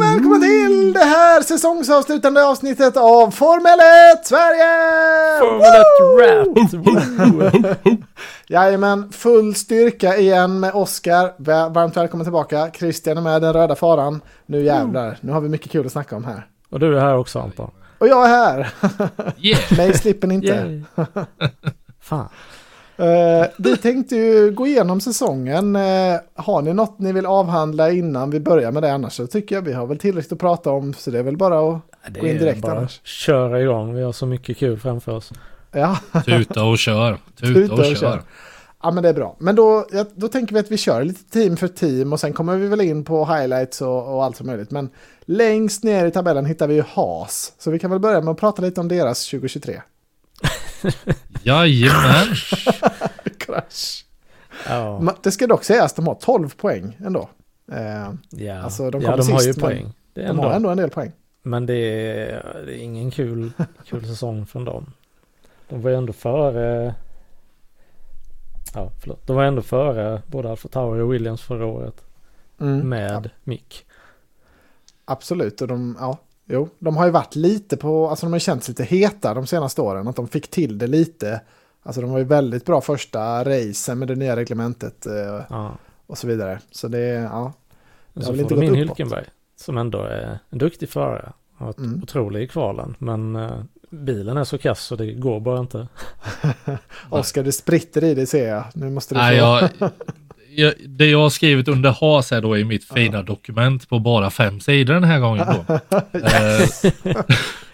välkomna till det här säsongsavslutande avsnittet av Formel 1 Sverige! Formel 1 Rap! Jajamän, full styrka igen med Oskar. Varmt välkommen tillbaka. Christian är med, den röda faran. Nu jävlar, nu har vi mycket kul att snacka om här. Och du är här också Anton. Och jag är här! Mig slipper ni inte. Fan. Uh, vi tänkte ju gå igenom säsongen. Uh, har ni något ni vill avhandla innan vi börjar med det annars så tycker jag vi har väl tillräckligt att prata om så det är väl bara att Det gå in direkt bara annars. köra igång. Vi har så mycket kul framför oss. Ja, Tuta och kör. Tuta, Tuta och, och kör. kör. ja men det är bra. Men då, ja, då tänker vi att vi kör lite team för team och sen kommer vi väl in på highlights och, och allt som möjligt. Men längst ner i tabellen hittar vi ju Haas. Så vi kan väl börja med att prata lite om deras 2023. Jajamän. Crash. Ja, Ma- Det ska dock sägas, de har 12 poäng ändå. Eh, ja. Alltså, de ja de har ju sist, poäng. Det är de ändå. har ändå en del poäng. Men det är, det är ingen kul, kul säsong från dem. De var ju ändå före... Ja, förlåt. De var ändå före både Alfa Tauri och Williams förra året. Mm. Med Mick. Absolut, och de, ja, jo, de har ju varit lite på, alltså de har känts lite heta de senaste åren, att de fick till det lite. Alltså de var ju väldigt bra första racen med det nya reglementet eh, Ja. och så vidare. Så det, ja, Det så har väl inte de in gått uppåt. Hylkenberg. Som ändå är en duktig förare. Har varit Mm. otrolig i kvalen. Men eh, bilen är så kass så det går bara inte. Oskar det spritter i dig ser jag. Nu måste du Nej, få... jag, jag, det jag har skrivit under has är då i mitt fina dokument på bara fem sidor den här gången då.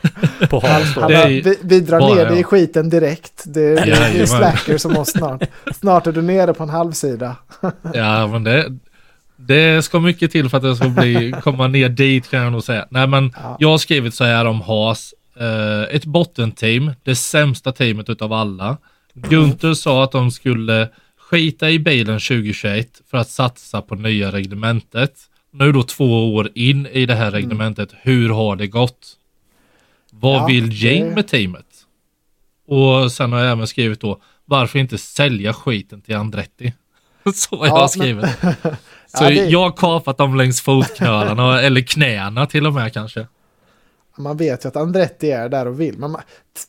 På Han, Haas då. är vi, vi drar bara ner dig i jag. skiten direkt. Det, det, det är slacker som oss snart. Snart är du nere på en halvsida. ja, men det, det ska mycket till för att det ska bli, komma ner dit kan jag nog säga. Nej, men Ja. jag har skrivit så här om has. Eh, ett bottenteam, det sämsta teamet utav alla. Gunther sa att de skulle skita i bilen 2021 för att satsa på nya reglementet. Nu då två år in i det här reglementet, hur har det gått? Vad Ja, vill Jane det- med teamet? Och sen har jag även skrivit då, varför inte sälja skiten till Andretti? Så har jag Ja, men- skrivit. Så Ja, det- jag har kapat dem längs fotknölarna, eller knäna till och med kanske. Man vet ju att Andretti är där och vill. Men man,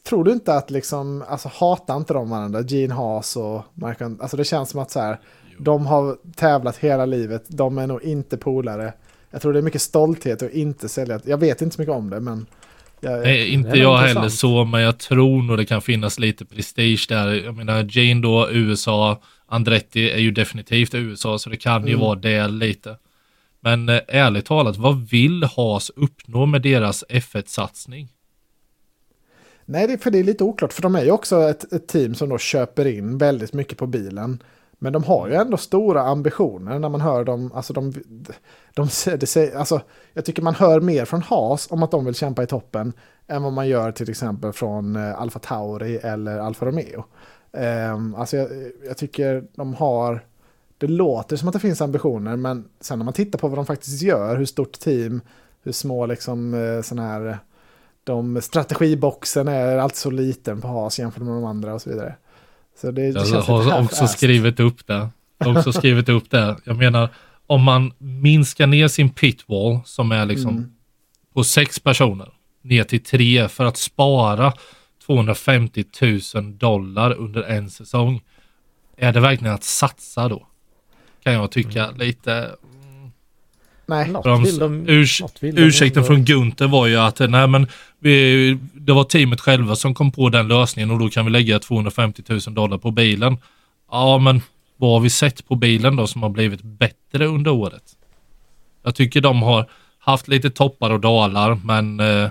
tror du inte att liksom, alltså hatar inte de varandra? Gene Haas och Mark Alltså det känns som att så här, de har tävlat hela livet. De är nog inte polare. Jag tror det är mycket stolthet att inte sälja. Jag vet inte så mycket om det, men... Jag, Nej, inte jag intressant. heller så, men jag tror nog det kan finnas lite prestige där. Jag menar, Jane då, USA, Andretti är ju definitivt USA, så det kan ju Mm. vara det lite. Men eh, ärligt talat, vad vill Haas uppnå med deras F1-satsning? Nej, det för det är lite oklart. För de är ju också ett, ett team som då köper in väldigt mycket på bilen. Men de har ju ändå stora ambitioner när man hör dem. Alltså, de, de, de, alltså, jag tycker man hör mer från Haas om att de vill kämpa i toppen än vad man gör till exempel från eh, Alfa Tauri eller Alfa Romeo. Um, alltså jag, jag tycker de har... Det låter som att det finns ambitioner, men sen när man tittar på vad de faktiskt gör, hur stort team, hur små liksom eh, sådana här de strategiboxen är alltid så liten på Haas jämfört med de andra och så vidare. Så det, det Jag känns lite har också half-assed. skrivit upp det. Också skrivit upp det. Jag menar, om man minskar ner sin pitwall, som är liksom Mm. på sex personer, ner till tre för att spara 250 000 dollar under en säsong. Är det verkligen att satsa då? Kan jag tycka Mm. lite. Nej, Något de, vill de, urs, något vill de ursäkten ändå. från Gunther var ju att nej, men vi, det var teamet själva som kom på den lösningen och då kan vi lägga 250 000 dollar på bilen. Ja, men vad har vi sett på bilen då som har blivit bättre under året? Jag tycker de har haft lite toppar och dalar, men eh,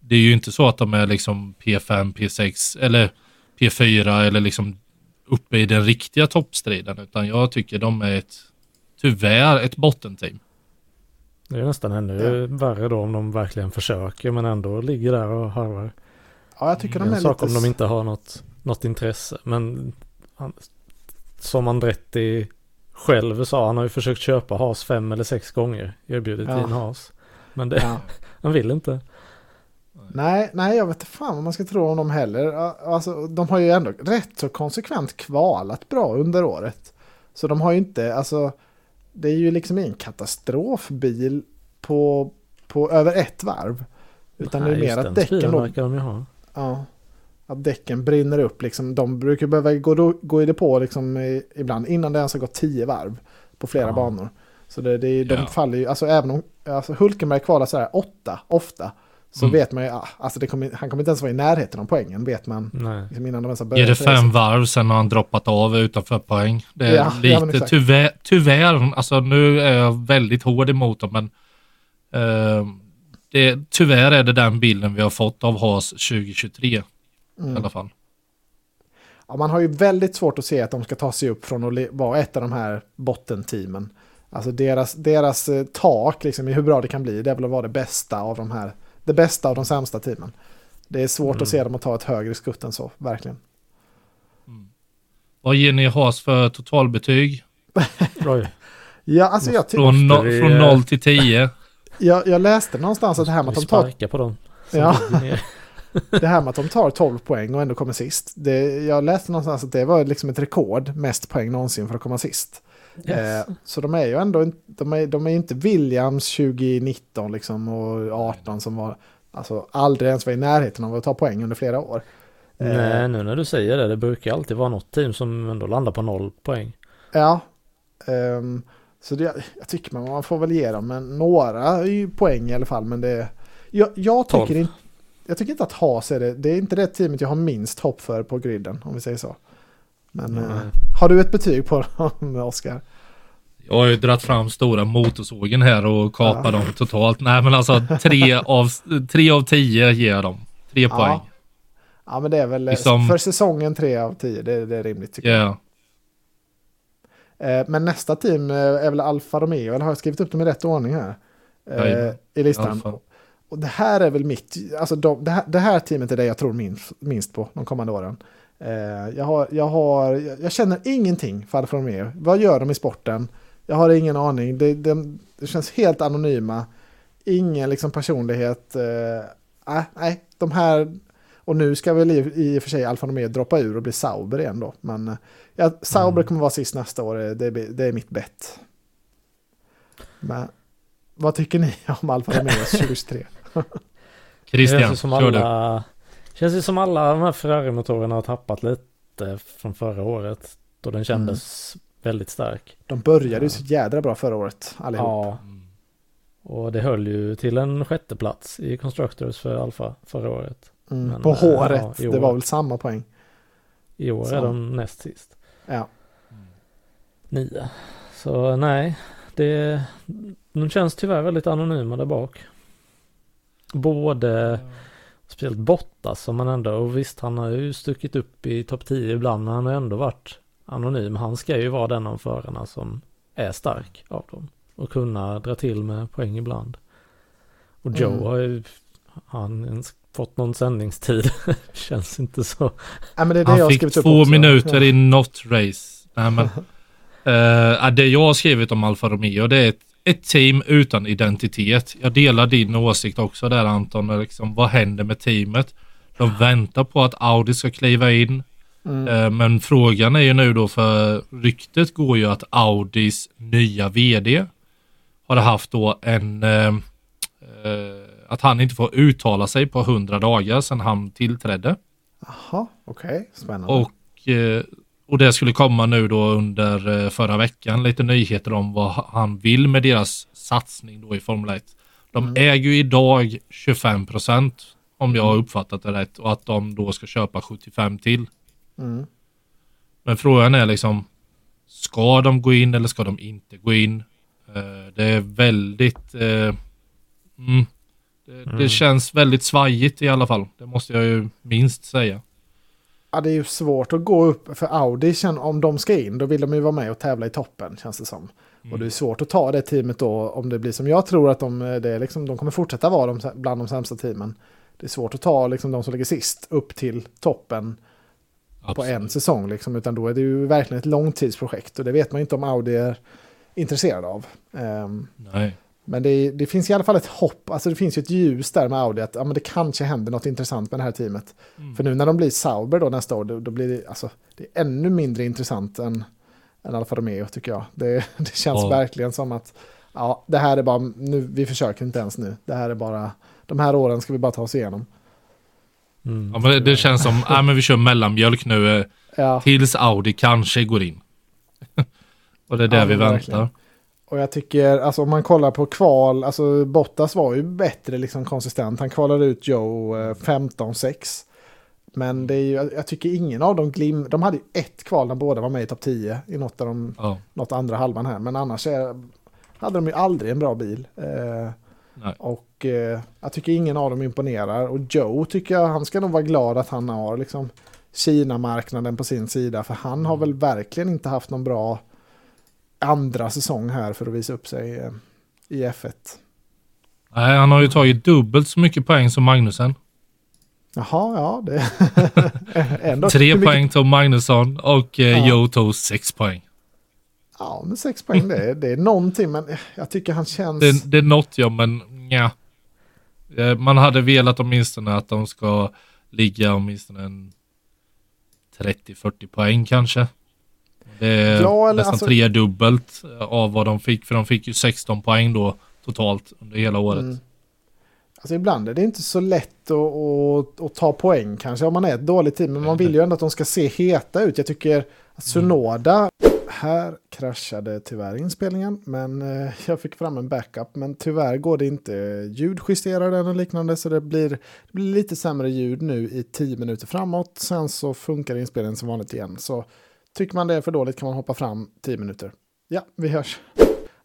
det är ju inte så att de är liksom P5, P6 eller P4 eller liksom uppe i den riktiga toppstriden, utan jag tycker de är ett, tyvärr, ett bottenteam. Det är nästan ännu värre då om de verkligen försöker men ändå ligger där och harvar. ja, jag tycker Det är de är en sak lite... om de inte har något, något intresse. Men han, som Andretti själv sa, han har ju försökt köpa Haas fem eller sex gånger. Erbjudit Ja. in Haas. Men det, Ja. han vill inte. Nej, nej, jag vet inte fan vad man ska tro om dem heller. Alltså, de har ju ändå rätt så konsekvent kvalat bra under året. Så de har ju inte, alltså, det är ju liksom ingen katastrofbil på, på över ett varv. Utan Nej, det är mer att däcken då, de ha. ja, att däcken brinner upp liksom. De brukar behöva gå, gå i det på liksom i, ibland innan det ens har gått tio varv på flera Ja. banor. Så det, det, de Ja. faller ju, alltså även om alltså Hulkenberg kvalar sådär åtta, ofta, så Mm. vet man ju, ah, alltså det kommer, han kommer inte ens vara i närheten av poängen, vet man. Nej. Liksom innan de ens har börjat. det racet. fem varv, sen har han droppat av utanför poäng. Det är Ja, ja, lite, exakt. tyvärr, tyvärr, alltså nu är jag väldigt hård emot dem, men eh, det, tyvärr är det den bilden vi har fått av Haas 2023 i Mm. alla fall. Ja, man har ju väldigt svårt att se att de ska ta sig upp från att vara ett av de här bottenteamen. Alltså deras, deras eh, tak liksom, i hur bra det kan bli, det är väl att vara det bästa av de här, det bästa av de sämsta teamen. Det är svårt Mm. att se dem att ta ett högre skutt än så, verkligen. Vad ger ni Haas för totalbetyg? Ja, alltså jag, Från, no, vi, från eh, 0 till 10? jag, jag läste någonstans att det här med att de tar, på dem. Ja. det här med att de tar 12 poäng och ändå kommer sist. Det, jag läste någonstans att det var liksom ett rekord, mest poäng någonsin för att komma sist. Yes. Eh, så de är ju ändå inte, de är, de är inte Williams 2019 liksom och 18 som var, alltså aldrig ens var i närheten av att ta poäng under flera år. Eh, Nej, nu när du säger det, det brukar alltid vara något team som ändå landar på noll poäng. Ja, ehm, så det, jag tycker man, man får väl ge dem en, några poäng i alla fall, men det, jag, jag tycker inte, jag tycker inte att Haas är det, det är inte det teamet jag har minst hopp för på griden, om vi säger så. Men eh, Nej. har du ett betyg på dem, Oskar? Jag har ju dragit fram stora motorsågen här och kapat Ja. dem totalt. Nej men alltså tre av, tre av tio ger jag dem. Tre Ja. poäng. Ja, men det är väl eh, Liksom- för säsongen 3 av 10, det, det är rimligt tycker jag. Yeah. Eh, Men nästa team eh, är väl Alfa Romeo, eller har jag skrivit upp dem i rätt ordning här? Eh, Jajamän. I listan. Alfa. Och det här är väl mitt, alltså de, det, här, det här teamet är det jag tror minst, minst på de kommande åren. Eh, jag, har, jag, har, jag känner ingenting för Alfa Romeo. Vad gör de i sporten? Jag har ingen aning. Det, det, det känns helt anonyma. Ingen liksom personlighet. Eh, äh, nej, de här... Och nu ska väl i, i och för sig Alfa Romeo droppa ur och bli Sauber igen då. Men eh, ja, Sauber Mm. kommer vara sist nästa år. Det, är- det är mitt bett. Men vad tycker ni om Alfa Romeo 2023? Det Christian, kör du. Känns ju som alla de här Ferrari-motorerna har tappat lite från förra året. Då den kändes väldigt stark. De började ju så jädra bra förra året allihop. Ja, Mm. och det höll ju till en sjätte plats i Constructors för Alfa förra året. Mm, men, på eh, håret, ja, det var väl samma poäng. I år Så. är de näst sist. Ja. Nio. Så nej, det, de känns tyvärr väldigt anonyma där bak. Både, speciellt Bottas som man ändå, och visst han har ju stuckit upp i topp 10 ibland, men han har ändå varit anonym. Han ska ju vara den av förarna som är stark av dem. Och kunna dra till med poäng ibland. Och Joe Mm. har ju, han ens fått någon sändningstid? Känns inte så. ja men det är det Han fick två också. minuter ja. i not race. Nej, men, eh, det jag har skrivit om Alfa Romeo det är ett, ett team utan identitet. Jag delar din åsikt också där Anton. Liksom, vad händer med teamet? De väntar på att Audi ska kliva in. Mm. Eh, Men frågan är ju nu då för ryktet går ju att Audis nya vd har haft då en eh, eh, att han inte får uttala sig på 100 dagar sedan han tillträdde. Jaha, okej, spännande. Och, eh, och det skulle komma nu då under eh, förra veckan lite nyheter om vad han vill med deras satsning då i Formel 1. De Mm. äger ju idag 25 procent om jag har uppfattat det rätt och att de då ska köpa 75 till. Mm. Men frågan är liksom, ska de gå in eller ska de inte gå in? Eh, det är väldigt, eh, mm, det, det Mm. känns väldigt svajigt i alla fall. Det måste jag ju minst säga. Ja, det är ju svårt att gå upp, för Audi, om de ska in, då vill de ju vara med och tävla i toppen, känns det som. Och det är svårt att ta det teamet då, om det blir som jag tror att de, det är liksom, de kommer fortsätta vara de, bland de sämsta teamen. Det är svårt att ta liksom, de som ligger sist upp till toppen på en Absolut. säsong, liksom, utan då är det ju verkligen ett långtidsprojekt och det vet man inte om Audi är intresserad av. Ehm, Nej. Men det, det finns i alla fall ett hopp, alltså det finns ju ett ljus där med Audi, att ja, men det kanske händer något intressant med det här teamet. Mm. För nu när de blir Sauber då nästa år, då, då blir det, alltså, det är ännu mindre intressant än, än Alfa Romeo tycker jag. Det, det känns Ja. verkligen som att ja, det här är bara, nu, vi försöker inte ens nu. Det här är bara, de här åren ska vi bara ta oss igenom. Mm. Ja, men det, det känns som, nej men vi kör mellanmjölk nu eh, ja. tills Audi kanske går in. och det är där ja, vi väntar. Verkligen. Och jag tycker, alltså om man kollar på kval, alltså Bottas var ju bättre liksom konsistent. Han kvalade ut Joe 15-6. Men det är ju, jag tycker ingen av dem glim... De hade ju ett kval när båda var med i topp 10 i något av de, oh. något andra halvan här. Men annars är, hade de ju aldrig en bra bil. Eh, och eh, jag tycker ingen av dem imponerar. Och Joe tycker jag, han ska nog vara glad att han har liksom Kina-marknaden på sin sida. För han har väl verkligen inte haft någon bra andra säsong här för att visa upp sig eh, i F1. Nej, han har ju tagit dubbelt så mycket poäng som Magnusen. Jaha, ja. Det ändå Tre mycket... poäng tog Magnusson och eh, ja. Joe tog sex poäng. Ja, men sex poäng det är, det är någonting, men jag tycker han känns... Det, det är något ja, men ja. Eh, man hade velat åtminstone att de ska ligga åtminstone en 30-40 poäng kanske. Det är ja, nästan alltså... tredubbelt av vad de fick, för de fick ju 16 poäng då totalt under hela året. Mm. Alltså ibland är det inte så lätt att, att, att, ta poäng kanske om man är ett dåligt team. Men man vill ju ändå att de ska se heta ut. Jag tycker att Sunoda... Här kraschade tyvärr inspelningen. Men eh, jag fick fram en backup. Men tyvärr går det inte ljudjustera den och liknande. Så det blir, det blir lite sämre ljud nu i tio minuter framåt. Sen så funkar inspelningen som vanligt igen. Så tycker man det är för dåligt kan man hoppa fram tio minuter. Ja, vi hörs.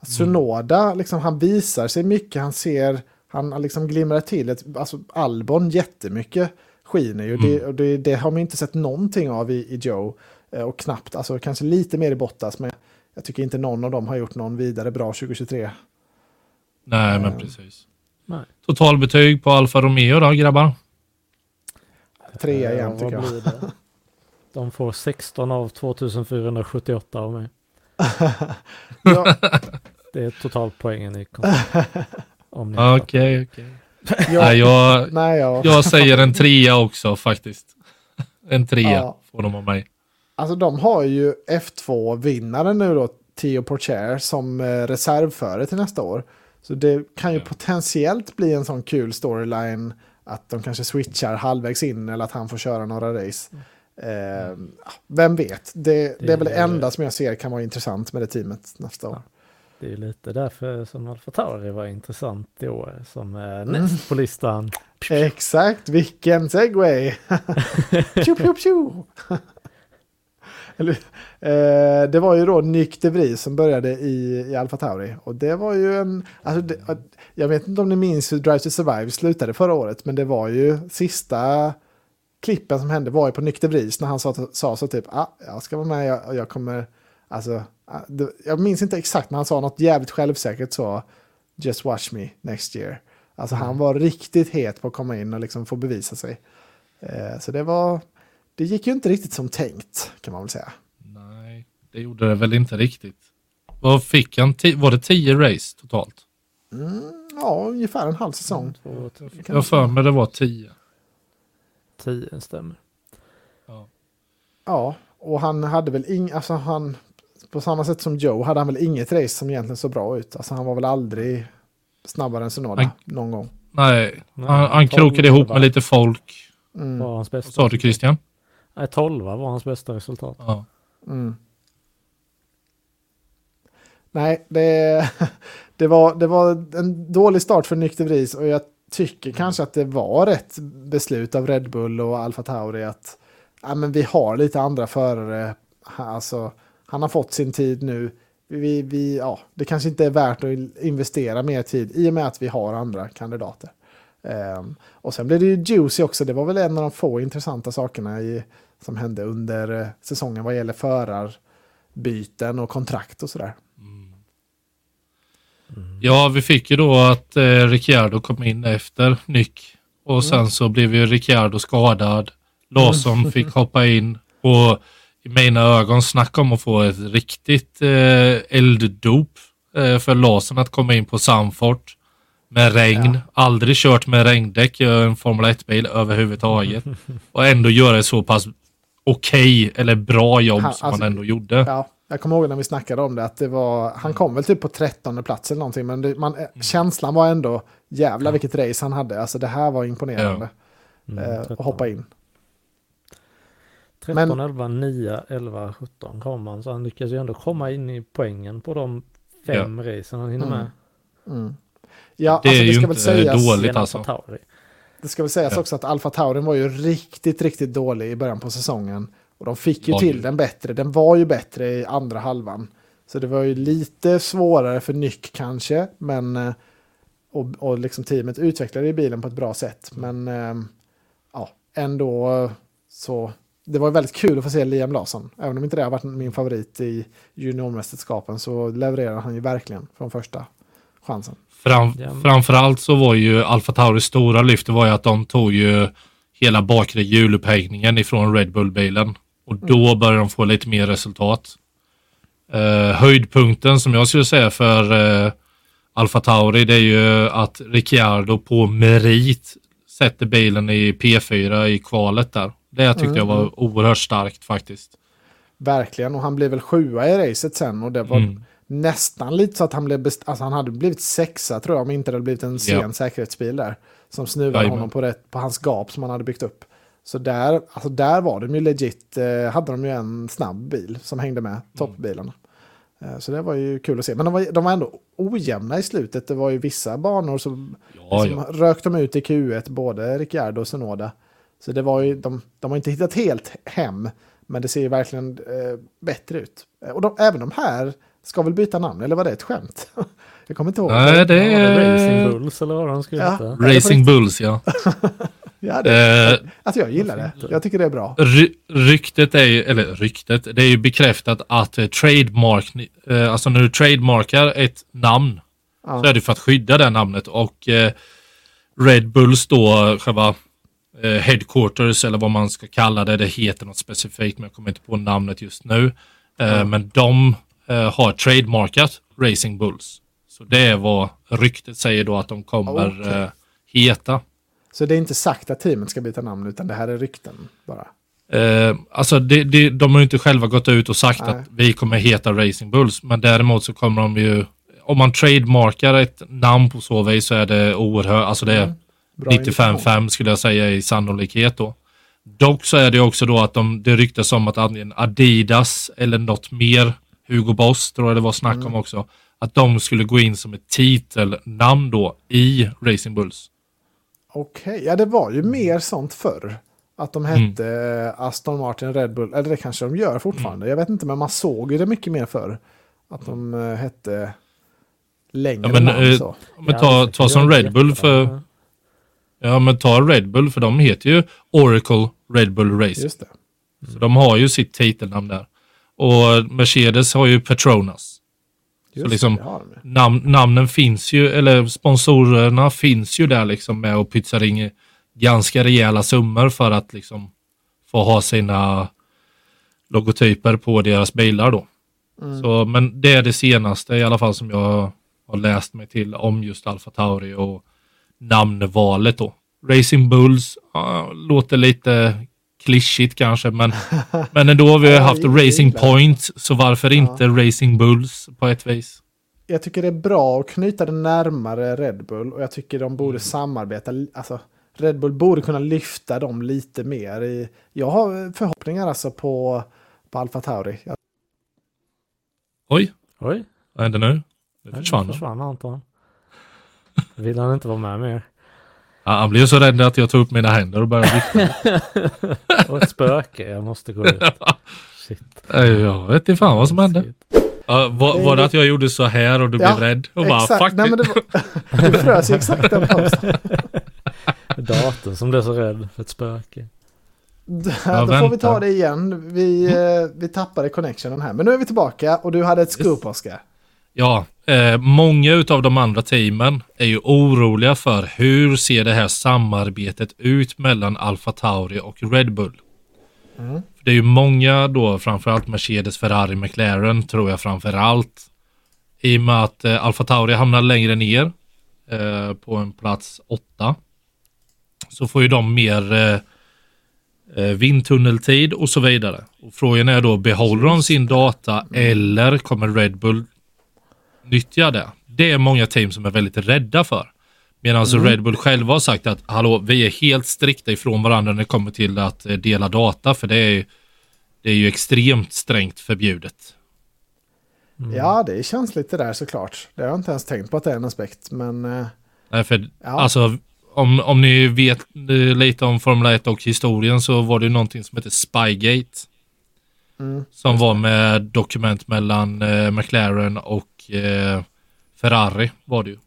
Sunoda, liksom, han visar sig mycket. Han ser han liksom glimrar till. Ett, alltså Albon jättemycket skiner ju. Mm. Det, det, det, har man inte sett någonting av i, i Joe. Eh, och knappt, alltså kanske lite mer i Bottas. Men jag tycker inte någon av dem har gjort någon vidare bra 2023. Nej, men uh, precis. Nej. Totalbetyg på Alfa Romeo då, grabbar? Trea igen uh, tycker jag. De får 16 av 2478 av mig. ja. Det är totalpoängen i Okej, okej. Nej, jag, nej, ja. jag säger en trea också faktiskt. En trea ja. får de av mig. Alltså de har ju F2-vinnaren nu då, Theo Porcher, som eh, reservförare till nästa år. Så det kan ju ja. potentiellt bli en sån kul storyline att de kanske switchar halvvägs in eller att han får köra några race. Mm. Eh, vem vet, det, det, det är väl det enda som jag ser kan vara intressant med det teamet nästa år. Det är lite därför som Alfa Tauri var intressant i år som är mm. näst på listan. Exakt, vilken segway! tju, tju, tju. Eller, eh, det var ju då Nick de Vries som började i, i Alfa Tauri. Och det var ju en... Alltså det, jag vet inte om ni minns hur Drive to Survive slutade förra året. Men det var ju sista klippen som hände var ju på Vries när han sa, sa så typ ah, jag ska vara med jag, jag kommer... Alltså jag minns inte exakt, men han sa något jävligt självsäkert så. Just watch me next year. Alltså mm. han var riktigt het på att komma in och liksom få bevisa sig. Eh, så det var, det gick ju inte riktigt som tänkt kan man väl säga. Nej, det gjorde det väl inte riktigt. Vad fick han? Var det tio race totalt? Mm, ja, ungefär en halv säsong. Mm, jag har för mig det var tio. Tio stämmer. Ja. ja, och han hade väl ing, alltså han, på samma sätt som Joe hade han väl inget race som egentligen såg bra ut. Alltså han var väl aldrig snabbare än Sonoda han, någon gång. Nej, han, han krokade ihop med lite folk. Mm. Var hans bästa. Vad sa du Christian? Nej, 12 var hans bästa resultat. Ja. Mm. Nej, det, det, var, det var en dålig start för Nykter Vris och jag tycker kanske att det var rätt beslut av Red Bull och Alfa Tauri att ja, men vi har lite andra förare. Alltså, han har fått sin tid nu. Vi, vi, ja, det kanske inte är värt att investera mer tid i och med att vi har andra kandidater. Um, och sen blev det ju Juicy också. Det var väl en av de få intressanta sakerna i, som hände under uh, säsongen vad gäller förarbyten och kontrakt och sådär. Mm. Ja, vi fick ju då att eh, Ricciardo kom in efter Nyck och sen mm. så blev ju Ricciardo skadad. Lawson mm. fick hoppa in och i mina ögon snacka om att få ett riktigt eh, elddop eh, för Larsson att komma in på Sanfort med regn. Ja. Aldrig kört med regndäck i en Formel 1-bil överhuvudtaget. och ändå göra ett så pass okej okay, eller bra jobb han, som alltså, han ändå gjorde. Ja, Jag kommer ihåg när vi snackade om det att det var, han kom väl typ på trettonde plats eller någonting, men det, man, känslan var ändå jävla vilket race han hade. Alltså det här var imponerande. Mm, eh, 13. att hoppa in. 13, Men- 11, 9, 11, 17 kom han. Så han lyckas ju ändå komma in i poängen på de fem racen han hinner Mm. med. Mm. Ja, Det alltså, är det ju ska väl inte sägas, dåligt. Alltså. Tauri. det ska väl sägas Ja. också att Alfa Taurin var ju riktigt, riktigt dålig i början på säsongen. Och de fick ju Var till den bättre. Den var ju bättre i andra halvan. Så det var ju lite svårare för Nyck kanske, men eh, och, och liksom teamet utvecklade ju bilen på ett bra sätt. Men eh, ja, ändå eh, så det var väldigt kul att få se Liam Larsson. Även om inte det har varit min favorit i juniormästerskapen så levererar han ju verkligen från första chansen. Fram, Framförallt så var ju Alfa Tauris stora lyft, det var ju att de tog ju hela bakre hjulupphängningen ifrån Red Bull-bilen. Och då började de få lite mer resultat. Eh, höjdpunkten som jag skulle säga för eh, Alfa Tauri det är ju att Ricciardo på merit sätter bilen i P4 i kvalet där. Det tyckte jag var oerhört starkt faktiskt. Verkligen, och han blev väl sjua i racet sen och det var Mm. nästan lite så att han blev, best- alltså han hade blivit sexa tror jag om inte det hade blivit en sen Ja. säkerhetsbil där. Som snuvade Jajamän. honom på, rätt, på hans gap som han hade byggt upp. Så där, alltså där var de ju legit, eh, hade de ju en snabb bil som hängde med toppbilarna. Eh, så det var ju kul att se. Men de var, de var ändå ojämna i slutet. Det var ju vissa banor som, Ja, som ja. rök de ut i Q1, både Ricciardo och Sonoda. Så det var ju, de, de har inte hittat helt hem, men det ser ju verkligen eh, bättre ut. Och de, även de här ska väl byta namn, eller var det ett skämt? Jag kommer inte ihåg. Nej, det Ja, var det Racing är Bulls eller vad de skulle Ja. heta. Racing Bulls ja. Ja, det, Eh, alltså jag gillar det. Jag tycker det är bra. Ry ryktet är ju, eller ryktet, det är ju bekräftat att eh, trademark, eh, alltså när du trademarkar ett namn Ja. så är det för att skydda det namnet och eh, Red Bulls då själva headquarters eller vad man ska kalla det, det heter något specifikt men jag kommer inte på namnet just nu. Eh, Men de har trademarkat Racing Bulls. Så det är vad ryktet säger då att de kommer eh, heta. Så det är inte sagt att teamet ska byta namn, utan det här är rykten bara. Eh, alltså det, det, de har ju inte själva gått ut och sagt Nej. att vi kommer heta Racing Bulls, men däremot så kommer de ju, om man trademarkar ett namn på så vis så är det oerhört, alltså det är Bra 95-5 skulle jag säga i sannolikhet då. Dock så är det också då att de, det ryktas om att Adidas eller något mer, Hugo Boss tror jag det var snack Mm. om också, att de skulle gå in som ett titelnamn då i Racing Bulls. Okej, ja det var ju mer sånt förr. Att de Mm. hette eh, Aston Martin, Red Bull, eller det kanske de gör fortfarande. Jag vet inte, men man såg ju det mycket mer förr. Att de eh, hette längre Ja, men, namn eh, så. Men Ja, ta, ta som Red Bull för Ja, men ta Red Bull för de heter ju Oracle Red Bull Racing. Just det. Så de har ju sitt titelnamn där. Och Mercedes har ju Petronas. Just liksom- det, de ju. Nam namnen finns ju, eller sponsorerna finns ju där liksom med och pytsar in ganska rejäla summor för att liksom få ha sina logotyper på deras bilar då. Mm. Så, men det är det senaste i alla fall som jag har läst mig till om just Alfa Tauri och namnvalet då. Racing Bulls ja, låter lite klyschigt kanske, men, men ändå har vi Ja, haft Racing. Point, så varför inte Racing Bulls på ett vis? Jag tycker det är bra att knyta det närmare Red Bull och jag tycker de Mm. borde samarbeta. Alltså, Red Bull borde kunna lyfta dem lite mer. I, jag har förhoppningar alltså på, på Alfa Tauri. Jag, Oj, Oj, vad hände nu? Det nu försvann. försvann Anton. Vill han inte vara med mer? Ja, han blev så rädd att jag tog upp mina händer och började vifta. Och ett spöke, jag måste gå ut. Shit. Nej, jag vet inte fan vad som hände. Ja, var, var det att jag gjorde så här och du Ja, blev rädd? Och bara, exakt, fuck nej, men det, var, det frös ju exakt den pausen. Datorn som blev så rädd för ett spöke. Då Ja, får vi ta det igen. Vi, eh, vi tappade connectionen här. Men nu är vi tillbaka och du hade ett scoop, Oskar. Ja, eh, många utav de andra teamen är ju oroliga för hur ser det här samarbetet ut mellan Alfa Tauri och Red Bull. Mm. Det är ju många då, framförallt Mercedes, Ferrari, McLaren tror jag framförallt. I och med att eh, Alfa Tauri hamnar längre ner eh, på en plats åtta. Så får ju de mer, eh, eh, vindtunneltid och så vidare. Och frågan är då, behåller de sin data eller kommer Red Bull nyttja det? Det är många team som är väldigt rädda för. Medan alltså Red Bull själva har sagt att hallå, vi är helt strikta ifrån varandra när det kommer till att eh, dela data, för det är, det är ju extremt strängt förbjudet. Ja, det känns lite där såklart. Det har jag inte ens tänkt på att det är en aspekt, men... eh, Nej, för Ja. alltså, om, om ni vet eh, lite om Formel 1 och historien så var det ju någonting som heter Spygate. Mm, som var med dokument mellan eh, McLaren och eh, Ferrari var det ju.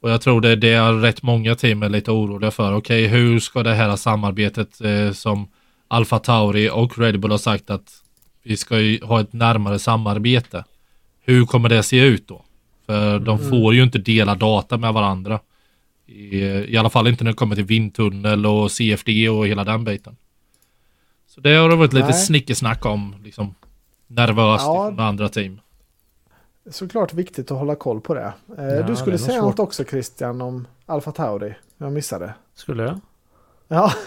Och jag tror det, det är rätt många team är lite oroliga för. Okej, hur ska det här samarbetet eh, som Alfa Tauri och Red Bull har sagt att vi ska ju ha ett närmare samarbete. Hur kommer det se ut då? För de får ju inte dela data med varandra. I, I alla fall inte när det kommer till vindtunnel och CFD och hela den biten. Så det har det varit lite Nej. snickesnack om, liksom nervöst Ja. från andra team. Såklart viktigt att hålla koll på det. Eh, Ja, det du skulle nog säga svårt. något också Christian om Alfa Tauri. Jag missade. Skulle jag? Ja,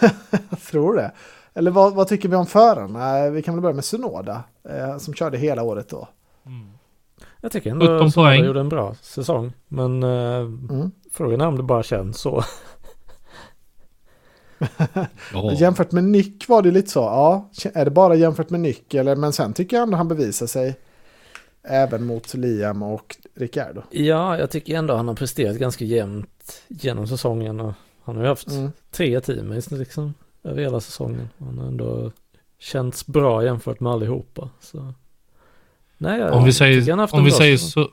jag tror det. Eller vad, vad tycker vi om förarna? Vi kan väl börja med Sunoda eh, som körde hela året då. Jag tycker ändå 17 att poäng. gjorde en bra säsong. Men eh, Mm. frågan är om det bara känns så. Ja. Jämfört med Nick var det lite så. Ja, är det bara jämfört med Nick? Eller, men sen tycker jag ändå han bevisar sig. Även mot Liam och Ricciardo. Ja, jag tycker ändå han har presterat ganska jämnt genom säsongen. Och han har ju haft Mm. tre teammates liksom över hela säsongen. Han har ändå känts bra jämfört med allihopa. Så. Nej, jag Om vi tycker han har säger, haft om vi säger, så,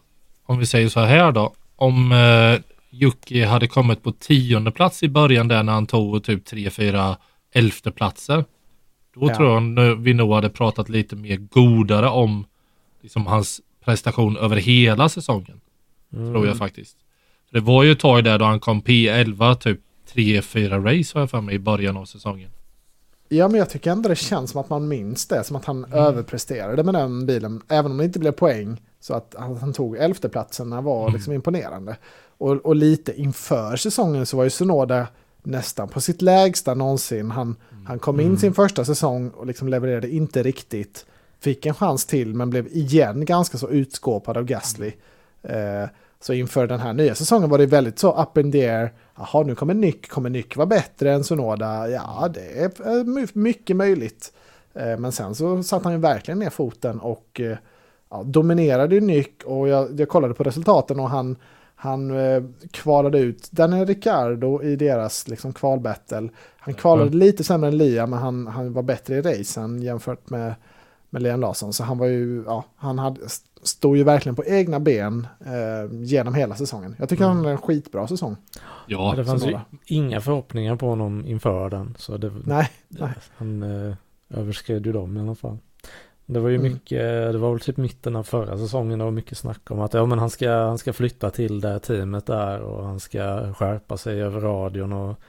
om vi säger så här då. Om eh, Jocke hade kommit på tionde plats i början där när han tog typ tre, fyra elfte platser. Då Ja. tror jag nu- vi nog hade pratat lite mer godare om liksom, hans prestation över hela säsongen. Mm. Tror jag faktiskt. För det var ju ett tag där då han kom P11 typ tre, fyra race har jag för mig i början av säsongen. Ja, men jag tycker ändå det känns som att man minns det. Som att han överpresterade med den bilen. Även om det inte blev poäng. Så att han, tog elfteplatserna var liksom imponerande. Och, och lite inför säsongen så var ju Sunoda nästan på sitt lägsta någonsin. Han, han kom in sin första säsong och liksom levererade inte riktigt. Fick en chans till men blev igen ganska så utskåpad av Gasly. Eh, så inför den här nya säsongen var det väldigt så up in the air. Jaha, nu kommer Nick. Kommer Nick vara bättre än Sunoda? Ja, det är eh, my- mycket möjligt. Eh, Men sen så satte han ju verkligen ner foten och eh, ja, dominerade ju Nick. Och jag, jag kollade på resultaten och han, han eh, kvalade ut Daniel Ricciardo i deras liksom, kvalbattle. Han kvalade lite sämre än Liam, men han, han var bättre i racen jämfört med, med Liam Larsson. Så han var ju, ja, han hade, stod ju verkligen på egna ben eh, genom hela säsongen. Jag tycker han hade en skitbra säsong. Ja, det fanns ju inga förhoppningar på honom inför den. Så det, Nej, nej. han eh, överskred ju dem i alla fall. Det var ju Mm. mycket, det var väl typ mitten av förra säsongen det var mycket snack om att ja men han ska, han ska flytta till det teamet där och han ska skärpa sig över radion och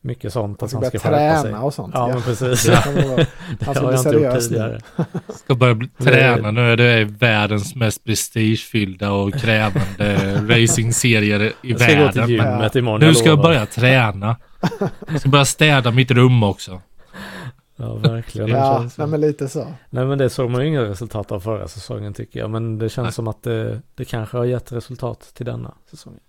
mycket sånt. Han att ska han börja ska skärpa sig. träna och sånt. Ja, men precis. Var- Det Han ska bli seriös nu. ska börja bli, Det- träna nu. Det är världens mest prestigefyllda och krävande racingserier i Jag ska gå till världen. Men gymmet imorgon. nu ska jag börja träna. Jag ska börja städa mitt rum också. Ja, verkligen. Det Ja, nej, men lite så. Nej men det såg man ju inga resultat av förra säsongen tycker jag. Men det känns Nej. som att det, det kanske har gett resultat till denna säsongen.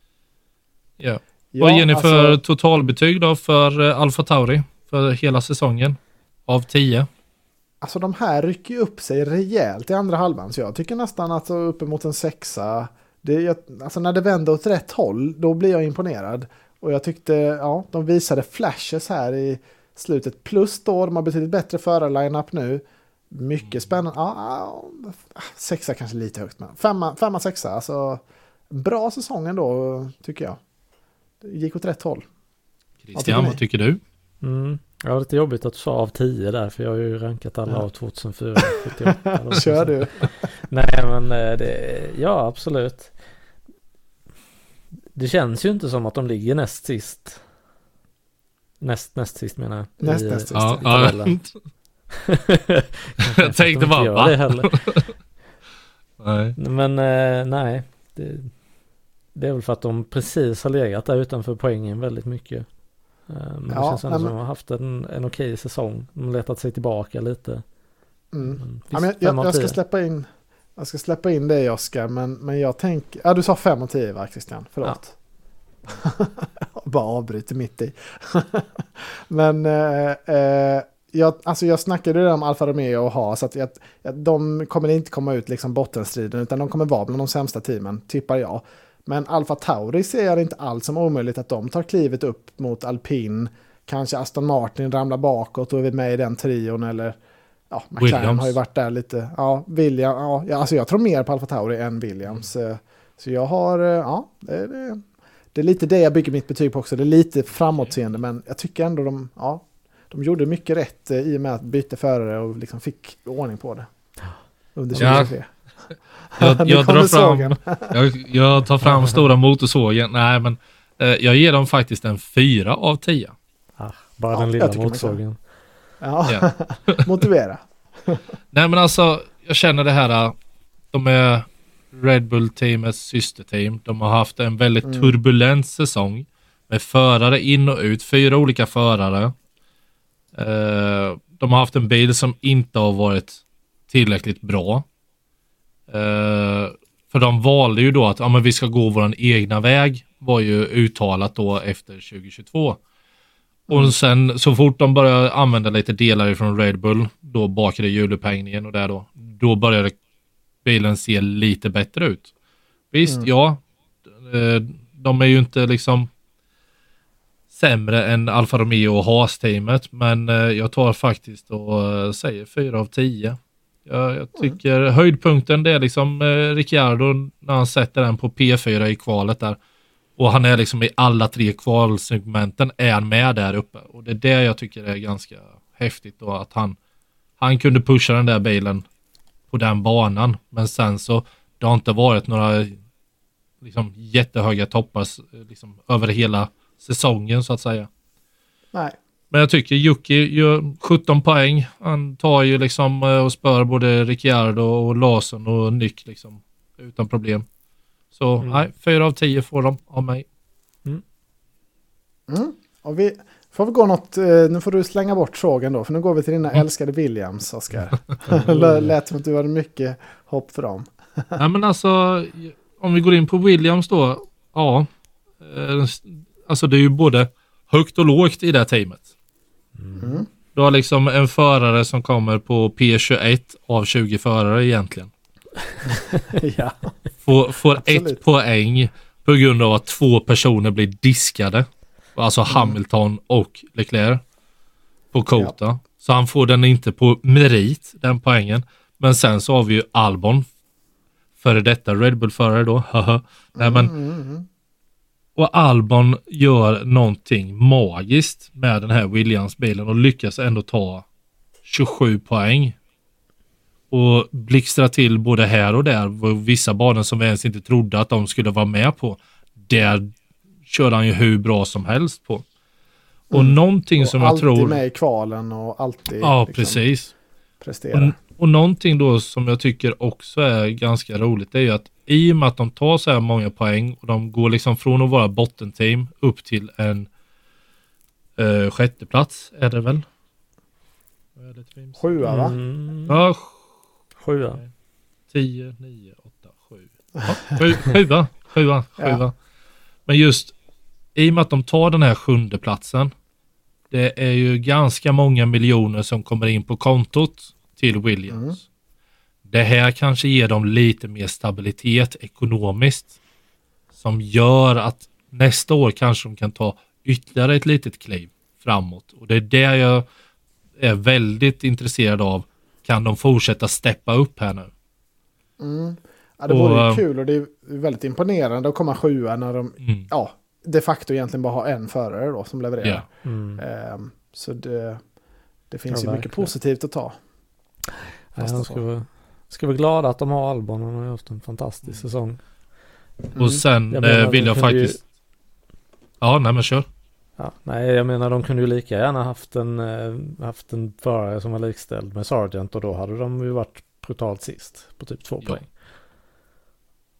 Ja. Ja, Vad ger ni för alltså- totalbetyg då för eh, Alfa Tauri för hela säsongen? Av 10? Alltså de här rycker ju upp sig rejält i andra halvan. Så jag tycker nästan att uppemot en sexa. Det, alltså när det vänder åt rätt håll, då blir jag imponerad. Och jag tyckte, ja, de visade flashes här i slutet. Plus då, de har betydligt bättre förarlineup nu. Mycket spännande. Ja, sexa kanske lite högt, men femma, femma sexa. Alltså, bra säsong ändå, tycker jag. Det gick åt rätt håll. Christian, vad tycker du? Mm. Ja, lite jobbigt att du sa av 10 där för jag har ju rankat alla Ja. av 2004. 78, eller vad Kör man du. Nej men eh, det, ja absolut. Det känns ju inte som att de ligger näst sist. Näst, näst sist menar jag. Näst, I- näst sist. Ja, i ja. Jag tänkte bara, va? Nej. Men eh, nej. Det, det är väl för att de precis har legat där utanför poängen väldigt mycket. Eh, Men Ja, det känns ändå nej, som men- att de har haft en, en okej säsong. De har letat sig tillbaka lite. Mm. Men Ja, men jag, jag, ska släppa in jag ska släppa in dig Oskar, men, men jag tänker... Ja, du sa 5 och 10 va, Christian? Förlåt. Jag bara avbryter mitt i. men eh, eh, jag, alltså jag snackade ju om Alfa Romeo och Haas, att jag, de kommer inte komma ut liksom bottenstriden, utan de kommer vara bland de sämsta teamen, tippar jag. Men Alfa Tauri ser jag inte alls som omöjligt att de tar klivet upp mot alpin. Kanske Aston Martin ramlar bakåt och är med i den trion eller ja, McLaren Williams. har ju varit där lite. Ja, William, ja, alltså jag tror mer på Alfa Tauri än Williams. eh, Så jag har, eh, ja, det, det, det är lite det jag bygger mitt betyg på också. Det är lite framåtseende, men jag tycker ändå de, ja, de gjorde mycket rätt eh, i och med att byta förare och liksom fick ordning på det. Under Ja. 2023. Jag, jag, drar fram, jag, jag tar fram stora motorsågen. Nej, men eh, jag ger dem faktiskt en fyra av tio. Ah, bara Ja, den lilla motorsågen. Ja, Ja. motivera. Nej, men alltså, jag känner det här. De är Red Bull-teamets systerteam. De har haft en väldigt Mm. turbulent säsong med förare in och ut. Fyra olika förare. Eh, de har haft en bil som inte har varit tillräckligt bra. Eh, för de valde ju då att ja, men vi ska gå vår egna väg. Var ju uttalat då efter 2022. Och sen så fort de började använda lite delar från Red Bull, då bakre hjulupphängningen och där då, då började bilen se lite bättre ut. Visst, Mm. ja, eh, de är ju inte liksom sämre än Alfa Romeo och Haas-teamet, men eh, jag tar faktiskt och säger 4 av 10. Jag, jag tycker höjdpunkten det är liksom eh, Ricciardo när han sätter den på P4 i kvalet där. Och han är liksom i alla tre kvalsegmenten är han med där uppe. Och det är det jag tycker är ganska häftigt då att han, han kunde pusha den där bilen på den banan. Men sen så, det har inte varit några liksom jättehöga toppar liksom, över hela säsongen så att säga. Nej, men jag tycker Jocke gör 17 poäng. Han tar ju liksom eh, och spör både Ricciardo och Larsson och Nick liksom utan problem. Så Mm. nej, 4 av 10 får de av mig. Mm. Och vi får vi gå något, eh, nu får du slänga bort sågen då, för nu går vi till dina Mm. älskade Williams, Oskar. Lä- Lät som att du hade mycket hopp för dem. Nej men alltså, om vi går in på Williams då. Ja, eh, alltså det är ju både högt och lågt i det här teamet. Mm. Du har liksom en förare som kommer på P21 av 20 förare egentligen. ja. Får, får Absolut. ett poäng på grund av att två personer blir diskade. Alltså Hamilton och Leclerc. På Kota. Så han får den inte på merit, den poängen. Men sen så har vi ju Albon. Före detta Red Bull-förare då. Nej men. Och Albon gör någonting magiskt med den här Williams-bilen och lyckas ändå ta 27 poäng. Och blixtra till både här och där. Vissa banor som vi ens inte trodde att de skulle vara med på. Där körde han ju hur bra som helst på. Och Mm. någonting Och som jag alltid tror... med i kvalen och alltid Ja, liksom, precis. prestera. Och, och någonting då som jag tycker också är ganska roligt är ju att i och med att de tar så här många poäng och de går liksom från att vara bottenteam upp till en uh, sjätteplats är det väl? Sjua va? Mm, Ja, Sjua. 10, 9, 8, 7. Ja, sju, sjua, sjua, Ja. sjua. Men just i och med att de tar den här sjunde platsen. Det är ju ganska många miljoner som kommer in på kontot till Williams. Mm. Det här kanske ger dem lite mer stabilitet ekonomiskt. Som gör att nästa år kanske de kan ta ytterligare ett litet kliv framåt. Och det är det jag är väldigt intresserad av. Kan de fortsätta steppa upp här nu? Mm. Ja, det vore ju Och, kul och det är väldigt imponerande att komma sjua när de Mm. ja, de facto egentligen bara har en förare då som levererar. Ja. Mm. Ehm, så det, det finns Ja, ju mycket verkligen. positivt att ta. De ska, vara, ska vara glada att de har Albon. Han har ju haft en fantastisk säsong. Mm. Och sen Jag menar, eh, vill de jag kunde ju- faktiskt... Ja, nej men kör. Ja, nej, jag menar de kunde ju lika gärna haft en, eh, haft en förare som var likställd med Sargent och då hade de ju varit brutalt sist på typ två Ja. poäng.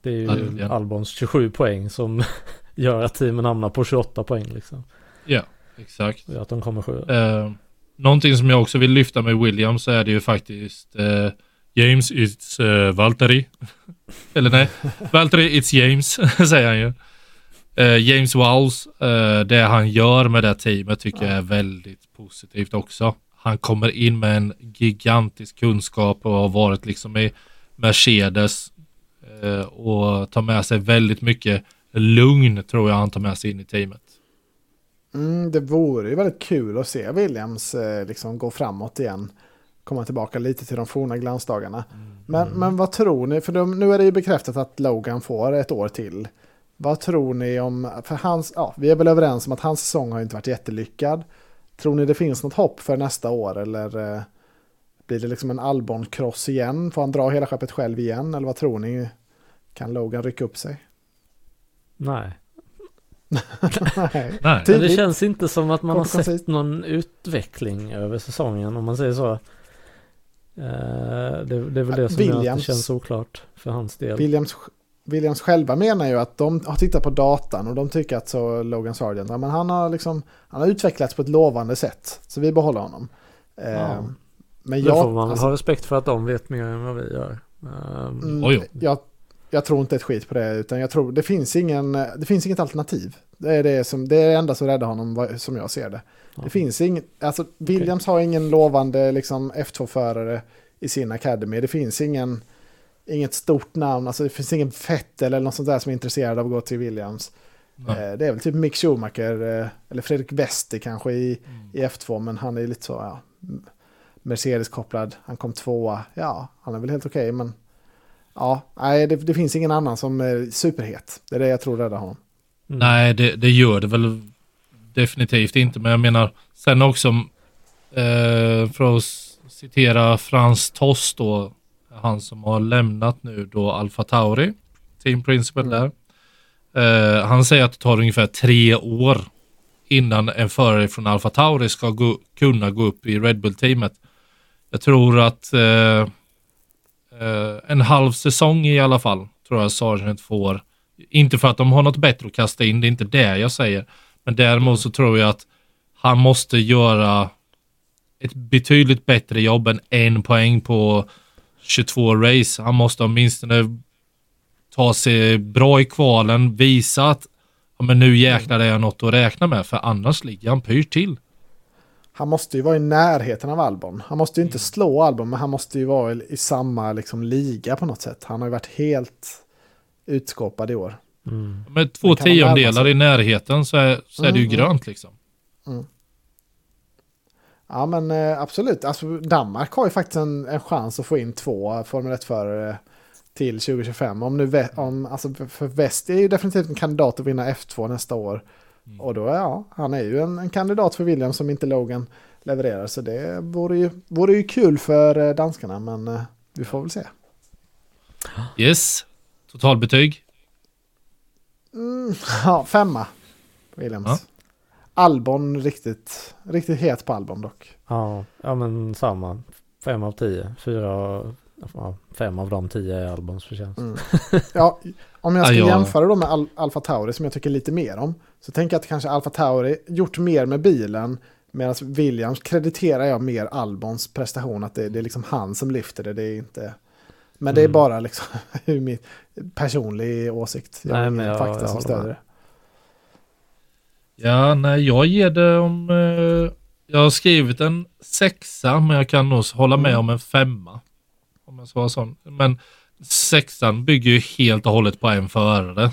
Det är ju Verkligen. Albons 27 poäng som gör att teamen hamnar på 28 poäng liksom. Ja, Exakt. Att de kommer sjua. Eh, någonting som jag också vill lyfta med Williams så är det ju faktiskt eh, James it's uh, eh, Valtteri. Eller nej, Valtteri it's James, säger han ju. Uh, James Walls, uh, det han gör med det teamet tycker jag är väldigt positivt också. Han kommer in med en gigantisk kunskap och har varit liksom i Mercedes uh, och tar med sig väldigt mycket lugn tror jag han tar med sig in i teamet. Mm, det vore ju väldigt kul att se Williams liksom gå framåt igen. Komma tillbaka lite till de forna glansdagarna. Men, men vad tror ni? För de, nu är det ju bekräftat att Logan får ett år till. Vad tror ni om, för hans, ja, vi är väl överens om att hans säsong har inte varit jättelyckad. Tror ni det finns något hopp för nästa år eller eh, blir det liksom en Albon-cross igen? Får han dra hela skeppet själv igen? Eller vad tror ni? Kan Logan rycka upp sig? Nej. Nej. Nej. Men det känns inte som att man har Kort koncist. sett någon utveckling över säsongen om man säger så. Eh, det, det är väl det som gör att det Williams- känns oklart för hans del. Williams, Williams själva menar ju att de har tittat på datan och de tycker att så Logan Sargent, men han har liksom, han har utvecklats på ett lovande sätt. Så vi behåller honom. Eh, Ja. Men jag, får man alltså, ha respekt för att de vet mer än vad vi gör. Ehm, mm, Oj, oj. jag, jag tror inte ett skit på det, utan jag tror det finns, ingen, det finns inget alternativ. Det är det, som, det är det enda som räddar honom som jag ser det. Det finns ingen, alltså Williams har ingen lovande liksom, F2-förare i sin academy. Det finns ingen, inget stort namn, alltså det finns ingen Vettel eller något sånt där som är intresserad av att gå till Williams. Eh, Det är väl typ Mick Schumacher eh, eller Fredrik Wester kanske i, Mm. i F2, men han är ju lite så, ja, Mercedes-kopplad. Han kom tvåa, ja, han är väl helt okej, men ja, nej, det, det finns ingen annan som är superhet. Det är det jag tror räddar honom. Mm. Nej, det, det gör det väl definitivt inte. Men jag menar, sen också eh, för att citera Frans Toss då, han som har lämnat nu då Alfa Tauri, team principal där. Eh, han säger att det tar ungefär tre år innan en förare från Alfa Tauri ska gå, kunna gå upp i Red Bull-teamet. Jag tror att eh, eh, en halv säsong i alla fall tror jag Sargent får. Inte för att de har något bättre att kasta in, det är inte det jag säger. Men däremot så tror jag att han måste göra ett betydligt bättre jobb än en poäng på 22 race. Han måste åtminstone ta sig bra i kvalen, visa att ja, men nu jäklar är jag något att räkna med, för annars ligger han pyrt till. Han måste ju vara i närheten av Albon. Han måste ju inte slå Albon, men han måste ju vara i, i samma liksom, liga på något sätt. Han har ju varit helt utskåpad i år. Mm. Med två tiondelar i närheten så är, så är det ju Mm, mm. grönt liksom. Ja, men eh, absolut. Alltså, Danmark har ju faktiskt en, en chans att få in två Formel 1-förare till 2025. Om nu, om, alltså, för- West är ju definitivt en kandidat att vinna F2 nästa år. Och då, ja, han är ju en, en kandidat för Williams som inte Logan levererar. Så det vore ju, vore ju kul för eh, danskarna, men eh, vi får väl se. Yes. Totalbetyg. Mm, ja, femma. Williams. Ja. Albon riktigt, riktigt het på Albon dock. Ja, ja men samma. Fem av tio. Fyra, ja, fem av de tio är Albons förtjänst. Mm. Ja, om jag ska Ja, jämföra då med Al Alfa Tauri som jag tycker lite mer om. Så tänker jag att kanske Alfa Tauri gjort mer med bilen. Medan Williams krediterar jag mer Albons prestation. Att det, det är liksom han som lyfter det. Det är inte... Men det är Mm. bara liksom min personlig åsikt. Jag Nej, men jag- fakta jag som med. det. Ja, nej, jag ger det om... Eh, jag har skrivit en sexa, men jag kan nog hålla med Mm. om en femma. Om jag ska vara sån. Men sexan bygger ju helt och hållet på en förare.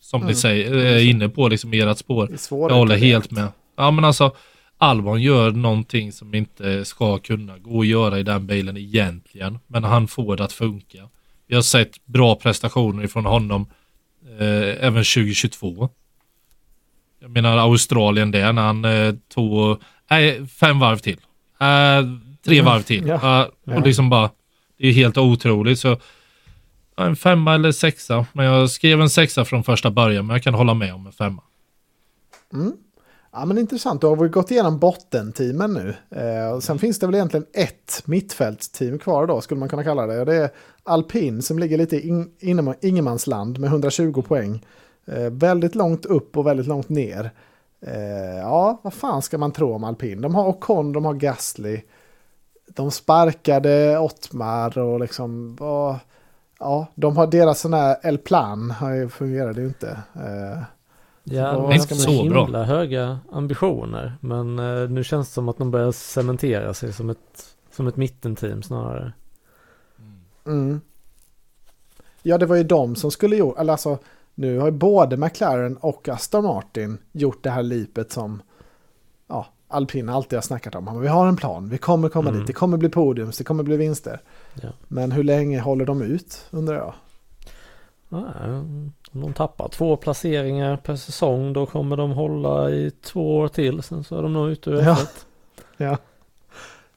Som Mm. ni säger, är inne på liksom i ert spår. Det är svårt. Jag håller helt med. Ja, men alltså Albon gör någonting som inte ska kunna gå att göra i den bilen egentligen. Men han får det att funka. Vi har sett bra prestationer från honom eh, även 2022. Jag menar Australien där när han eh, tog nej, fem varv till. Eh, tre varv till. ja. Eh, och liksom bara, det är helt otroligt. Så en femma eller sexa. Men jag skrev en sexa från första början, men jag kan hålla med om en femma. Mm. Ja, men intressant. Då har vi gått igenom bottenteamen nu. Eh, sen finns det väl egentligen ett mittfältsteam kvar då, skulle man kunna kalla det. Det är Alpin som ligger lite in, inom ingenmansland med 120 poäng. Eh, väldigt långt upp och väldigt långt ner. Eh, ja, vad fan ska man tro om alpin? De har Ocon, de har Gasly. De sparkade Ottmar och liksom... Och, ja, de har deras sån här El Plan har ju fungerade ju inte. Eh, Ja, har ska så man- himla bra. höga ambitioner. Men eh, nu känns det som att de börjar cementera sig som ett, som ett mittenteam snarare. Mm. Ja, det var ju de som skulle gjort, eller alltså nu har ju både McLaren och Aston Martin gjort det här lipet som ja, alpin alltid har snackat om. Men Vi har en plan, vi kommer komma Mm. dit, det kommer bli podiums, det kommer bli vinster. Ja. Men hur länge håller de ut undrar jag? Ja, om de tappar två placeringar per säsong då kommer de hålla i två år till. Sen så är de nog ute ur Ja. F1. Ja.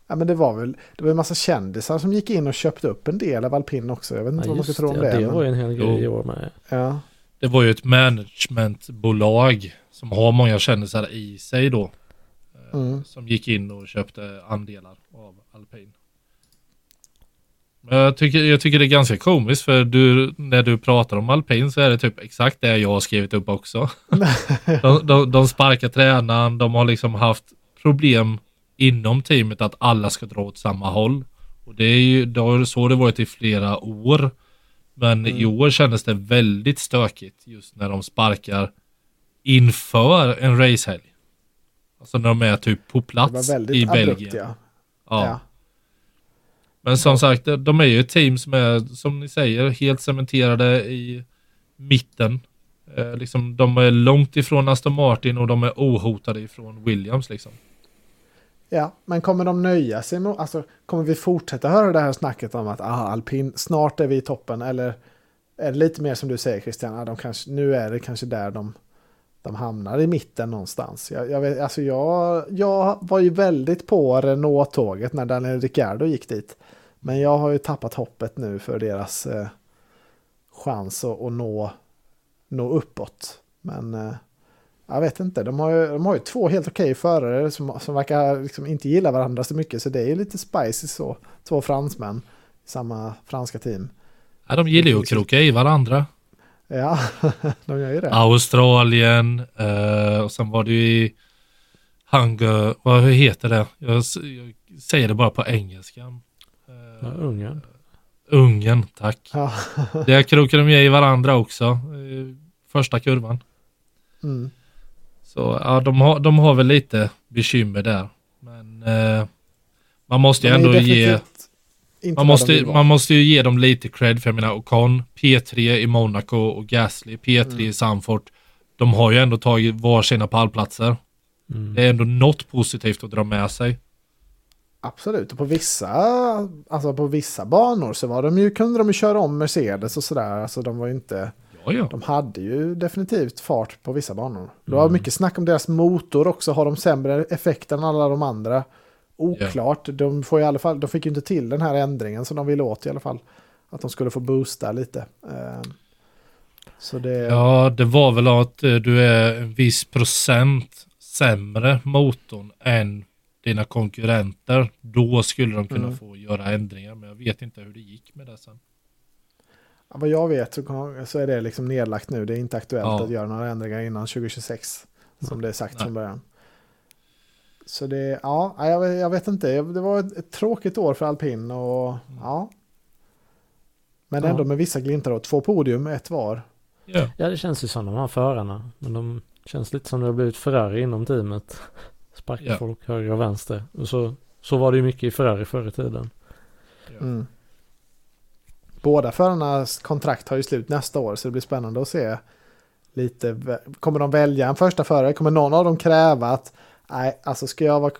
ja, men det var väl det var en massa kändisar som gick in och köpte upp en del av alpin också. Jag vet inte Ja, vad man ska tro om det. det. Det men- var ju en hel grej i Jo. år med. ja. Det var ju ett managementbolag som har många kändisar i sig då. eh, Mm. Som gick in och köpte andelar av alpin. Jag tycker, jag tycker det är ganska komiskt för du, när du pratar om alpin så är det typ exakt det jag har skrivit upp också. de, de, de sparkar tränaren, de har liksom haft problem inom teamet att alla ska dra åt samma håll. Och det är ju det har så det varit i flera år. Men i år kändes det väldigt stökigt just när de sparkar inför en racehelg. Alltså när de är typ på plats i abrupt Belgien. ja. Ja. ja. Men som sagt, de- är ju ett team som är, som ni säger, helt cementerade i mitten. Eh, liksom, de är långt ifrån Aston Martin och de är ohotade ifrån Williams liksom. Ja, men kommer de nöja sig med, alltså kommer vi fortsätta höra det här snacket om att aha, alpin, snart är vi i toppen eller är det lite mer som du säger Christian, ah, de kanske, nu är det kanske där de, de hamnar i mitten någonstans. Jag, jag, vet, alltså jag, jag var ju väldigt på Renault-tåget när Daniel Ricciardo gick dit. Men jag har ju tappat hoppet nu för deras eh, chans att, att nå, nå uppåt. Men eh, jag vet inte, de har ju, de har ju två helt okej förare som, som verkar liksom inte gilla varandra så mycket. Så det är ju lite spicy så. Två fransmän i samma franska team. Ja, de gillar ju att kroka i varandra. Ja, de gör ju det. Australien eh, och sen var det ju i Hunger, vad heter det? Jag, jag säger det bara på engelska. Ja, Ungern. Ungern, tack. Ja. Där krokar de i varandra också. Första kurvan. Mm. Så ja, de har, de har väl lite bekymmer där. Men eh, man måste ju ändå ge, man måste, man måste ju ge dem lite cred. För jag menar Ocon, P3 i Monaco och Gasly, P3 Mm. i Sanford. De har ju ändå tagit varsina pallplatser. Mm. Det är ändå något positivt att dra med sig. Absolut, och på vissa, alltså på vissa banor så var de ju, kunde de ju köra om Mercedes och sådär. Alltså de var ju inte, Ja, ja. de hade ju definitivt fart på vissa banor. Det var Mm. mycket snack om deras motor också, har de sämre effekt än alla de andra? Oklart, de, får i alla fall, de fick ju inte till den här ändringen som de ville åt i alla fall. Att de skulle få boosta lite. Eh, Så det, Ja, det var väl att eh, du är en viss procent sämre motorn än dina konkurrenter. Då skulle de kunna Mm. få göra ändringar. Men jag vet inte hur det gick med det sen. Ja, vad jag vet så, är det liksom nedlagt nu. Det är inte aktuellt Ja. att göra några ändringar innan 2026. Som det är sagt Nej. från början. Så det, ja, jag, vet- jag vet inte. Det var ett, ett tråkigt år för alpin och ja. Men Ja. ändå med vissa glimtar och två podium, ett var. Ja. Ja, det känns ju som de här förarna. Men de känns lite som det har blivit Ferrari inom teamet. Sparkar Ja. folk höger och vänster. Och så, så var det ju mycket i Ferrari förr i tiden. Mm. Båda förarnas kontrakt har ju slut nästa år så det blir spännande att se lite. Kommer de välja en första förare? Kommer någon av dem kräva att nej, alltså ska jag vara,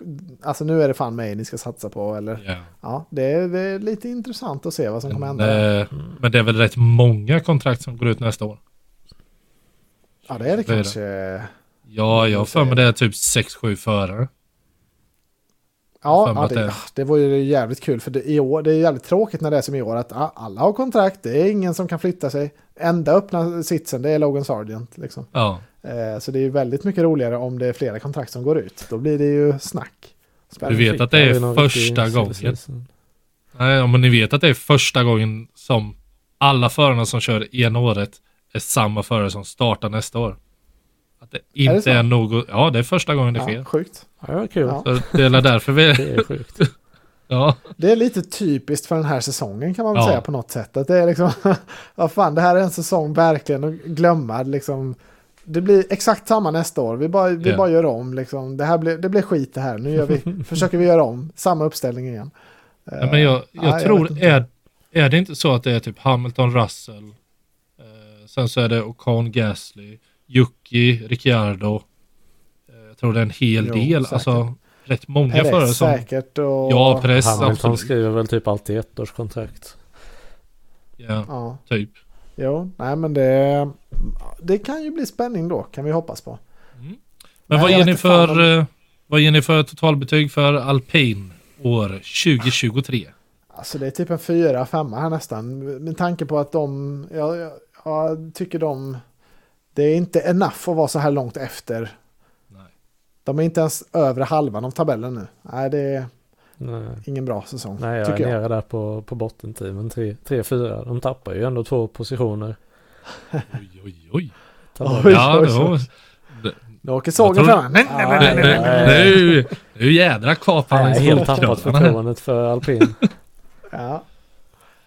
alltså nu är det fan mig ni ska satsa på eller Ja. ja, det är, det är lite intressant att se vad som kommer Men, hända. eh, men det är väl rätt många kontrakt som går ut nästa år. Ja, det är det så är det. Kanske. Ja, jag har för mig det är typ 6-7 förare. Ja, ja det, det- var ju jävligt kul för det, i år, det är jävligt tråkigt när det är som i år att ja, alla har kontrakt, det är ingen som kan flytta sig. Enda öppna sitsen det är Logan Sargent. Liksom. Ja, Eh, så det är ju väldigt mycket roligare om det är flera kontrakt som går ut. Då blir det ju snack. du vet att det är första gången. Nej, men ni vet att det är första gången som alla förarna som kör ena året är samma förare som startar nästa år. Att det inte så? är, något, ja det är första gången det Ja, sker. sjukt. Ja, det var kul. Ja. Så det är därför vi, Det är sjukt. ja, Det är lite typiskt för den här säsongen kan man väl Ja. säga på något sätt. Att det är liksom, vad fan, det här är en säsong verkligen att glömma. Liksom, det blir exakt samma nästa år. Vi bara, vi Ja. bara gör om. Liksom. Det, här blir, det blir skit det här. Nu gör vi, försöker vi göra om. Samma uppställning igen. Ja, men jag, jag Ja, jag tror, vet inte. är, är det inte så att det är typ Hamilton, Russell, eh, sen så är det Ocon, Gasly, Yuki, Ricciardo. Eh, jag tror det är en hel Jo, del, säkert. alltså rätt många förare Perez som... säkert och... Ja, press, Hamilton absolut. skriver väl typ alltid ett års kontrakt. Ja, Ja, typ. jo, nej men det, det kan ju bli spänning då, kan vi hoppas på. Men Nej, vad ger, ni för, eh, vad ger ni för totalbetyg för alpin år 2023? Alltså det är typ en fyra, femma här nästan. Med tanke på att de, jag, jag, jag tycker de, det är inte enough att vara så här långt efter. Nej. De är inte ens övre halvan av tabellen nu. Nej, det är Nej, ingen bra säsong. Nej jag tycker är jag. nere där på, på bottenteamen. 3-4. De tappar ju ändå två positioner. Oj, oj, oj. Oj, Ja, oj, det Nu åker sågen Jag fram. Nej, nej, nej, nej. Nu, nu jädra kapar Jag han helt tappat förtroendet för alpin. Ja.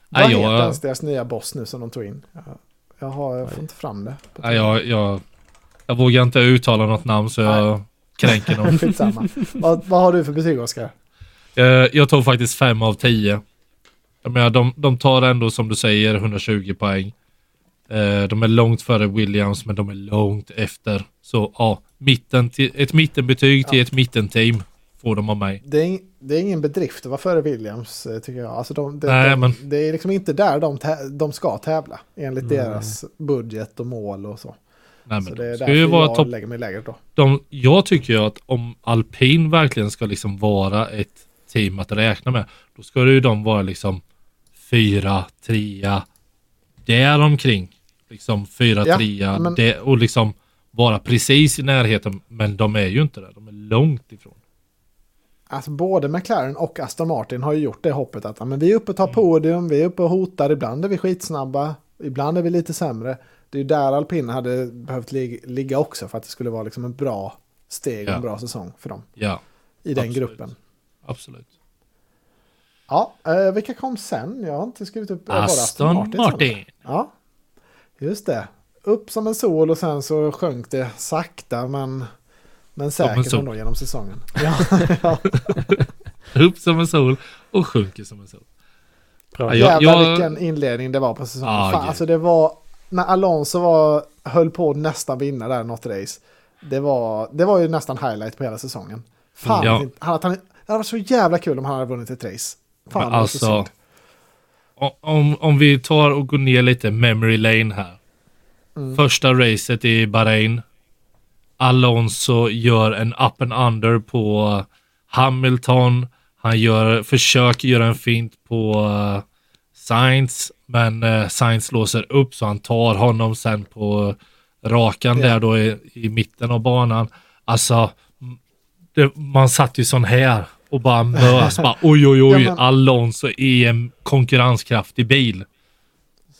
Vad jag- heter ens deras nya boss nu som de tog in? Jag, jag, har, jag får inte fram det. Nej, jag, jag, jag vågar inte uttala något namn så jag kränker dem. Skitsamma. vad, vad har du för betyg Oskar? Eh, Jag tog faktiskt 5 av 10. Jag menar, de, de tar ändå som du säger 120 poäng. Eh, De är långt före Williams men de är långt efter. Så ja, mitten till, ett mittenbetyg till ett mittenteam får de av mig. Det är, det är ingen bedrift att vara före Williams eh, tycker jag. Alltså de, det, Nej, de, men- det är liksom inte där de, de ska tävla. Enligt Nej. deras budget och mål och så. Nej, Så men det är de ska därför ju vara jag topp. lägger mig lägre då. De, jag tycker ju att om alpin verkligen ska liksom vara ett team att räkna med. Då ska det ju de vara liksom fyra, trea, där omkring. Liksom fyra, Ja, trea men- det, och liksom vara precis i närheten. Men de är ju inte det. De är långt ifrån. Alltså både McLaren och Aston Martin har ju gjort det hoppet att men vi är uppe och tar Mm. podium, vi är uppe och hotar, ibland är vi skitsnabba, ibland är vi lite sämre. Det är ju där alpin hade behövt lig- ligga också för att det skulle vara liksom en bra steg och Ja. en bra säsong för dem Ja, i den Absolut. gruppen. absolut. Ja, eh, vilka kom sen? Jag har inte skrivit upp. eh, Aston sen? Martin. Ja, just det. Upp som en sol och sen så sjönk det sakta men, men säkert ändå genom säsongen. Ja, ja. Upp som en sol och sjunker som en sol. Bra. Ja, jag- Jävlar jag- vilken inledning det var på säsongen. Ah, Fan, alltså det var, när Alonso var, höll på att nästan vinna där något race. Det var, det var ju nästan highlight på hela säsongen. Fan, Ja. han, han, det hade varit så jävla kul om han hade vunnit ett race. Fan, Men det var så alltså, synd. Om, om vi tar och går ner lite memory lane här. Mm. Första racet i Bahrain. Alonso gör en up and under på Hamilton. Han gör, försöker göra en fint på uh, Sainz. Men uh, Sainz låser upp så han tar honom sen på rakan Ja. där då i, i mitten av banan. Alltså, det, man satt ju sån här och bara mös. bara, oj, oj, oj, Ja, men- Alonso är en konkurrenskraftig bil.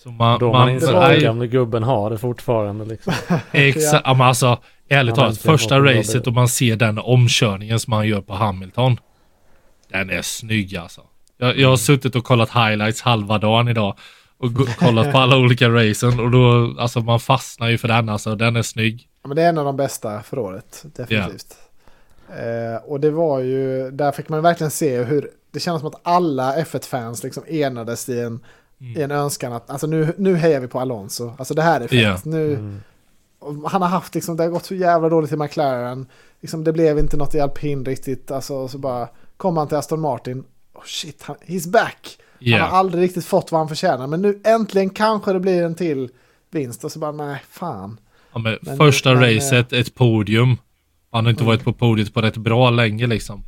Så man, Då man inser att nej. den gamle gubben har det fortfarande liksom. Exakt, ja. men alltså ärligt talat, första racet och man ser den omkörningen som han gör på Hamilton. Den är snygg alltså. Jag, jag har suttit och kollat highlights halva dagen idag och kollat på alla olika racen och då, alltså man fastnar ju för den alltså. Den är snygg. Ja, men det är en av de bästa för året, definitivt. Eh, och det var ju, där fick man verkligen se hur, det kändes som att alla F1-fans liksom enades i en, Mm. i en önskan att, alltså nu, nu hejar vi på Alonso. Alltså det här är fett. Ja. Nu, Mm. Han har haft liksom, det har gått så jävla dåligt i McLaren. Liksom, det blev inte något i alpin riktigt. Alltså så bara kom han till Aston Martin. Oh shit, han, he's back. Ja. Han har aldrig riktigt fått vad han förtjänar. Men nu äntligen kanske det blir en till vinst. Och så bara nej, fan. Ja, men Men- första eh, racet, ett podium. Han har inte varit på podiet på rätt bra länge liksom.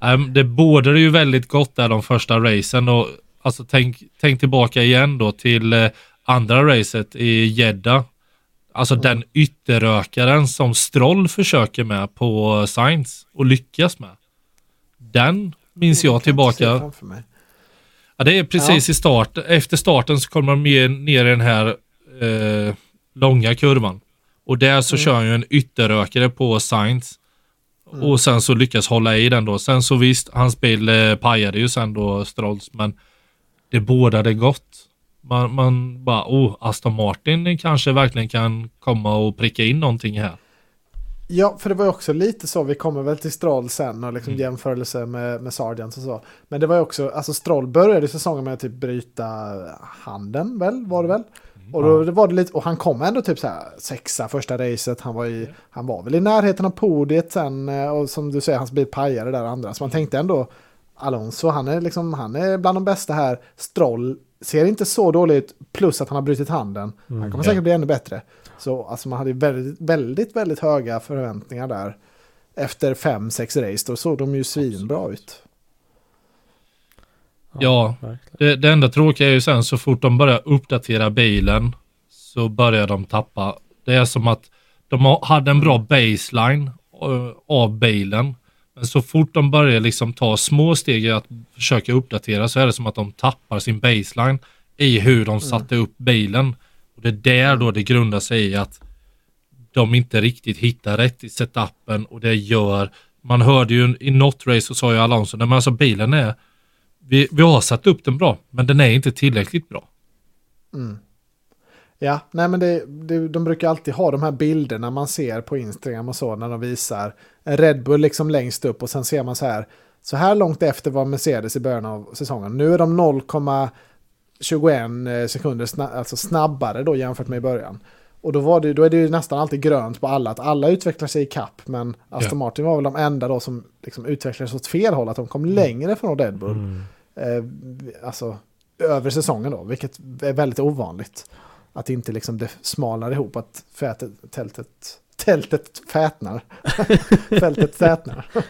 Um, det bådade ju väldigt gott där de första racen och alltså tänk, tänk tillbaka igen då till eh, andra racet i Jeddah. Alltså den ytterrökaren som Stroll försöker med på Sainz och lyckas med. Den minns jag inte se tillbaka. Ja, det är precis i start. Efter starten så kommer de ner i den här eh, långa kurvan. Och där så Mm. kör han ju en ytterrökare på Sainz. Mm. Och sen så lyckas hålla i den då. Sen så visst, hans bil eh, pajade ju sen då Strolls, men det bådade gott. Man, man bara, oh, Aston Martin kanske verkligen kan komma och pricka in någonting här. Ja, för det var ju också lite så, vi kommer väl till Stroll sen och liksom Mm. jämförelse med, med Sargent och så. Men det var ju också, alltså Stroll började säsongen med att typ bryta handen väl, var det väl? Och då var det lite, och han kom ändå typ så här sexa första racet, han var, i, han var väl i närheten av podiet sen eh, och som du säger, hans bil pajade där andra. Så man tänkte ändå, Alonso, han är liksom, han är bland de bästa här. Stroll ser inte så dålig ut, plus att han har brutit handen. Han kommer Ja. säkert bli ännu bättre. Så alltså man hade väldigt, väldigt, väldigt höga förväntningar där. Efter fem, sex race, då såg de ju svinbra ut. Ja. Det, det enda tråkiga är ju sen så fort de börjar uppdatera bilen så börjar de tappa. Det är som att de ha- hade en bra baseline eh, av bilen. Men så fort de börjar liksom ta små steg i att försöka uppdatera så är det som att de tappar sin baseline i hur de satte upp bilen. Och det är där då det grundar sig i att de inte riktigt hittar rätt i setupen och det gör, man hörde ju i något race så sa ju Alonso, men alltså bilen är, vi, vi har satt upp den bra, men den är inte tillräckligt bra. Ja, nej men det, det, de brukar alltid ha de här bilderna man ser på Instagram och så när de visar en Red Bull liksom längst upp och sen ser man så här. Så här långt efter var Mercedes i början av säsongen. Nu är de 0,21 sekunder sna alltså snabbare då jämfört med i början. Och då, var det, då är det ju nästan alltid grönt på alla, att alla utvecklar sig i kapp. Men Aston Ja. Martin var väl de enda då som liksom utvecklades åt fel håll, att de kom längre från Red Bull. Mm. Eh, alltså över säsongen då, vilket är väldigt ovanligt. Att inte liksom det smalnar ihop, att fätet, tältet, tältet fätnar. Fältet tätnar.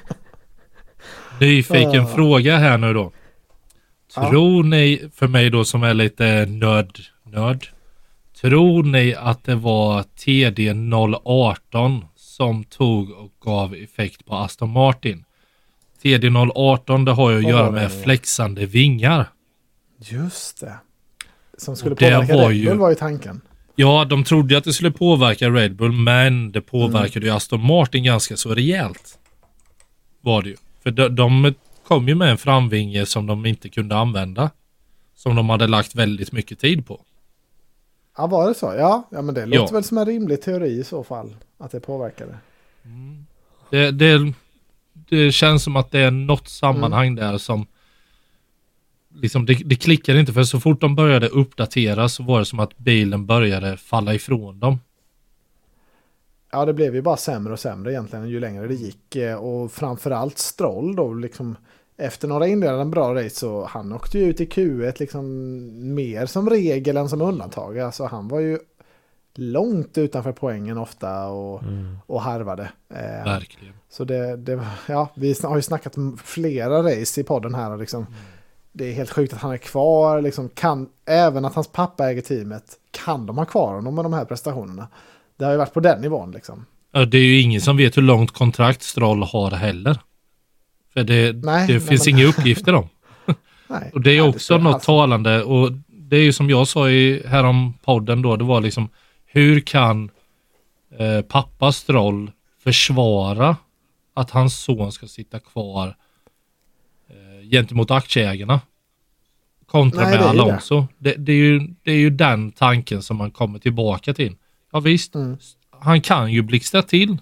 Nyfiken Ah. fråga här nu då. Ja. Tror ni, för mig då som är lite nörd, nörd. Tror ni att det var TD018 som tog och gav effekt på Aston Martin? TD018 det har ju att Vad göra med flexande vingar. Just det. Som skulle det påverka var Red ju- Bull var ju tanken. Ja, de trodde att det skulle påverka Red Bull, men det påverkade ju Aston Martin ganska så rejält. Var det ju. För de, de kom ju med en framvinge som de inte kunde använda. Som de hade lagt väldigt mycket tid på. Ja, var det så? Ja, ja men det låter Ja. väl som en rimlig teori i så fall. Att det påverkade. Det, det, det känns som att det är något sammanhang där som liksom det, det klickade inte för så fort de började uppdatera så var det som att bilen började falla ifrån dem. Ja, det blev ju bara sämre och sämre egentligen ju längre det gick. Eh, Och framförallt Stroll då, liksom efter några inledande bra race så han åkte ju ut i Q1 liksom mer som regel än som undantag. Alltså han var ju långt utanför poängen ofta och, Mm. och harvade. Eh, Verkligen. så det, det, ja, vi har ju snackat flera race i podden här och liksom det är helt sjukt att han är kvar, liksom kan, även att hans pappa äger teamet, kan de ha kvar honom med de här prestationerna? Det har ju varit på den nivån liksom. Ja, det är ju ingen som vet hur långt kontrakt Stroll har heller. För det, Nej, det nej, finns men- inga uppgifter om. Nej. Och det är Nej, också står något alls- talande och det är ju som jag sa i härom podden då, det var liksom hur kan eh, pappa Stroll försvara att hans son ska sitta kvar gentemot aktieägarna? Kontra Nej, med det. Alonso. Det, det, är ju, det är ju den tanken som man kommer tillbaka till. Ja visst, Mm. han kan ju blixtra till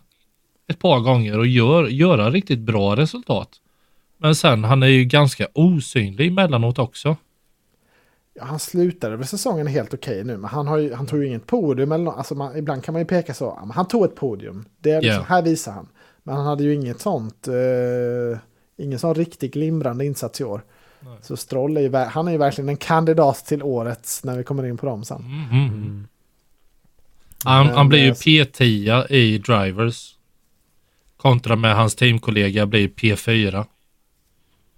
ett par gånger och gör, göra riktigt bra resultat. Men sen, han är ju ganska osynlig emellanåt också. Ja, han slutade väl säsongen helt okej nu, men han, har ju, han tog ju inget podium eller alltså man, Ibland kan man ju peka så, han tog ett podium. Det är liksom, Ja. här visar han. Men han hade ju inget sånt, eh, ingen sån riktigt glimrande insats i år. Nej. Så Stroll är ju, han är ju verkligen en kandidat till årets när vi kommer in på dem sen. Mhm. Mm. Han, han blir ju eh, P10 i Drivers. Kontra med hans teamkollega blir P4.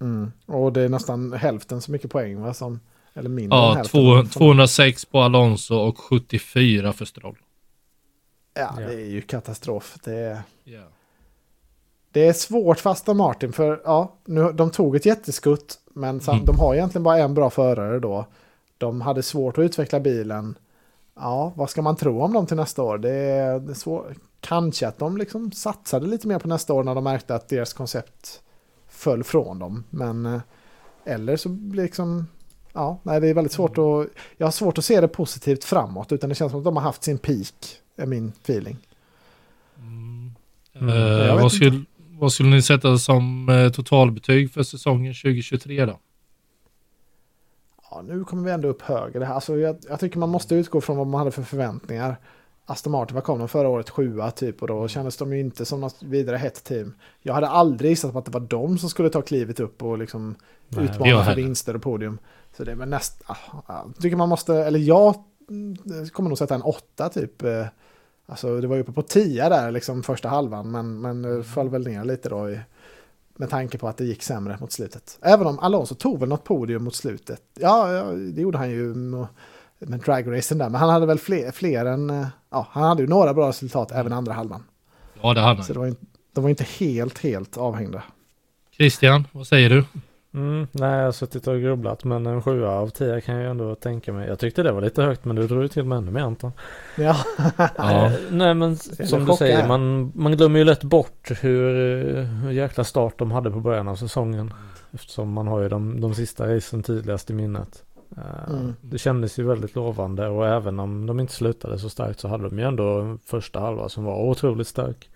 Mm. Och det är nästan hälften så mycket poäng va, som, eller mindre än Ja, hälften. två, som- 206 på Alonso och 74 för Stroll. Ja, Ja. det är ju katastrof. Det är, Ja. Det är svårt för Aston Martin för ja, nu, de tog ett jätteskutt men sam, Mm. de har egentligen bara en bra förare då. De hade svårt att utveckla bilen ja, vad ska man tro om dem till nästa år? Det är, det är svårt. Kanske att de liksom satsade lite mer på nästa år när de märkte att deras koncept föll från dem. Men eh, eller så blir liksom, ja, nej det är väldigt svårt att, jag har svårt att se det positivt framåt utan det känns som att de har haft sin peak, är min feeling. Mm. Mm. Jag vet vad, skulle, vad skulle ni sätta som eh, totalbetyg för säsongen 2023 då? Ja, nu kommer vi ändå upp högre. Alltså, jag, jag tycker man måste utgå från vad man hade för förväntningar. Aston Martin, vad kom de förra året? Sjua typ och då kändes de ju inte som något vidare hett team. Jag hade aldrig gissat på att det var de som skulle ta klivet upp och liksom Nej, jag utmana för vinster och podium. Så det är väl näst... ah, ah, Jag tycker man måste, eller jag mm, kommer nog sätta en åtta typ. Alltså det var ju uppe på tia där liksom första halvan men, men Mm. föll väl ner lite då i, med tanke på att det gick sämre mot slutet. Även om Alonso tog väl något podium mot slutet. Ja, ja det gjorde han ju med, med dragracen där. Men han hade väl fler, fler än... eh, Ja, han hade ju några bra resultat även andra halvan. Ja, det hade Så han. det var, de var inte helt, helt avhängda. Christian, vad säger du? Mm, nej, jag har suttit och grubblat men en sjua av tio kan jag ändå tänka mig. Jag tyckte det var lite högt men du drog ju till med ännu mer Anton. Ja, Ja. Eh, Nej men som du säger, man, man glömmer ju lätt bort hur, hur jäkla start de hade på början av säsongen. Eftersom man har ju de, de sista racen tydligast i minnet. Eh, Mm. Det kändes ju väldigt lovande och även om de inte slutade så starkt så hade de ju ändå första halva som var otroligt stark.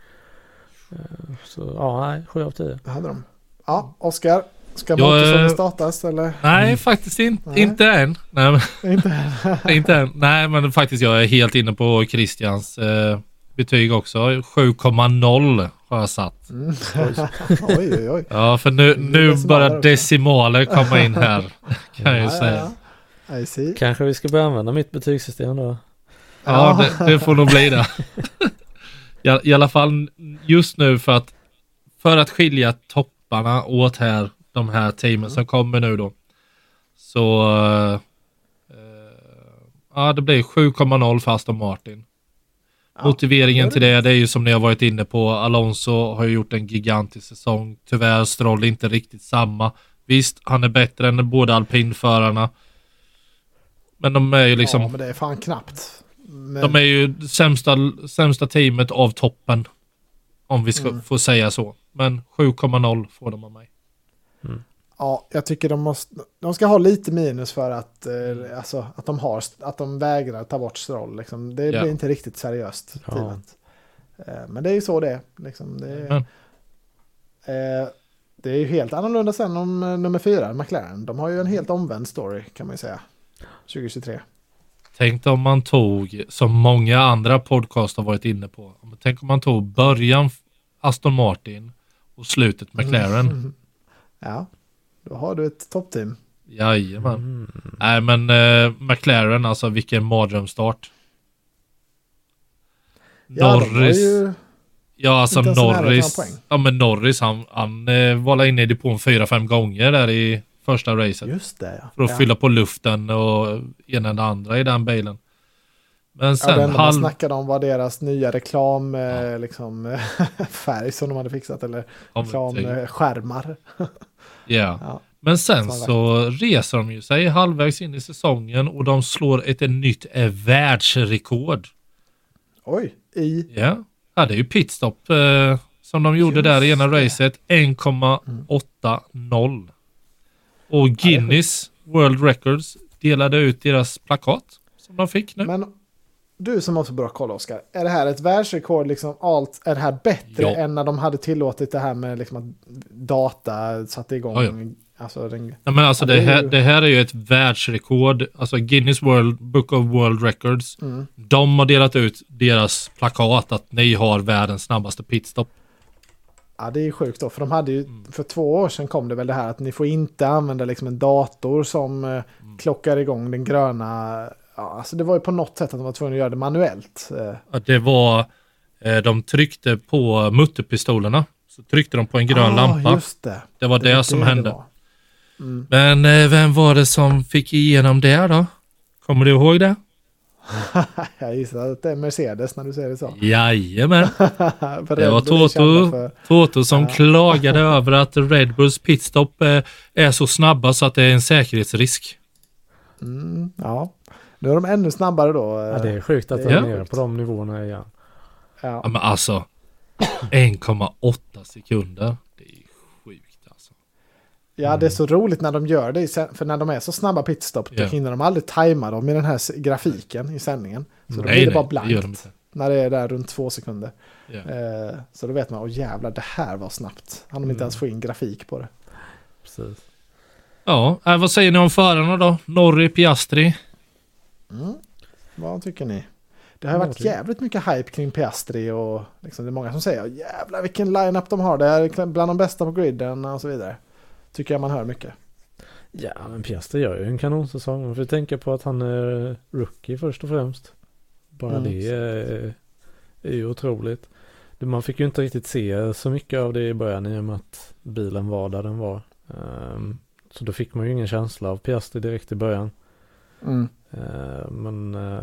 Eh, Så ja, nej, sju av tio. det hade de. Ja, Oskar. Ska Jag, motorsäsongen eh, startas eller? Nej, faktiskt in, Nej. inte än. Nej, men, Inte? inte än. Nej, men faktiskt jag är helt inne på Christians eh, betyg också. 7,0 har jag satt. Mm. oj, oj, oj. Ja, för nu, Mm, nu decimaler börjar också. decimaler komma in här. Kan jag ju säga. ja, ja. I see. Kanske vi ska börja använda mitt betygssystem då. Ja, det, det får nog bli det. I, I alla fall just nu för att för att skilja topparna åt här, de här teamen som kommer nu då. Så eh, ja, det blir 7,0 för Aston Martin. Motiveringen till det, det är ju som ni har varit inne på. Alonso har ju gjort en gigantisk säsong. Tyvärr Stroll inte riktigt samma. Visst, han är bättre än båda alpinförarna. Men de är ju liksom Ja, men det är fan knappt. Men, de är ju sämsta, sämsta teamet av toppen. Om vi ska Mm. få säga så. Men 7,0 får de av mig. Ja, jag tycker de måste, de ska ha lite minus för att, eh, alltså, att, de har, att de vägrar ta bort Stroll. Liksom. Det Ja. blir inte riktigt seriöst. Ja. Eh, men det är ju så det är. Liksom. Det, är Men, eh, det är ju helt annorlunda sen om eh, nummer fyra, McLaren. De har ju en helt omvänd story kan man ju säga. 2023. tänk om man tog, som många andra podcast har varit inne på. Tänk om man tog början Aston Martin och slutet McLaren. Ja, då har du ett toppteam. Jajamän. Mm. Nej men eh, McLaren, alltså vilken mardrömsstart. Ja, Norris. ju, Ja, alltså Norris. Ja, men Norris han, han eh, var inne i depån fyra, fem gånger där i första racet. just det ja. För att ja. fylla på luften och ena eller andra i den bilen. Men Ja, sen det enda man halv... snackade om var deras nya reklam, eh, liksom, färg som de hade fixat, eller Ja, reklamskärmar. Ja. Ja. Men sen så reser de ju sig halvvägs in i säsongen och de slår ett nytt eh, världsrekord. Oj, i... Ja, ja det är ju pitstop eh, som de gjorde Just där i ena det. racet. 1,80. Och Guinness World Records delade ut deras plakat som de fick nu. Men du som har så bra koll Oskar, är det här ett världsrekord liksom allt, är det här bättre Ja. än när de hade tillåtit det här med liksom att data satte igång? Ja, ja. Alltså den, Ja, men alltså det, det är här, ju- det här är ju ett världsrekord. Alltså Guinness World Book of World Records. mm. De har delat ut deras plakat att ni har världens snabbaste pitstop. Ja, det är ju sjukt då, för de hade ju, Mm. för två år sedan kom det väl det här att ni får inte använda liksom en dator som eh, Mm. klockar igång den gröna, ja, alltså det var ju på något sätt att de var tvungna att göra det manuellt. Eh, Att det var, eh, de tryckte på mutterpistolerna. Så tryckte de på en grön ah, lampa. Just det. Det var det, var som det hände. var. Mm. Men eh, vem var det som fick igenom det då? Kommer du ihåg det? Jag gissar att det är Mercedes när du säger det så. Jajamän. Det var Toto, för- Toto som klagade över att Red Bulls pitstop är så snabba så att det är en säkerhetsrisk. Mm, ja. Nu är de ännu snabbare då. Ja, det är sjukt att de det är nere på de nivåerna igen. Ja, Ja. men alltså 1,8 sekunder. Det är sjukt alltså. ja, det är så roligt när de gör det. För när de är så snabba pitstop då Ja. hinner de aldrig tajma dem i den här grafiken i sändningen. Så då Nej, blir det nej, bara det blankt. inte. När det är där runt två sekunder. Ja. Eh, så då vet man, åh jävlar, det här var snabbt. Han de inte Mm. ens få in grafik på det. Precis. Ja, äh, vad säger ni om förarna då? Norri, Piastri? Mm. Vad tycker ni? Det har ju varit jävligt mycket hype kring Piastri och liksom det är många som säger jävlar vilken line-up de har. Det är bland de bästa på griden och så vidare. Tycker jag man hör mycket. Ja, men Piastri gör ju en kanonsäsong. Man får tänka på att han är rookie först och främst. Bara Mm. det är, är ju otroligt. Man fick ju inte riktigt se så mycket av det i början i och med att bilen var där den var. Ehm, så då fick man ju ingen känsla av Piastri direkt i början. Mm. Ehm, men eh,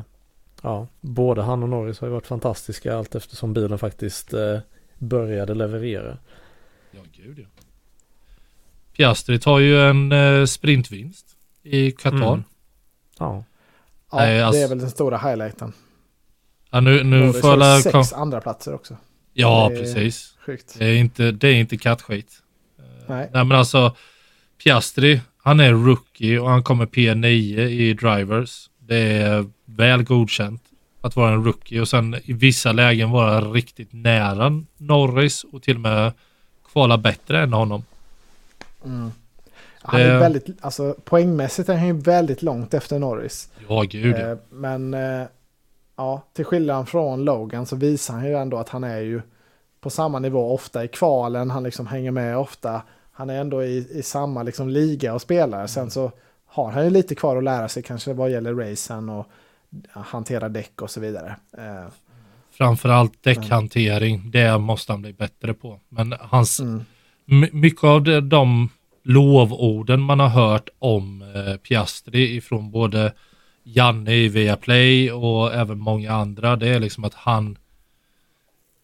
ja, både han och Norris har ju varit fantastiska allt eftersom bilen faktiskt eh, började leverera. Ja, gud ja. Piastri tar ju en eh, sprintvinst i Qatar. Mm. Ja, Ja, Nej, det är alltså- väl den stora highlighten. Ja, nu, nu får jag... sex Kom... andra platser också. Ja, Det är- precis. Sjukt. Det är inte, det är inte kattskit. Eh, Nej. Nej, men alltså Piastri, han är rookie och han kommer P9 i drivers. Det är väl godkänt att vara en rookie och sen i vissa lägen vara riktigt nära Norris och till och med kvala bättre än honom. Mm. Han är väldigt, alltså poängmässigt är han ju väldigt långt efter Norris. Ja, gud. Eh, men eh, ja, till skillnad från Logan så visar han ju ändå att han är ju på samma nivå ofta i kvalen. Han liksom hänger med ofta. Han är ändå i, i samma liksom liga och spelar. Sen så har han ju lite kvar att lära sig kanske vad gäller racen och hantera däck och så vidare. Eh, Framförallt däckhantering, det måste han bli bättre på. Men hans, mm, my- mycket av de, de lovorden man har hört om eh, Piastri ifrån både Janne i Viaplay och även många andra, det är liksom att han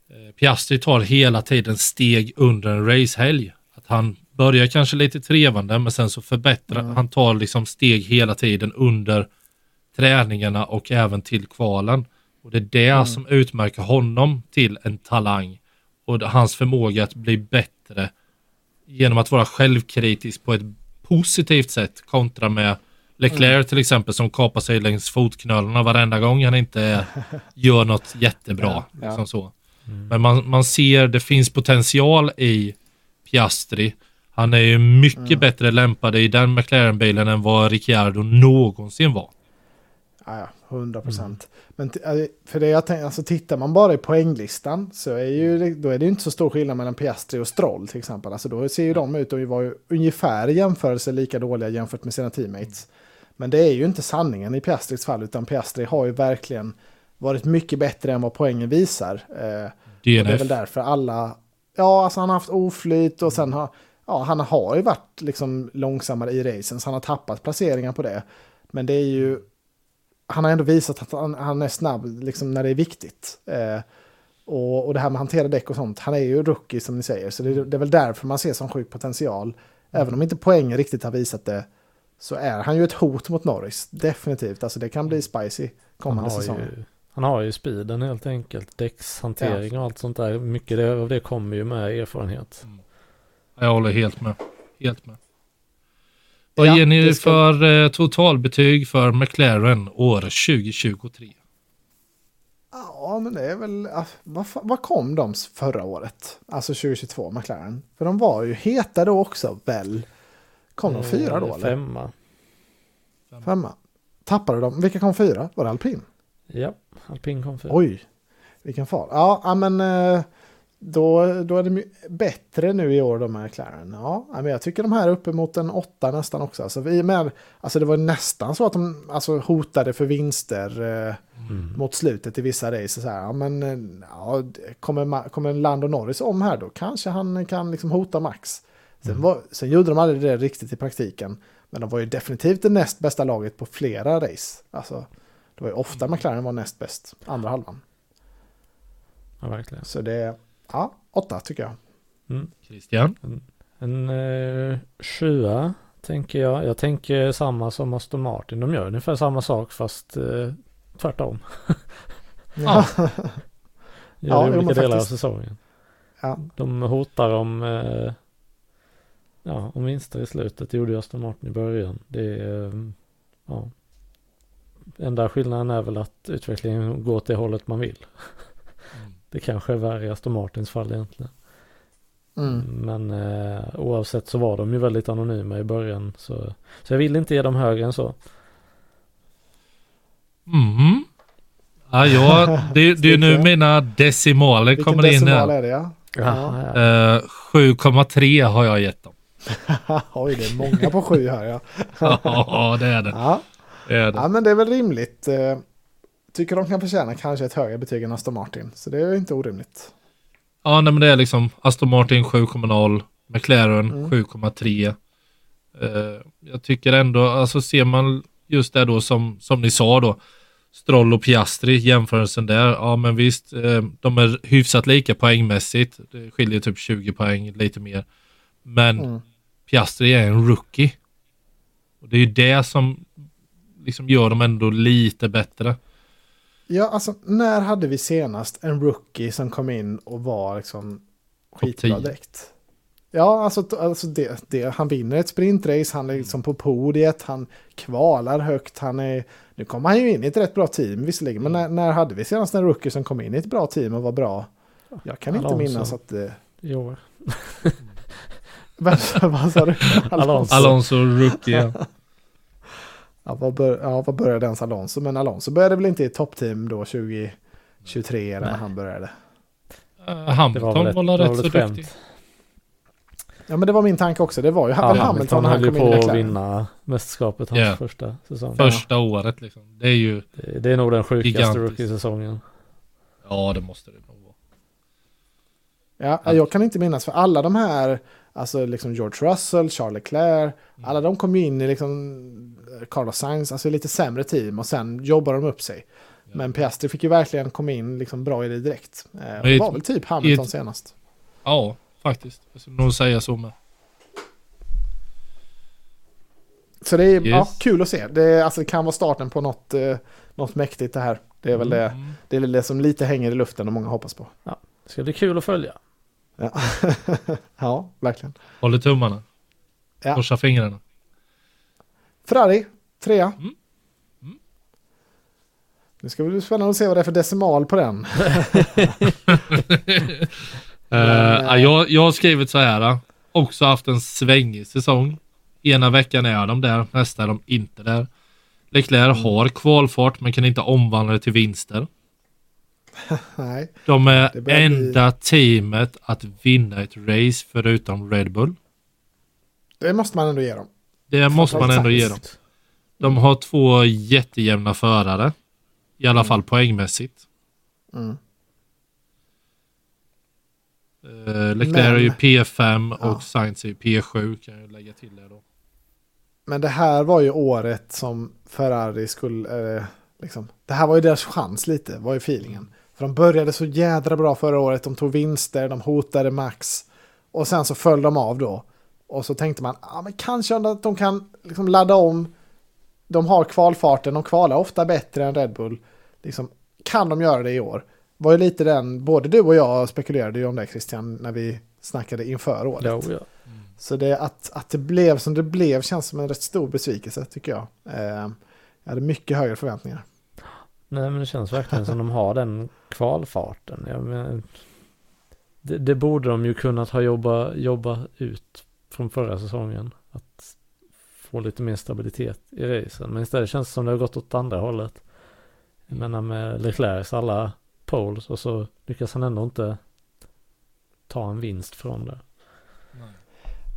eh, Piastri tar hela tiden steg under en racehelg. Att han börjar kanske lite trevande men sen så förbättrar Mm. han tar liksom steg hela tiden under träningarna och även till kvalen. Och det är det Mm. som utmärker honom till en talang och hans förmåga att bli bättre genom att vara självkritisk på ett positivt sätt kontra med Leclerc Mm. till exempel som kapar sig längs fotknölarna varenda gång han inte gör något jättebra. Ja, ja. Liksom så. Men man, man ser det finns potential i Piastri. Han är ju mycket Mm. bättre lämpad i den McLaren-bilen än vad Ricciardo någonsin var. Ja, ja, 100 procent. Men eh, för det jag tänker, alltså tittar man bara i poänglistan så är ju, då är det ju inte så stor skillnad mellan Piastri och Stroll till exempel. Alltså då ser ju de ut att vara ju ungefär i jämförelse lika dåliga jämfört med sina teammates. Men det är ju inte sanningen i Piastris fall, utan Piastri har ju verkligen varit mycket bättre än vad poängen visar. Eh, det är väl därför alla, ja alltså han har haft oflyt och sen har, ja han har ju varit liksom långsammare i racen så han har tappat placeringar på det. Men det är ju, han har ändå visat att han, han är snabb liksom när det är viktigt. Eh, och, och det här med att hantera däck och sånt, han är ju rookie som ni säger. Så det, det är väl därför man ser sån sjuk potential. Även om inte poängen riktigt har visat det, så är han ju ett hot mot Norris. Definitivt, alltså det kan bli spicy kommande säsong. ju, han har ju speeden helt enkelt. Däckshantering och allt sånt där. Mycket av det kommer ju med erfarenhet. Jag håller helt med. Helt med. Vad Ja, ger ni ska- för eh, totalbetyg för McLaren år 2023? Ja, men det är väl... ah, Vad, kom de förra året? Alltså 2022, McLaren. För de var ju heta då också, väl? Kom de fyra då, Eh, eller? Femma. Femma. Tappade de? Vilka kom fyra? Var det alpin? Ja, alpin kom fyra. Oj, vilken far. Ja, men eh, då, då är det bättre nu i år då med McLaren. Ja, men jag tycker de här är uppe mot en åtta nästan också. Alltså, vi med, alltså det var nästan så att de alltså, hotade för vinster eh, Mm. mot slutet i vissa race. Så här, ja, men eh, ja, kommer, kommer Lando Norris om här då kanske han kan liksom hota Max. Sen, var, sen gjorde de aldrig det riktigt i praktiken. Men de var ju definitivt det näst bästa laget på flera race. Alltså, det var ju ofta McLaren var näst bäst, andra halvan. Ja, verkligen. Så det, ja, åtta tycker jag. Mm. Christian? En eh, sjua tänker jag. Jag tänker samma som Aston Martin. De gör ungefär samma sak fast eh, tvärtom. Ja. Gör Ja, det i jo, olika delar av faktiskt. säsongen. Ja. De hotar om, eh, ja, om vinster i slutet. Det gjorde Aston Martin i början. Det är, eh, ja. Enda skillnaden är väl att utvecklingen går åt det hållet man vill. Mm. Det kanske är värre i Aston Martins fall egentligen. Mm. Men eh, oavsett så var de ju väldigt anonyma i början. Så, så jag vill inte ge dem högre än så. Mm. Ja, ja, det, det är nu mina decimaler Vilken kommer in decimal här. är det ja? Ja. Ja. Eh, 7,3 har jag gett dem. Oj, det är många på sju här ja. Ja, det är det. Ja, det, ja men det är väl rimligt. Eh, Tycker de kan förtjäna kanske ett högre betyg än Aston Martin. Så det är inte orimligt. Ja, nej, men det är liksom Aston Martin 7,0, McLaren Mm. 7,3. Eh, jag tycker ändå, alltså ser man just det då som, som ni sa då, Stroll och Piastri, jämförelsen där, ja men visst, eh, de är hyfsat lika poängmässigt. Det skiljer typ 20 poäng, lite mer. Men Mm. Piastri är en rookie. Och det är ju det som liksom gör dem ändå lite bättre. Ja, alltså när hade vi senast en rookie som kom in och var liksom skitbra 10. direkt? Ja, alltså, alltså det, det, han vinner ett sprintrace, han är liksom på podiet, han kvalar högt, han är... Nu kommer han ju in i ett rätt bra team visserligen, men när, när hade vi senast en rookie som kom in i ett bra team och var bra? Jag kan inte Alonso. minnas att det... År. Vad vad sa du? Alonso. Alonso rookie. ja. Ja, vad, bör, ja, vad började ens Alonso? Men Alonso började väl inte i toppteam då 2023 eller när han började? Var Hamilton var, var rätt så duktig. Ja, men det var min tanke också. Det var ju Ja, Hamilton, Hamilton när han höll ju kom in i på att vinna mästerskapet hans Ja. första säsong. Första året liksom. Det är ju, Det, det är nog den sjukaste rookie-säsongen. ja det måste det vara. Ja, jag kan inte minnas för alla de här, alltså liksom George Russell, Charles Leclerc, Mm. alla de kom ju in i liksom Carlos Sainz, alltså lite sämre team och sen jobbar de upp sig. Men Piastri fick ju verkligen komma in liksom bra i det direkt. Eh, i det var väl typ Hamilton ett- senast. Ja, faktiskt. Jag skulle nog säga så med. Så det är ja, Yes. kul att se. Det, är, alltså, det kan vara starten på något, eh, något mäktigt det här. Det är väl det, Mm. det, är väl det som lite hänger i luften och många hoppas på. Det ska bli kul att följa. Ja, ja verkligen. Håller tummarna. Ja. Korsa fingrarna. Ferrari, trea. Mm. Mm. Nu ska det bli spännande att se vad det är för decimal på den. Eh, ja, jag, jag har skrivit så här. eh, Också haft en svängig säsong. Ena veckan är de där, nästa är de inte där. Leclerc Mm. har kvalfart men kan inte omvandla det till vinster. Nej. De är börjar bli- enda teamet att vinna ett race förutom Red Bull. Det måste man ändå ge dem. Det måste man ändå ge dem. De har två jättejämna förare. I alla fall poängmässigt. Mm. Uh, Leclerc är ju Men- P5 Ja. och Sainz är ju P7 kan jag lägga till det då. Men det här var ju året som Ferrari skulle... Eh, liksom, det här var ju deras chans lite, var ju feelingen. För de började så jädra bra förra året, de tog vinster, de hotade Max. Och sen så föll de av då. Och så tänkte man, ja men kanske att de kan liksom ladda om. De har kvalfarten, de kvalar ofta bättre än Red Bull. Liksom, kan de göra det i år? Var ju lite den, både du och jag spekulerade ju om det Christian, när vi snackade inför året. Jo, ja. Så det, att, att det blev som det blev känns som en rätt stor besvikelse tycker jag. Eh, jag hade mycket högre förväntningar. Nej men det känns verkligen som de har den kvalfarten. Jag men, det, det borde de ju kunnat ha jobba, jobba ut från förra säsongen. Att få lite mer stabilitet i racen. Men istället känns det som det har gått åt andra hållet. Jag menar med Leclercs alla poles och så lyckas han ändå inte ta en vinst från det.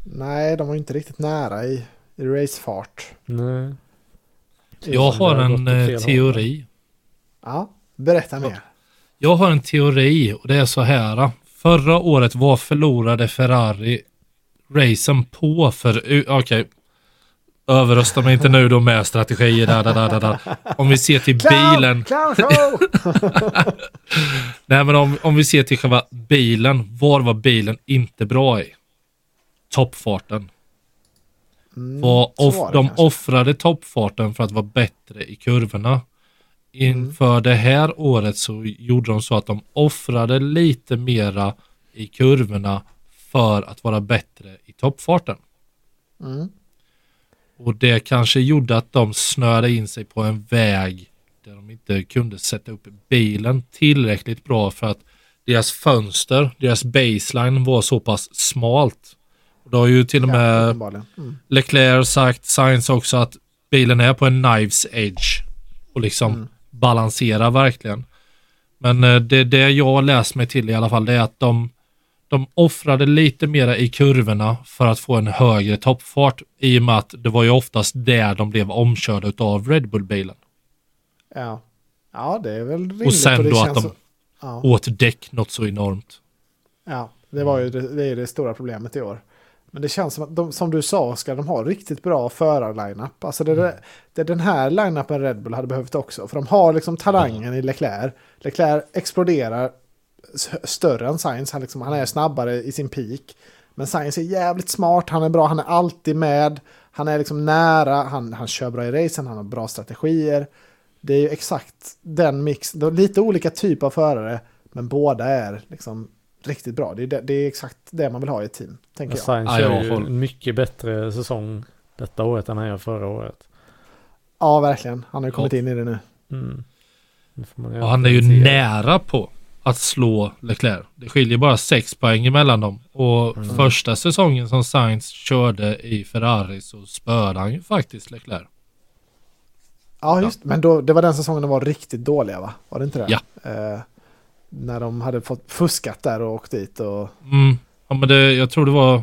Nej, de var inte riktigt nära i, i racefart. Nej. Jag har en eh, teori. Ja, berätta mer. Jag har en teori och det är så här. Förra året var förlorade Ferrari racen på för... Okej. Överrösta mig inte nu då med strategier. Där, där, där, där. Om vi ser till bilen. Clown show! Nej men om, om vi ser till själva bilen. Var var bilen inte bra i? Toppfarten. Mm, var off, de kanske. offrade toppfarten för att vara bättre i kurvorna. Inför det här året så gjorde de så att de offrade lite mera i kurvorna för att vara bättre i toppfarten. Mm. Och det kanske gjorde att de snörde in sig på en väg där de inte kunde sätta upp bilen tillräckligt bra för att deras fönster, deras baseline var så pass smalt. Och då har ju till och Ja, med uppenbarligen. Mm. Leclerc sagt, Sainz också att bilen är på en knives edge och liksom Mm. Balanserar verkligen. Men eh, det, det jag läst mig till i alla fall det är att de, de offrade lite mera i kurvorna för att få en högre toppfart i och med att det var ju oftast där de blev omkörda av Red Bull-bilen. Ja. ja, det är väl rimligt. Och sen det då att de så- Ja. åt däck något så enormt. Ja, det var ju det, det, är det stora problemet i år. Men det känns som att de, som du sa Oskar, de har riktigt bra förarlineup. Alltså det, Mm. det, den här lineupen Red Bull hade behövt också. För de har liksom talangen i Leclerc. Leclerc exploderar större än Sainz. Han, liksom, han är snabbare i sin peak. Men Sainz är jävligt smart, han är bra, han är alltid med. Han är liksom nära, han, han kör bra i racen, han har bra strategier. Det är ju exakt den mix, lite olika typer av förare, men båda är liksom riktigt bra. Det är, det, det är exakt det man vill ha i ett team, tänker jag. Sainz Ja, jag ju en mycket bättre säsong detta året än han gör förra året. Ja, verkligen. Han har ju kommit Ja. in i det nu. Mm. Det får man Och han är ju differentiera. nära på att slå Leclerc. Det skiljer bara sex poäng emellan dem. Och Mm. första säsongen som Sainz körde i Ferrari så spöade han ju faktiskt Leclerc. Ja, just Men då, det var den säsongen de var riktigt dåliga, va? Var det inte det? Ja. Eh, när de hade fått fuskat där och åkt dit och... Mm. Ja men det, jag tror det var... eh,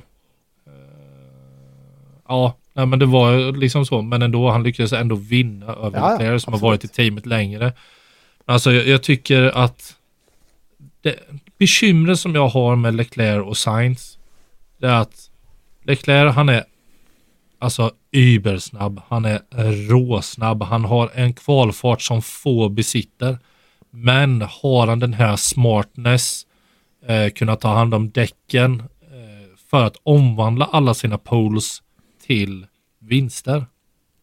ja, nej, men det var liksom så. Men ändå, han lyckades ändå vinna över Ja, ja, som har varit i teamet längre. Alltså jag, jag tycker att det bekymret som jag har med Leclerc och Sainz det är att Leclerc han är alltså übersnabb. Han är råsnabb. Han har en kvalfart som få besitter. Men har han den här smartness, eh, kunna ta hand om däcken eh, för att omvandla alla sina poles till vinster.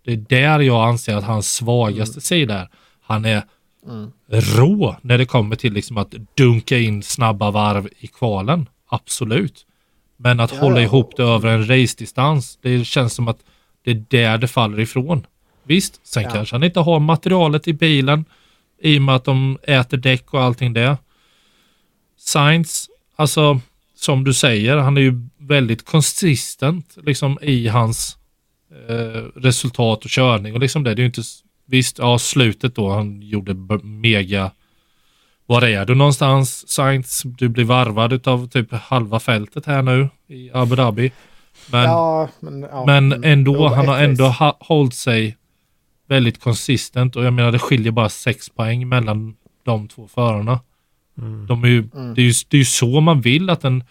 Det är där jag anser att hans svagaste sida är. Han är Mm. rå när det kommer till liksom att dunka in snabba varv i kvalen. Absolut. Men att Ja, hålla ja. ihop det över en race-distans, det känns som att det är där det faller ifrån. Visst, sen Ja. kanske han inte har materialet i bilen i och med att de äter däck och allting det. Sainz, alltså som du säger, han är ju väldigt konsistent liksom i hans eh, resultat och körning och liksom det. Det är ju inte, visst, ja slutet då han gjorde mega var är du någonstans Sainz? Du blir varvad av typ halva fältet här nu i Abu Dhabi. Men, ja, men, ja, men ändå, han har ändå hållit sig väldigt konsistent och jag menar det skiljer bara sex poäng mellan de två förarna. Mm. De är ju, Mm. det, är ju, det är ju så man vill att en,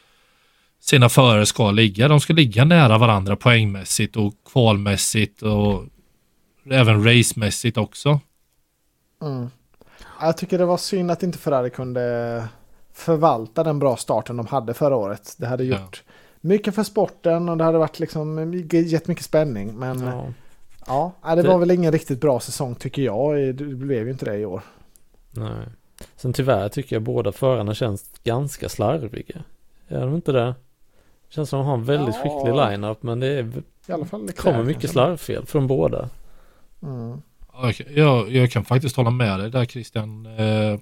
sina förare ska ligga. De ska ligga nära varandra poängmässigt och kvalmässigt och även racemässigt också. Mm. Jag tycker det var synd att inte Ferrari kunde förvalta den bra starten de hade förra året. Det hade Ja. gjort mycket för sporten och det hade varit liksom gett mycket spänning. Men ja, Ja, det var väl ingen riktigt bra säsong tycker jag. Det blev ju inte det i år. nej. Sen tyvärr tycker jag båda förarna känns ganska slarviga. Är de inte det? Känns som att de har en väldigt Ja. skicklig line-up men det är, I alla fall Leclerc, kommer mycket slarvfel från båda. Mm. Jag, jag kan faktiskt hålla med dig där Christian. Eh,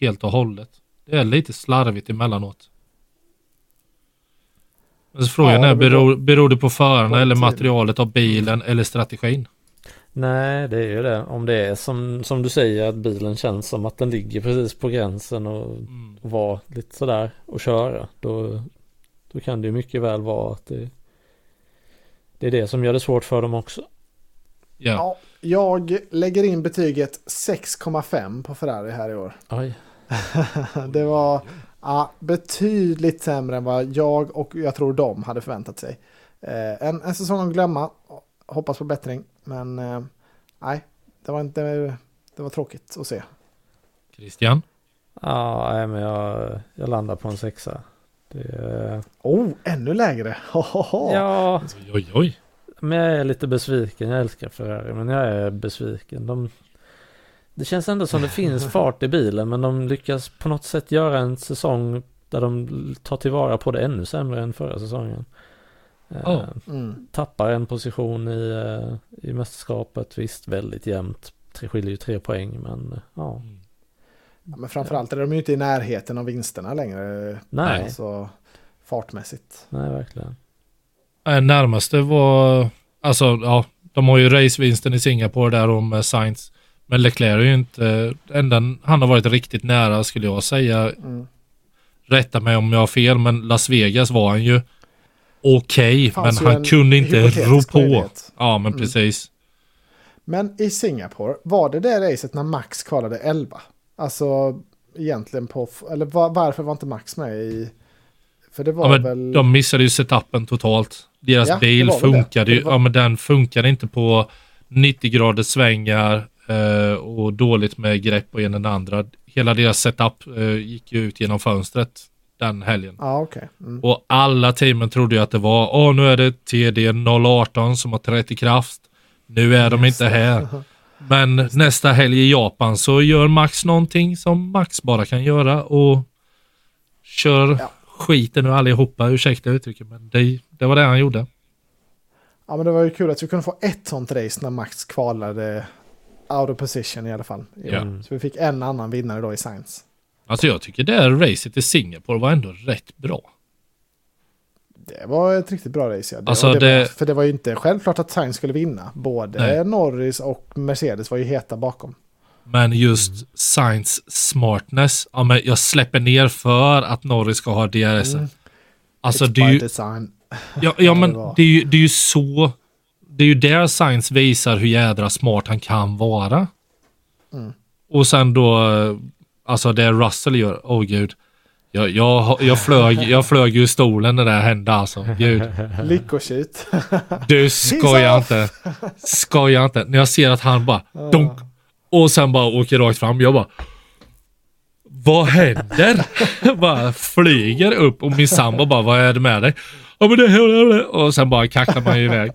helt och hållet. Det är lite slarvigt emellanåt. Men så frågan Ja, är, det beror beror, det på förarna eller materialet av bilen eller strategin? Nej, det är ju det. Om det är som, som du säger att bilen känns som att den ligger precis på gränsen och, Mm. och vara lite sådär och köra. Då, då kan det ju mycket väl vara att det, det är det som gör det svårt för dem också. Ja. Ja, jag lägger in betyget 6,5 på Ferrari här i år. Oj. det var ja, betydligt sämre än vad jag och jag tror de hade förväntat sig. Eh, en, en säsong att glömma. Hoppas på bättring. Men eh, nej, det var inte... Det var tråkigt att se. Christian? Ja, nej, men jag, jag landar på en sexa. Det, Oh, ännu lägre! Hohoho. ja, Oj, oj, oj. Men jag är lite besviken. Jag älskar Ferrari, men jag är besviken. De, det känns ändå som det finns fart i bilen, men de lyckas på något sätt göra en säsong där de tar tillvara på det ännu sämre än förra säsongen. Eh, Mm. Tappar en position i, eh, i mästerskapet, visst väldigt jämnt. Tre skiljer ju tre poäng, men eh, ja. Ja, men framförallt är de ju inte i närheten av vinsterna längre. Nej, Alltså fartmässigt. nej verkligen. Närmaste var, alltså ja, de har ju racevinsten i Singapore där om Sainz. Men Leclerc är ju inte, enda han har varit riktigt nära skulle jag säga. Mm. Rätta mig om jag har fel, men Las Vegas var han ju okej, men Fanns ju han kunde inte ro på. möjlighet. Ja, men Mm. precis. Men i Singapore, var det det racet när Max kvalade 11? Alltså egentligen på, eller var, varför var inte Max med i... För det var Ja, men väl... De missade ju setupen totalt. Deras Ja, bil funkade ju, var- ja men den funkade inte på 90 graders svängar och dåligt med grepp på en den andra. Hela deras setup eh, gick ju ut genom fönstret den helgen. Ja, okej. Mm. Och alla teamen trodde ju att det var, åh nu är det TD 018 som har trätt i kraft. Nu är de inte här. Men nästa helg i Japan så gör Max någonting som Max bara kan göra och kör Ja. skiten ur allihopa, ursäkta uttrycket, men det, det var det han gjorde. Ja, men det var ju kul att vi kunde få ett sånt race när Max kvalade out of position i alla fall. Ja. Mm. Så vi fick en annan vinnare då i Science. Alltså jag tycker det här racet i Singapore var ändå rätt bra. Det var ett riktigt bra race. Ja. Det, Alltså, det det- för det var ju inte självklart att Sainz skulle vinna. Både Nej. Norris och Mercedes var ju heta bakom. Men just Science smartness, ja men jag släpper ner för att Norris ska ha DRS. Mm. Alltså It's det är ju, design. ja, Ja, det men var- det är, ju, det är ju så, det är ju där Science visar hur jädra smart han kan vara. Mm. Och sen då, alltså det Russell gör, åh oh, gud. Jag, jag, jag, flög, jag flög ur stolen när det här hände alltså. Gud. Lyckotjut. Du skojar inte. Skojar inte. När jag ser att han bara donk, och sen bara åker rakt fram. Jag bara Vad händer? bara flyger upp och min sambo bara vad är det med dig? Ja men det och sen bara kacklar man ju iväg.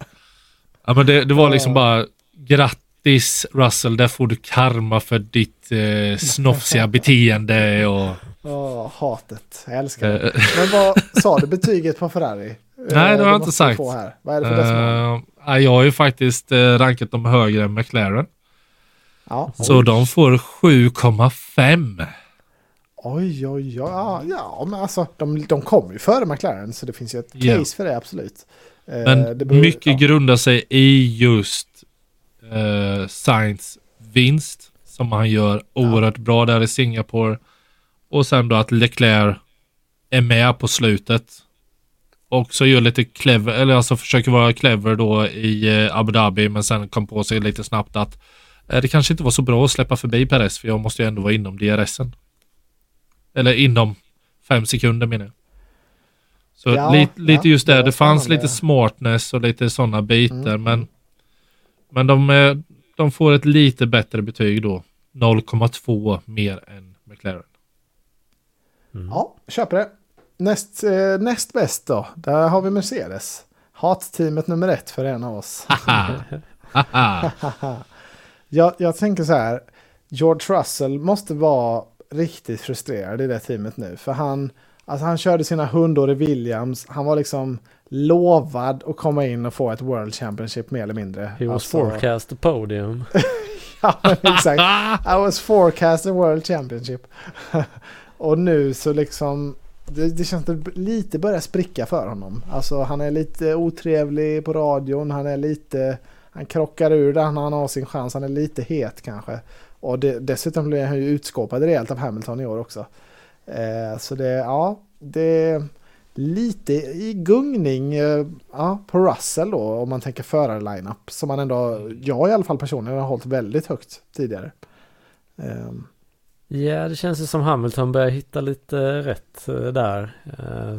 Ja men det, det var liksom bara grattis Russell, där får du karma för ditt eh, snofsiga beteende och Åh, hatet. Jag älskar det. eh, Men vad sa du betyget på Ferrari? det har jag Eh, inte sagt. Vad är det för decimal? ja, jag har ju faktiskt rankat dem högre än McLaren. Ja. Så de får 7,5. Oj, oj, oj. Ja, ja men alltså de, de kom ju före McLaren så det finns ju ett case för det absolut. Eh, Men beror- mycket ja. grundar sig i just eh, Sainz vinst som han gör oerhört bra där i Singapore. Och sen då att Leclerc är med på slutet. Och så gör lite clever, eller alltså försöker vara clever då i eh, Abu Dhabi men sen kom på sig lite snabbt att eh, det kanske inte var så bra att släppa förbi Perez för jag måste ju ändå vara inom DRSen. Eller inom fem sekunder menar jag. Så Ja, lite, lite ja, just det där, var det fanns lite smartness och lite sådana bitar Mm. men men de, de får ett lite bättre betyg då. 0,2 mer än McLaren. Mm. Ja, köper det. Näst, eh, näst bäst då, där har vi Mercedes. Hatteamet nummer ett för en av oss. Jag, jag tänker så här, George Russell måste vara riktigt frustrerad i det teamet nu. För han, alltså han körde sina hundår i Williams, han var liksom lovad att komma in och få ett World Championship mer eller mindre. He was Alltså- forecast the podium. Ja, exakt. I was forecast a World Championship. och nu så liksom, det, det känns att det lite börjar spricka för honom. Alltså han är lite otrevlig på radion, han är lite, han krockar ur där han har sin chans, han är lite het kanske. Och det, dessutom blir han ju utskåpad rejält av Hamilton i år också. Eh, så det, ja, det är lite i gungning eh, ja, på Russell då om man tänker förarlineup som man ändå, jag i alla fall personligen har hållit väldigt högt tidigare. Ehm, Ja, det känns ju som Hamilton börjar hitta lite rätt eh, där.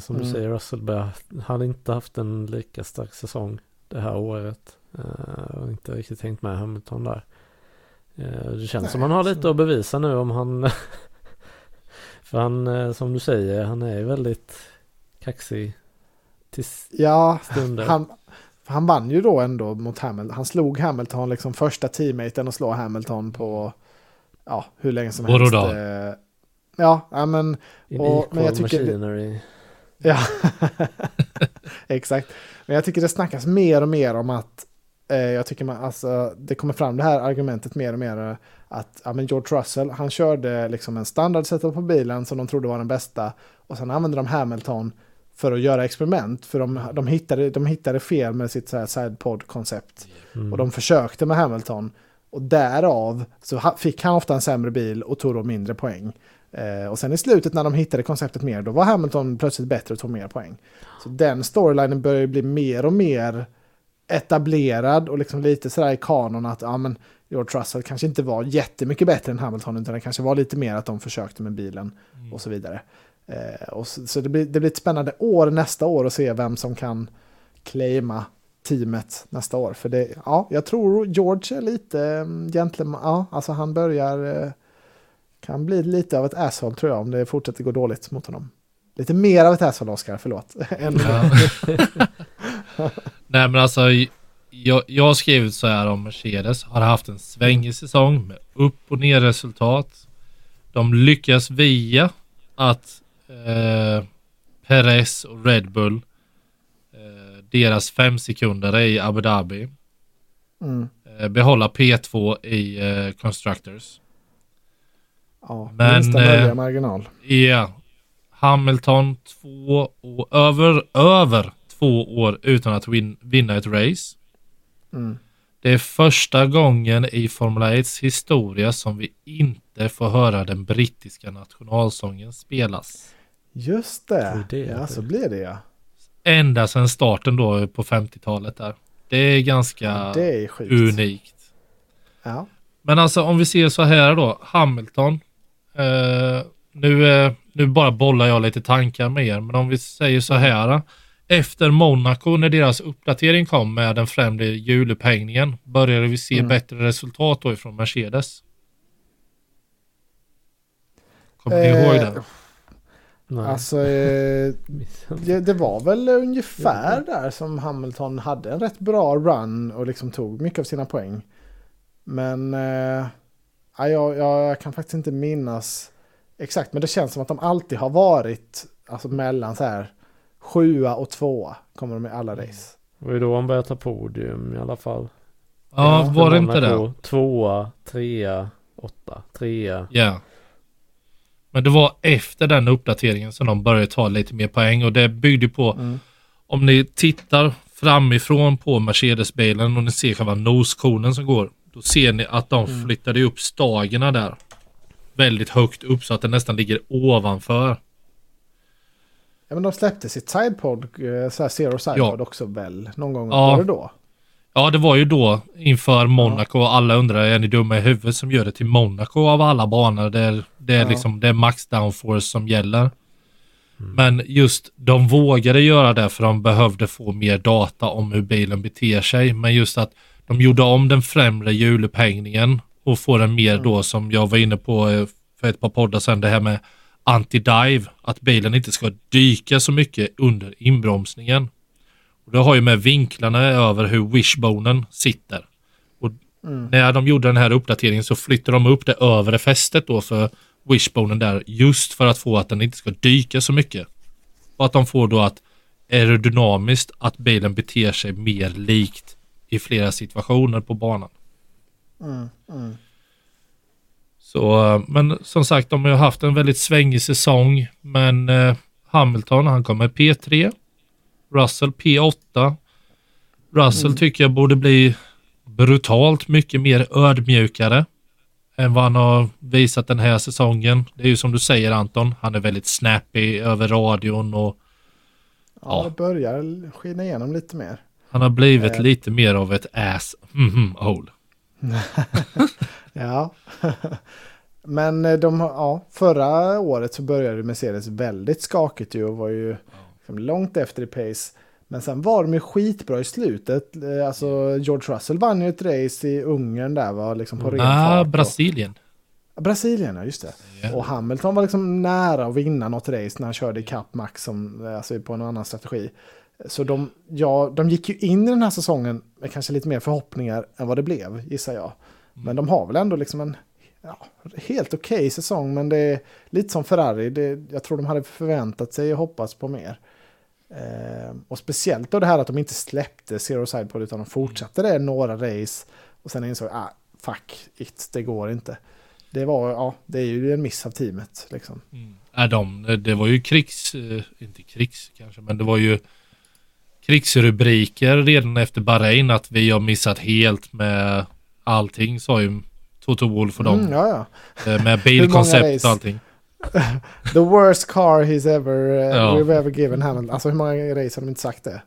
Som du Mm. säger, Russell börjar, hade inte haft en lika stark säsong det här året. Och inte riktigt hängt med Hamilton där. Det känns Nej, som han har så- lite att bevisa nu om han... För han, eh, som du säger, han är ju väldigt kaxig till ja, stunder. han, han vann ju då ändå mot Hamilton. Han slog Hamilton, liksom första teammaten och slå Hamilton på ja, hur länge som och helst. dag. Eh, Ja, ja, men In Och- men jag tycker- machinery. Ja, exakt. Men jag tycker det snackas mer och mer om att eh, jag tycker man, alltså, det kommer fram det här argumentet mer och mer att ja, men George Russell, han körde liksom en standard setup på bilen som de trodde var den bästa och sen använde de Hamilton för att göra experiment för de, de, hittade, de hittade fel med sitt sidepod-koncept Mm. och de försökte med Hamilton och därav så fick han ofta en sämre bil och tog då mindre poäng. Eh, och sen i slutet när de hittade konceptet mer, då var Hamilton plötsligt bättre och tog mer poäng. Så den storylinen börjar ju bli mer och mer etablerad och liksom lite sådär i kanon att ja, men George Russell kanske inte var jättemycket bättre än Hamilton utan det kanske var lite mer att de försökte med bilen och så vidare. Eh, och så så det, blir, det blir ett spännande år nästa år att se vem som kan claima teamet nästa år. För det, ja, jag tror George är lite mm, gentleman, ja, alltså han börjar, eh, kan bli lite av ett asshole tror jag om det fortsätter gå dåligt mot honom. Lite mer av ett asshole Oscar, förlåt. Än- Ja. Nej men alltså, jag, jag har skrivit så här om Mercedes. Har haft en svängig säsong med upp och ner resultat. De lyckas via att eh, Perez och Red Bull, eh, deras fem sekunder i Abu Dhabi, Mm, eh, behålla P2 i eh, Constructors. ja, Men, minsta möjliga eh, marginal. Ja. Hamilton två år, över, över två år utan att win, vinna ett race. Mm. Det är första gången i Formel 1 historia som vi inte får höra den brittiska nationalsången spelas. Just det, Det ja så blir det ja. Ända sedan starten då på 50-talet där. Det är ganska Det är unikt. Ja. Men alltså om vi ser så här då, Hamilton. Eh, nu, eh, nu bara bollar jag lite tankar med er, men om vi säger så här. Efter Monaco, när deras uppdatering kom med den främre hjulupphängningen, började vi se Mm. bättre resultat då ifrån Mercedes. Kommer ni Eh, ihåg det? Nej. Alltså, eh, det, det var väl ungefär där som Hamilton hade en rätt bra run och liksom tog mycket av sina poäng. Men eh, ja, jag, jag, jag kan faktiskt inte minnas exakt, men det känns som att de alltid har varit alltså mellan så här sjua och tvåa kommer de i alla race. Det var ju då han började ta podium i alla fall. Ja, ja, var det inte det? Tvåa, trea, åtta, trea. Ja. Men det var efter den uppdateringen som de började ta lite mer poäng och det byggde på Mm. Om ni tittar framifrån på Mercedes-bilen och ni ser själva noskonen som går. Då ser ni att de Mm. flyttade upp stagerna där. Väldigt högt upp så att den nästan ligger ovanför. Ja, men de släppte sitt sidepod, eh, så här zero sidepod också väl, någon gång. Ja. Var det då? Ja, det var ju då inför Monaco och alla undrar, är ni dumma i huvudet som gör det till Monaco av alla banor? Det är, det är Ja. liksom det är max downforce som gäller. Men just de vågade göra det för de behövde få mer data om hur bilen beter sig. Men just att de gjorde om den främre hjulupphängningen och får den mer då som jag var inne på eh, för ett par poddar sedan, det här med anti-dive. Att bilen inte ska dyka så mycket under inbromsningen. Och det har ju med vinklarna över hur wishbonen sitter. Och när de gjorde den här uppdateringen så flyttade de upp det övre fästet då för wishbonen där just för att få att den inte ska dyka så mycket. Och att de får då att aerodynamiskt att bilen beter sig mer likt i flera situationer på banan. Mm, mm. Så, men som sagt, de har haft en väldigt svängig säsong. Men eh, Hamilton, han kommer P3. Russell P8. Russell tycker jag borde bli brutalt mycket mer ödmjukare än vad han har visat den här säsongen. Det är ju som du säger Anton, han är väldigt snappy över radion och Ja, Ja. börjar skina igenom lite mer. han har blivit Eh. lite mer av ett ass mhm hole. Ja. Men eh, de, ja, förra året så började Mercedes väldigt skakigt ju och var ju liksom långt efter i pace. Men sen var de ju skitbra i slutet. Eh, Alltså George Russell vann ju ett race i Ungern där var liksom på ren Ah, Brasilien. Brasilien, ja just det. Ja. Och Hamilton var liksom nära att vinna något race när han körde ikapp Max som, eh, alltså på en annan strategi. Så de, ja, de gick ju in i den här säsongen med kanske lite mer förhoppningar än vad det blev, gissar jag. Men de har väl ändå liksom en ja, helt okej okay säsong, men det är lite som Ferrari. Det, jag tror de hade förväntat sig och hoppats på mer. Eh, och speciellt då det här att de inte släppte Zero Side på utan de fortsatte det några race. Och sen insåg ah, fuck it, det går inte. Det var, ja, det är ju en miss av teamet liksom. Mm. Är de, det var ju krigs, eh, inte krigs kanske, men det var ju krigsrubriker redan efter Bahrain att vi har missat helt med allting sa ju Toto Wolf och dem. Mm, ja, ja. Eh, med bilkoncept och allting. The worst car he's ever, uh, ja. we've ever given Hamilton. Alltså hur många race har de inte sagt det?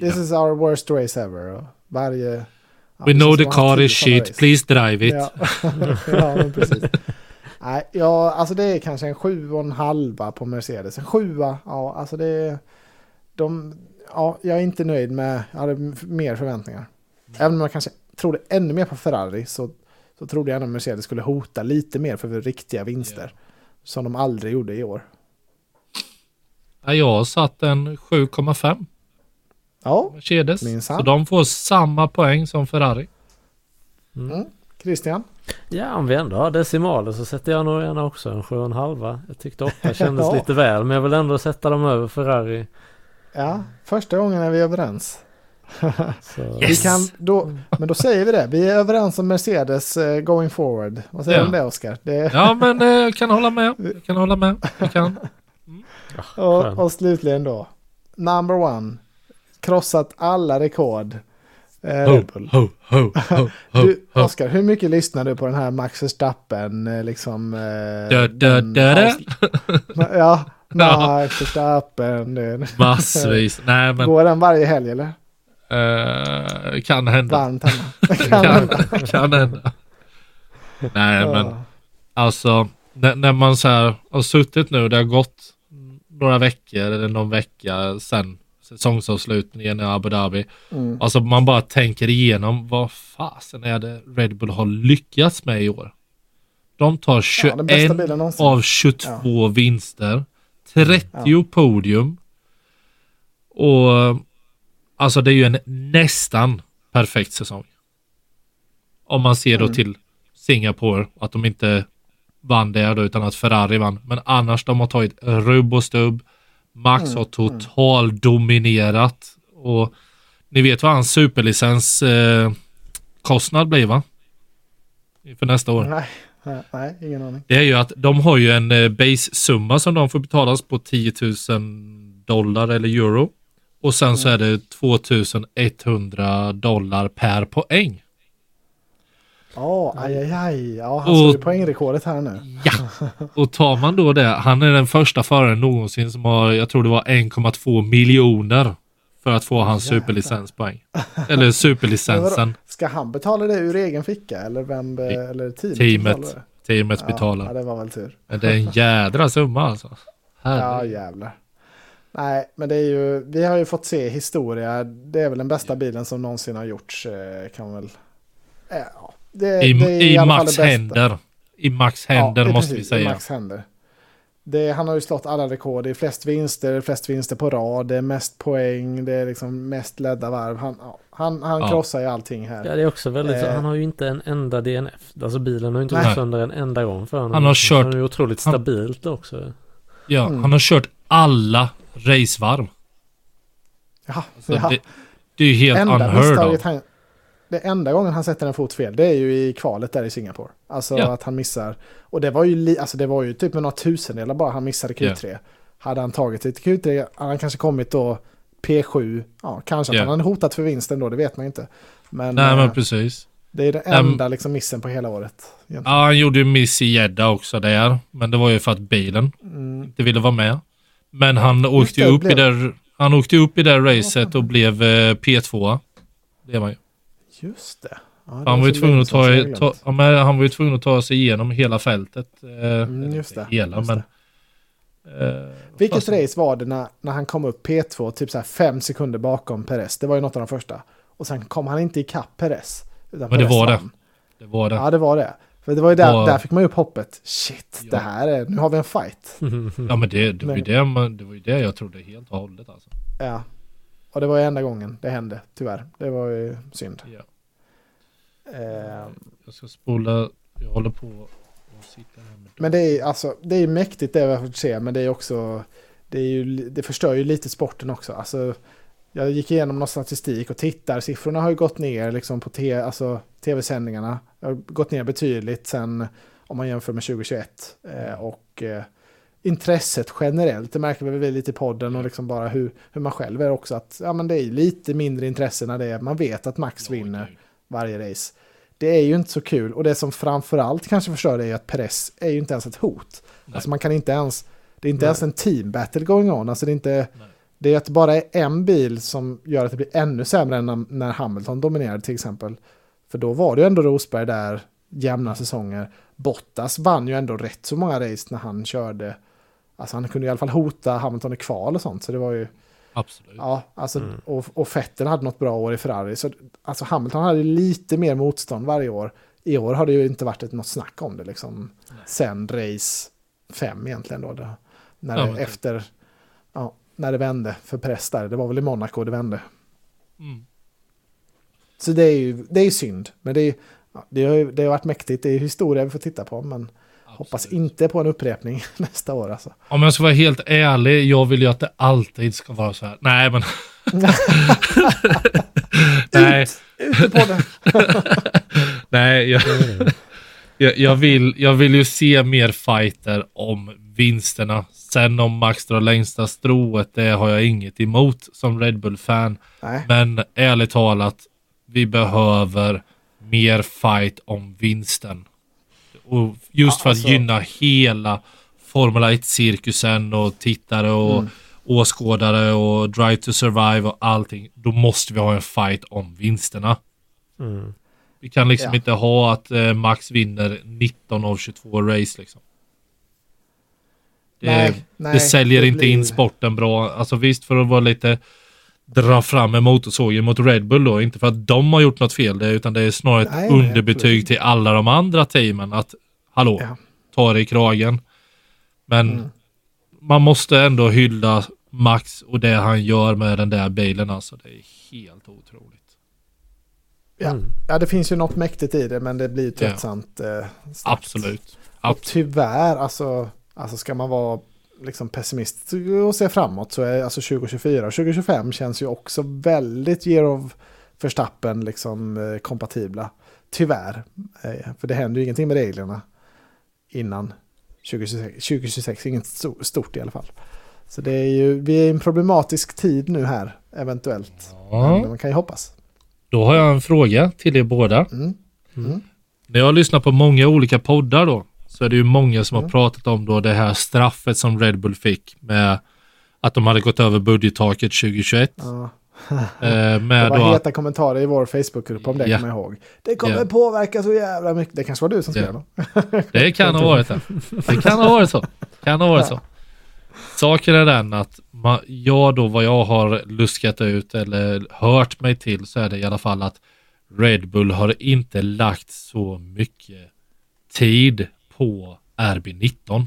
This is our worst race ever. Varje... We know the car is shit, race. please drive it. Ja, ja men precis. Nej, ja, alltså det är kanske en sju och en halva på Mercedes. En sjua, ja, alltså det är... De, ja, jag är inte nöjd med, jag hade mer förväntningar. Även om jag kanske trodde ännu mer på Ferrari så, så trodde jag att Mercedes skulle hota lite mer för riktiga vinster. Yeah. Som de aldrig gjorde i år. Jag har satt en 7,5. Ja, Mercedes. Minsann. Så de får samma poäng som Ferrari. Mm. Mm. Christian? Ja, om vi ändå har decimaler så sätter jag nog gärna också en 7,5. Jag tyckte 8 kändes ja. lite väl, men jag vill ändå sätta dem över Ferrari. Ja, första gången är vi överens. yes. vi kan då, men då säger vi det. Vi är överens om Mercedes uh, going forward. Vad säger du ja. om det Oskar? Det... Ja men eh, jag kan hålla med. Jag kan hålla med. Jag kan. Mm. och, och slutligen då. Number one. Krossat alla rekord. Eh, ho, ho, ho, ho, du, Oskar, hur mycket lyssnar du på den här Max Verstappen? Liksom, da, da, da, da. ja, Max Verstappen. Massvis. Nej, men... Går den varje helg eller? Uh, kan hända. Varmt hemma. kan, hända. kan hända. Nej men alltså när, när, man så här har suttit nu, det har gått några veckor eller någon vecka sedan säsongsavslutningen i Abu Dhabi. Mm. Alltså man bara tänker igenom vad fasen är det Red Bull har lyckats med i år. De tar 21 ja, av 22 ja. vinster, 30 ja. podium och Alltså det är ju en nästan perfekt säsong. Om man ser då mm. till Singapore, att de inte vann där då, utan att Ferrari vann. Men annars de har tagit rubb och stubb. Max mm. har total mm. dominerat. Och ni vet vad hans superlicens eh, kostnad blir va? För nästa år. Nej, nej, ingen aning. Det är ju att de har ju en eh, base-summa som de får betalas på 10 000 dollar eller euro. Och sen så är det 2100 dollar per poäng. Ja, oh, aj, aj, aj. Ja, han slår ju poängrekordet här nu. Ja, och tar man då det. Han är den första föraren någonsin som har, jag tror det var 1,2 miljoner för att få hans superlicenspoäng. Eller superlicensen. Ska han betala det ur egen ficka eller vem eller teamet? Teamet, teamet betalar. Ja, det var väl tur. Men det är en jädra summa alltså. Herregud. Ja, jävlar. Nej, men det är ju, vi har ju fått se historia. Det är väl den bästa bilen som någonsin har gjorts. Eh, kan väl... Ja, det, I, det är i, i Max händer. I Max händer ja, måste precis, vi säga. I Max händer. Det, han har ju slått alla rekord. Det är flest vinster, flest vinster på rad, det är mest poäng, det är liksom mest ledda varv. Han, han, han ja. krossar ju allting här. Ja, det är också väldigt eh. Han har ju inte en enda DNF. Alltså bilen har ju inte gått sönder en enda gång för honom. Han har kört... Han är ju otroligt stabilt han, också. Ja, mm. han har kört alla racevarv. Ja, alltså, ja. Det, det, är ju helt enda unheard of. Han, det enda gången han sätter en fot fel, det är ju i kvalet där i Singapore. Alltså ja. att han missar. Och det var ju, li, alltså det var ju typ med några tusendelar bara han missade Q3. Yeah. Hade han tagit sig till Q3 hade han kanske kommit då P7. Ja, kanske yeah. att han hade hotat för vinsten då, det vet man inte. Men, Nej, men eh, precis. Det är den enda um, liksom missen på hela året. Egentligen. Ja, han gjorde ju miss i Jeddah också där. Men det var ju för att bilen mm. inte ville vara med. Men han åkte ju upp blev... i det han åkte upp i det racet och blev eh, P2. Det var ju. Just det. Ja, det han, var ju tvungen att ta, ta, ja, men han var ju tvungen att ta sig igenom hela fältet. Eh, mm, just det. Hela, just men, eh, Vilket fast... race var det när, när han kom upp P2, typ så här fem sekunder bakom Perez? Det var ju något av de första. Och sen kom han inte ikapp Perez. Men Perez det var det. Det var det. Ja, det var det. För det var ju där, och, där fick man ju upp hoppet. Shit, ja. det här är, nu har vi en fight. Ja men det, det, var ju det, man, det var ju det jag trodde helt och hållet alltså. Ja. Och det var ju enda gången det hände, tyvärr. Det var ju synd. Ja. Eh, Jag ska spola, jag håller på och sitter här med men det är alltså, det är mäktigt det vi har fått se, men det är också, det, är ju, det förstör ju lite sporten också. Alltså, jag gick igenom någon statistik och tittar, siffrorna har ju gått ner liksom på te, alltså, tv-sändningarna. Har gått ner betydligt sen om man jämför med 2021. Eh, och eh, intresset generellt, det märker vi lite i podden och liksom bara hur, hur man själv är också. Att ja, men det är lite mindre intresse när det är, man vet att Max vinner varje race. Det är ju inte så kul och det som framförallt kanske förstör det är att Perez är ju inte ens ett hot. Nej. Alltså man kan inte ens, det är inte Nej. ens en team battle going on. Alltså det är inte, Nej. Det är att det bara är en bil som gör att det blir ännu sämre än när, när Hamilton dominerade till exempel. För då var det ju ändå Rosberg där jämna säsonger. Bottas vann ju ändå rätt så många race när han körde. Alltså han kunde i alla fall hota Hamilton i kval och sånt. Så det var ju, Absolut. ja, alltså, Mm. och, och Vettel hade något bra år i Ferrari. Så alltså Hamilton hade lite mer motstånd varje år. I år har det ju inte varit ett, något snack om det liksom. Nej. Sen race 5 egentligen då. Det, när Ja, det, typ. efter, ja, när det vände för press där. Det var väl i Monaco det vände. Mm. Så det är ju det är synd. Men det, är, ja, det, har, ju- det har varit mäktigt. Det är historia vi får titta på. Men hoppas Absolut. inte på en upprepning nästa år alltså. Om jag ska vara helt ärlig, jag vill ju att det alltid ska vara så här. Nej, men... Nej, Ute på det. nej jag, jag, jag, vill, jag vill ju se mer fighter om vinsterna. Sen om Max drar längsta strået, det har jag inget emot som Red Bull-fan. Nej. Men ärligt talat, vi behöver mer fight om vinsten. Och just Ja, för att alltså- gynna hela Formula 1-cirkusen och tittare och Mm. åskådare och Drive to Survive och allting. Då måste vi ha en fight om vinsterna. Mm. Vi kan liksom Ja. inte ha att eh, Max vinner 19 av 22 race liksom. Det, Nej, nej, det säljer det inte blir- in sporten bra. Alltså visst för att vara lite dra fram en motorsågen mot Red Bull då. Inte för att de har gjort något fel det, utan det är snarare ett Nej, underbetyg absolut. till alla de andra teamen. Att hallå, Ja. ta det i kragen. Men Mm. man måste ändå hylla Max och det han gör med den där bilen alltså. Det är helt otroligt. Ja. Mm. ja, det finns ju något mäktigt i det, men det blir tröttsamt. Eh, snabbt. Absolut. Och Absolut. tyvärr, alltså, alltså ska man vara liksom pessimist och se framåt så är alltså 2024 och 2025 känns ju också väldigt year of Verstappen liksom eh, kompatibla. Tyvärr. Eh, för det händer ju ingenting med reglerna innan 2026. 2026 inget sto- stort i alla fall. Så det är ju, vi är i en problematisk tid nu här, eventuellt. Men Ja, man kan ju hoppas. då har jag en fråga till er båda. Mm. Mm. När jag har lyssnat på många olika poddar då, så är det ju många som har pratat om då det här straffet som Red Bull fick med att de hade gått över budgettaket 2021. Ja. Eh, Det med var heta kommentarer i vår Facebookgrupp om det, Ja. kommer jag ihåg. Det kommer Ja. påverka så jävla mycket. Det kanske var du som skrev Ja. då? det kan ha varit det. Det kan ha varit så. Kan ha varit så. Saken är den att ma- jag då vad jag har luskat ut eller hört mig till så är det i alla fall att Red Bull har inte lagt så mycket tid på RB19.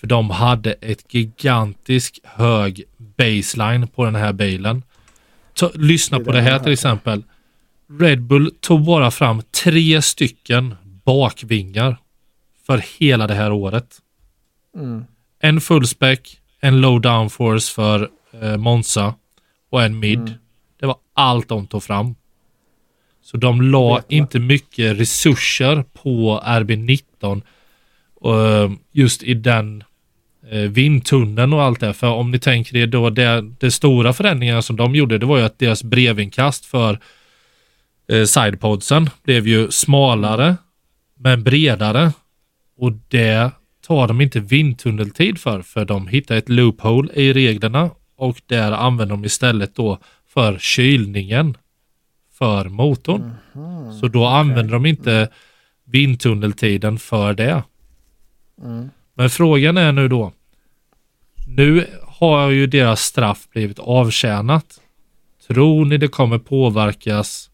För de hade ett gigantisk hög baseline på den här bilen. Ta, lyssna på det här till exempel. Red Bull tog bara fram tre stycken bakvingar för hela det här året. Mm. En fullspec, en low downforce för eh, Monza och en mid. Mm. Det var allt de tog fram. Så de la inte mycket resurser på RB19 och, eh, just i den eh, vindtunneln och allt det. För om ni tänker er då, det, det stora förändringarna som de gjorde, det var ju att deras brevinkast för eh, sidepodsen blev ju smalare men bredare. Och det tar de inte vindtunneltid för, för de hittar ett loophole i reglerna och där använder de istället då för kylningen för motorn. Mhm. Så då använder de inte vindtunneltiden för det. Mm. Men frågan är nu då. Nu har ju deras straff blivit avtjänat. Tror ni det kommer påverkas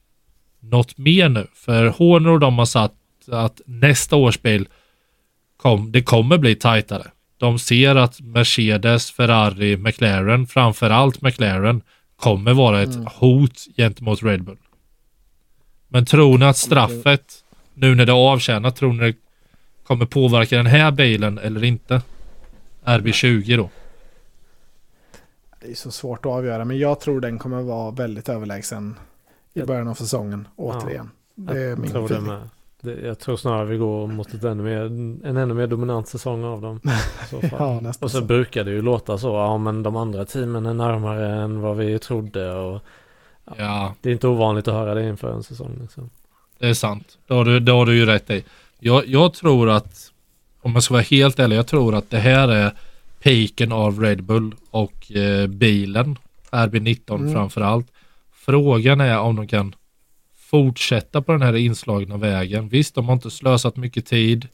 något mer nu? För Horner och de har sagt att nästa års bil kom, det kommer bli tajtare. De ser att Mercedes, Ferrari, McLaren, framförallt McLaren, kommer vara ett Mm. hot gentemot Red Bull. Men tror ni att straffet, nu när det är avtjänat, tror ni det kommer påverka den här bilen eller inte? RB20 då? Det är så svårt att avgöra, men jag tror den kommer vara väldigt överlägsen i början av säsongen, återigen. Det är jag min tror det med. Det, jag tror snarare vi går mot ett ännu mer, en ännu mer dominant säsong av dem. Ja, och så så. brukar det ju låta så, ja men de andra teamen är närmare än vad vi trodde och Ja, det är inte ovanligt att höra det inför en säsong. Liksom. Det är sant. Det har du, det har du ju rätt i. Jag, jag tror att, om jag ska vara helt ärlig, jag tror att det här är piken av Red Bull och eh, bilen. RB19 Mm. framför allt. Frågan är om de kan fortsätta på den här inslagna vägen. Visst, de har inte slösat mycket tid,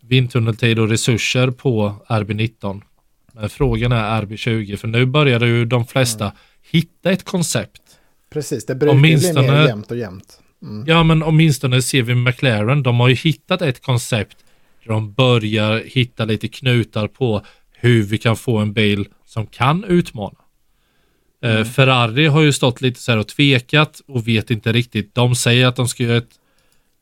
vindtunneltid och resurser på RB19. Men frågan är RB20, för nu börjar ju de flesta Mm. hitta ett koncept. Precis, det brukar bli mer jämnt och jämnt. Mm. Ja, men åtminstone ser vi McLaren. De har ju hittat ett koncept där de börjar hitta lite knutar på hur vi kan få en bil som kan utmana. Eh, Ferrari har ju stått lite så här och tvekat och vet inte riktigt. De säger att de ska göra ett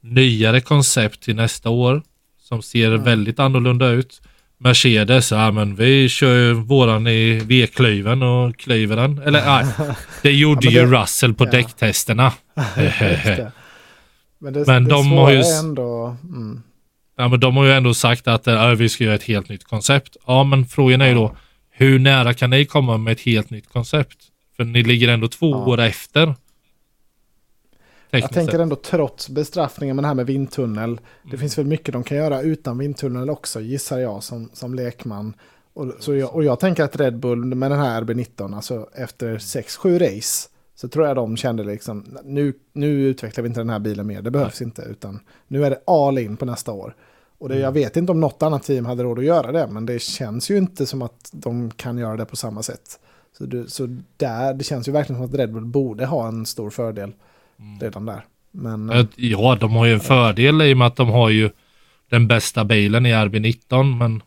nyare koncept till nästa år som ser väldigt annorlunda ut. Mercedes, ja men vi kör ju våran i V-klyven och klyver den. Eller nej, det gjorde ju det- Russell på ja. däcktesterna. Men det, Men det de har ju ändå... Mm. Ja, men de har ju ändå sagt att äh, vi ska göra ett helt nytt koncept. Ja, men frågan är ju då, hur nära kan ni komma med ett helt nytt koncept? För ni ligger ändå två Ja. år efter. Jag tänker ändå trots bestraffningen med det här med vindtunnel. Det Mm. finns väl mycket de kan göra utan vindtunnel också gissar jag som, som lekman. Och, så jag, och jag tänker att Red Bull med den här RB19, alltså efter 6-7 race, så tror jag de kände liksom, nu, nu utvecklar vi inte den här bilen mer, det behövs inte, utan nu är det all in på nästa år. Och det, Mm. jag vet inte om något annat team hade råd att göra det, men det känns ju inte som att de kan göra det på samma sätt. Så, det, så där, det känns ju verkligen som att Red Bull borde ha en stor fördel Mm. Redan där. Men Eh, Ja, de har ju en fördel i och med att de har ju den bästa bilen i RB19, men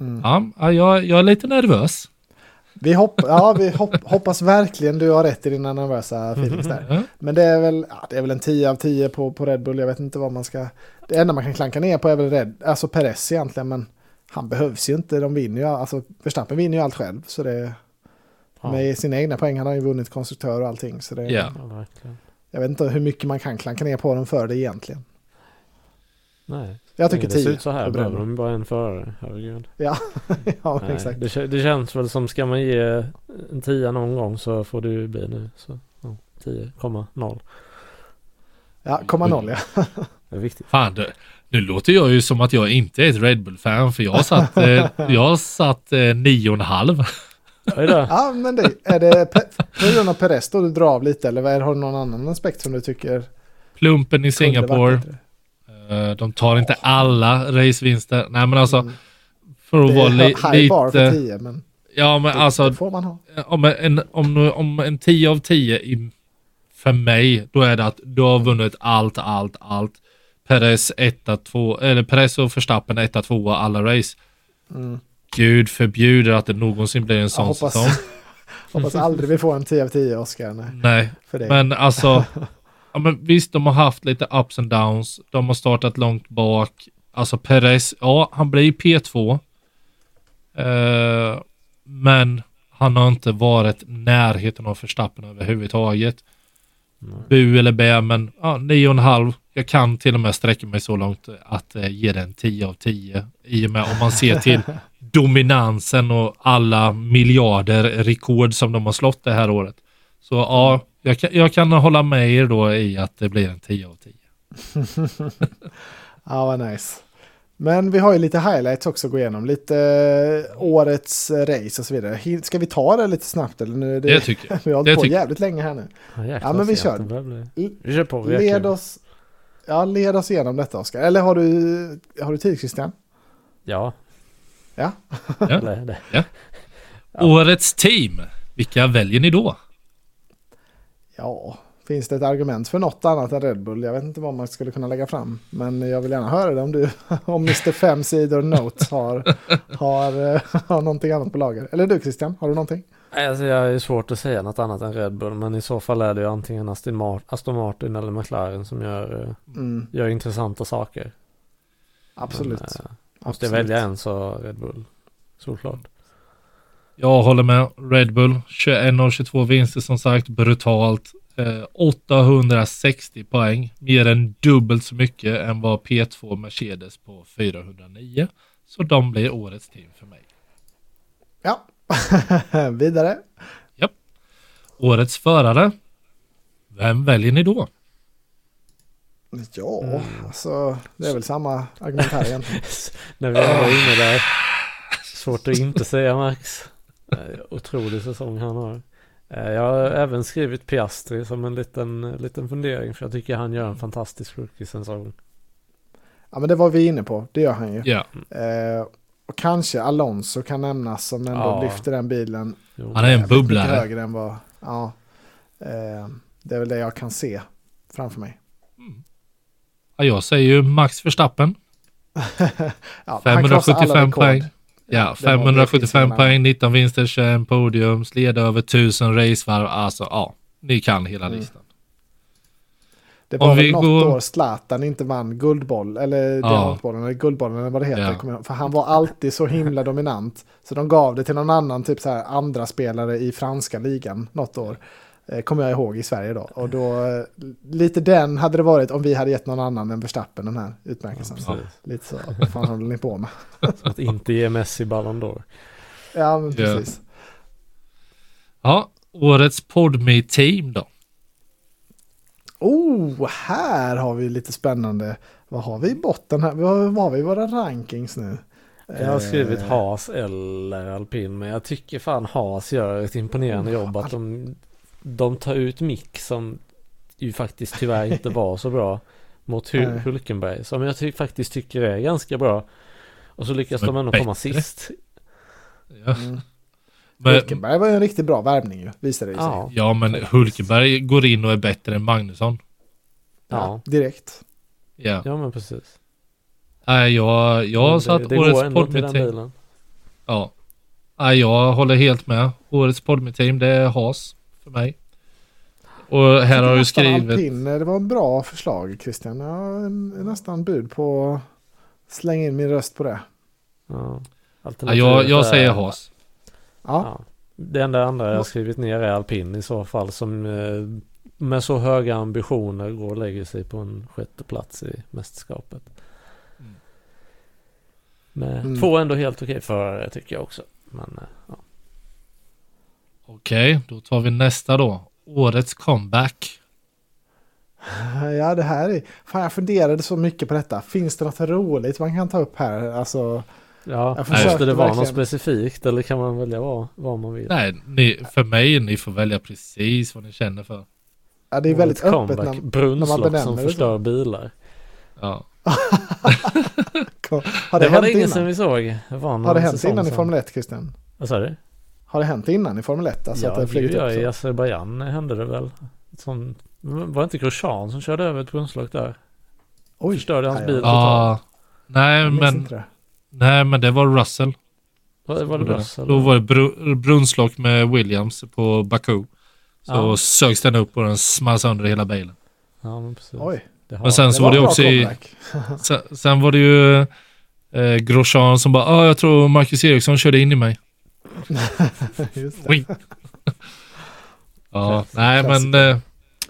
Mm. ja, ja, jag, jag är lite nervös. vi, hopp, ja, vi hopp, hoppas verkligen du har rätt i dina nervösa feelings där. Men det är väl, ja, det är väl en 10 av 10 på, på Red Bull. Jag vet inte vad man ska... Det enda man kan klanka ner på är väl Red, alltså Perez egentligen. Men han behövs ju inte. De vinner ju, alltså Verstappen vinner ju allt själv. Så det, Ja, med sina egna poäng han har ju vunnit konstruktör och allting. Så det, Ja. ja, verkligen. Jag vet inte hur mycket man kan klanka ner på dem för det egentligen. Nej, Jag tycker det ser 10. ut så här för behöver de bara en förare. Herregud. Ja, ja Nej, exakt. det, det känns väl som ska man ge en 10 någon gång så får det ju bli nu. Så, ja, 10,0. Ja, komma noll ja. Det är viktigt. Fan, det, nu låter jag ju som att jag inte är ett Red Bull-fan, för jag satt, eh, jag har satt eh, nio och en halv. Ja, men det, är det på grund av Perez då du drar av lite? Eller vad är- har du någon annan aspekt som du tycker Plumpen i Singapore. Eh, De tar inte alla racevinster. Nej men alltså, Mm. för att Det vara är li- high bar för lite... 10, men Ja men det, alltså, det får man ha. om en, om, om en 10 av 10 i, för mig, då är det att du har vunnit allt, allt, allt. Perez 1, 2, eller Perez och Verstappen 1, 2 alla race. Mm. Gud förbjuder att det någonsin blir en sån hoppas- säsong. Hoppas aldrig vi får en 10 av 10 Oscar. Nej, Nej, för det. men alltså, ja, men visst de har haft lite ups and downs. De har startat långt bak. Alltså Perez, ja han blir P2. Eh, men han har inte varit närheten av Verstappen överhuvudtaget. Nej. Bu eller bä, men ja, 9,5. Jag kan till och med sträcka mig så långt att eh, ge den 10 av 10. I och med om man ser till dominansen och alla miljarder rekord som de har slått det här året. Så ja, jag kan, jag kan hålla med er då i att det blir en 10 av 10. Ja, vad nice. Men vi har ju lite highlights också att gå igenom. Lite eh, årets race och så vidare. Ska vi ta det lite snabbt? Eller nu är det, Det tycker jag. vi har hållit på tycker jag. jävligt länge här nu. Ja, Ja, men vi kör. bli. Vi kör på. vi Led oss, ja, led oss igenom detta Oskar. Eller har du, har du tid Christian? Ja. Ja. Ja. Eller det. Ja. Årets team. Vilka väljer ni då? Ja, finns det ett argument för något annat än Red Bull? Jag vet inte vad man skulle kunna lägga fram. Men jag vill gärna höra det om du, om Mr. Fem sidor Notes har, har, eh, har någonting annat på lager. Eller du Christian, har du någonting? Alltså jag är svårt att säga något annat än Red Bull. Men i så fall är det ju antingen Aston Martin, Aston Martin eller McLaren som gör, eh, Mm, gör intressanta saker. absolut. Men, eh, måste jag absolut. välja en så Red Bull. Såklart. Jag håller med. Red Bull 21 av 22 vinster som sagt brutalt. Eh, 860 poäng, mer än dubbelt så mycket än vad P2 Mercedes på 409. Så de blir årets team för mig. Ja, vidare. Årets förare. Vem väljer ni då? Ja, Mm. alltså det är väl samma argument här egentligen. När vi är inne där. Svårt att inte säga Max. Otrolig säsong han har. Eh, Jag har även skrivit Piastri som en liten, liten fundering. För jag tycker han gör en fantastisk rookie-säsong. Ja, men det var vi inne på. Det gör han ju. Ja, Eh, och kanske Alonso kan nämnas som ändå Ja. lyfter den bilen Jo. han är en bubblare. högre än vad... Ja, eh, det är väl det jag kan se framför mig. Ja, jag säger ju Max Verstappen. Ja, han krossar alla 575 rekord. poäng. Ja, det var- det finns 575 ingen poäng, 19 vinster, 21 podiums, leder över 1000 racevarv. Alltså, ja, ni kan hela Mm. listan. Det Om var väl vi något går- år Zlatan inte vann guldboll, eller Ja. diamantbollen, eller guldbollen eller vad det heter. Ja. För han var alltid så himla dominant. Så de gav det till någon annan, typ så här andra spelare i franska ligan något år. Eh, kommer jag ihåg i Sverige då. Och då, eh, lite den hade det varit om vi hade gett någon annan än Verstappen den här utmärkelsen. Ja. Lite så, vad fan håller ni på med? Att inte ge Messi Ballon d'Or. Ja, men precis. Ja, årets podme team då. Oh, här har vi lite spännande. Vad har vi i botten här? Vad vad har vi i våra rankings nu? Jag har skrivit Eh, Haas eller Alpin. Men jag tycker fan Haas gör ett imponerande Oh, jobb. Att de, de tar ut Mick som ju faktiskt tyvärr inte var så bra. Mot Hul- Nej. Hulkenberg. Som jag ty- faktiskt tycker är ganska bra. Och så lyckas de ändå komma sist. Ja, Mm. men, Hulkenberg var ju en riktigt bra värvning ju, visade det sig. Ja, ja, men Hulkenberg går in och är bättre än Magnusson. ja, Direkt. Ja, ja men precis. Nej, jag, jag har satt det, det går årets bilen. Ja. Nej, jag håller helt med. Årets podme team, det är Haas för mig. Och här har Nästan skrivit... Alpin, det var en bra förslag Christian. Jag en- nästan bud på att slänga in min röst på det. Ja. Ja, jag, jag är- säger Haas. Ja, Ja. Det enda andra jag har skrivit ner är alpin i så fall som eh, med så höga ambitioner går och lägger sig på en sjätte plats i mästerskapet. Mm. Med Mm. två ändå helt okej förare tycker jag också. Men eh, ja. Okej, då tar vi nästa då. Årets comeback. ja det här är... Fan, jag funderade så mycket på detta. Finns det något roligt man kan ta upp här? Alltså, ja måste det vara något verkligen. specifikt eller kan man välja vad, vad man vill? Nej, ni, för mig, ni får välja precis vad ni känner för. ja, det är väldigt Årets öppet. comeback. När, Brunnslock benämner som det så. förstör bilar. Ja. har det, Det, var hänt det ingen innan? som vi såg. Det var Har det hänt innan i. Formel 1 Christian? Vad sa du? Har det hänt innan i Formel 1? Alltså att det ja, flugit ja, i så? Azerbajdzjan hände det väl. Som, var det inte Grosjean som körde över ett brunnslock där? Oj, förstörde hans nej, bil. jag- Ja, nej, jag minns men, nej, men det var Russell. Var, var det Russell? Då var det br- brunnslock med Williams på Baku. Så Ja. sögs den upp och den small sönder hela bilen. Ja, men precis. Oj, Det har, Men sen det så var det också i... Sen, sen var det ju eh, Grosjean som bara, ah, jag tror Marcus Eriksson körde in i mig. Just det. Ja, nej men eh,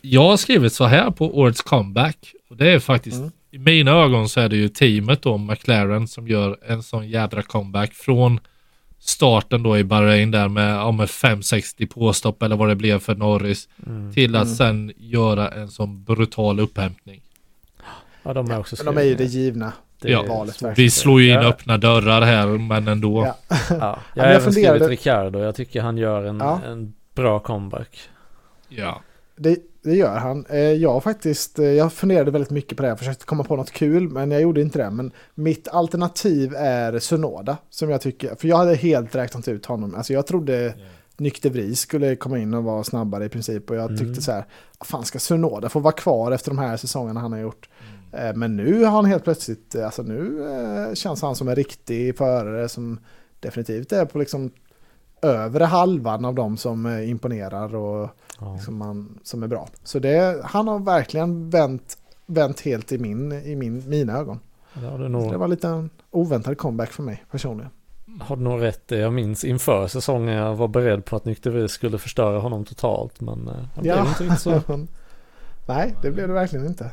jag har skrivit så här på årets comeback. Och det är faktiskt, Mm. i mina ögon så är det ju teamet då, McLaren, som gör en sån jädra comeback från starten då i Bahrain där med, ja, med 560 påstopp eller vad det blev för Norris mm. till att Mm. sen göra en sån brutal upphämtning. Ja, de är också Men de är ju det givna. Det Ja, valet Vi slår ju in säga. öppna dörrar här, men ändå. Ja. Ja, jag men har jag även funderade- skrivit Ricardo. Jag tycker han gör en, Ja. en bra comeback. Ja. Det, det gör han. Eh, Jag faktiskt, eh, jag funderade väldigt mycket på det. Jag försökte komma på något kul, men jag gjorde inte det. Men mitt alternativ är Sunoda, som jag tycker, för jag hade helt räknat ut honom. Alltså jag trodde de Vries skulle komma in och vara snabbare i princip. Och jag Mm. tyckte så här, fan ska Sunoda få vara kvar efter de här säsongerna han har gjort? Eh, Men nu har han helt plötsligt, eh, alltså nu eh, känns han som en riktig förare som definitivt är på liksom övre halvan av de som eh, imponerar och Ja. liksom man, som är bra. Så det, han har verkligen vänt, vänt helt i, min, i min, mina ögon. Det du Så nog, det var lite en oväntad comeback för mig personligen. har du nog rätt i. Jag minns inför säsongen jag var beredd på att Nykterist skulle förstöra honom totalt. Men eh, det blev inte riktigt så. Nej, det blev det verkligen inte.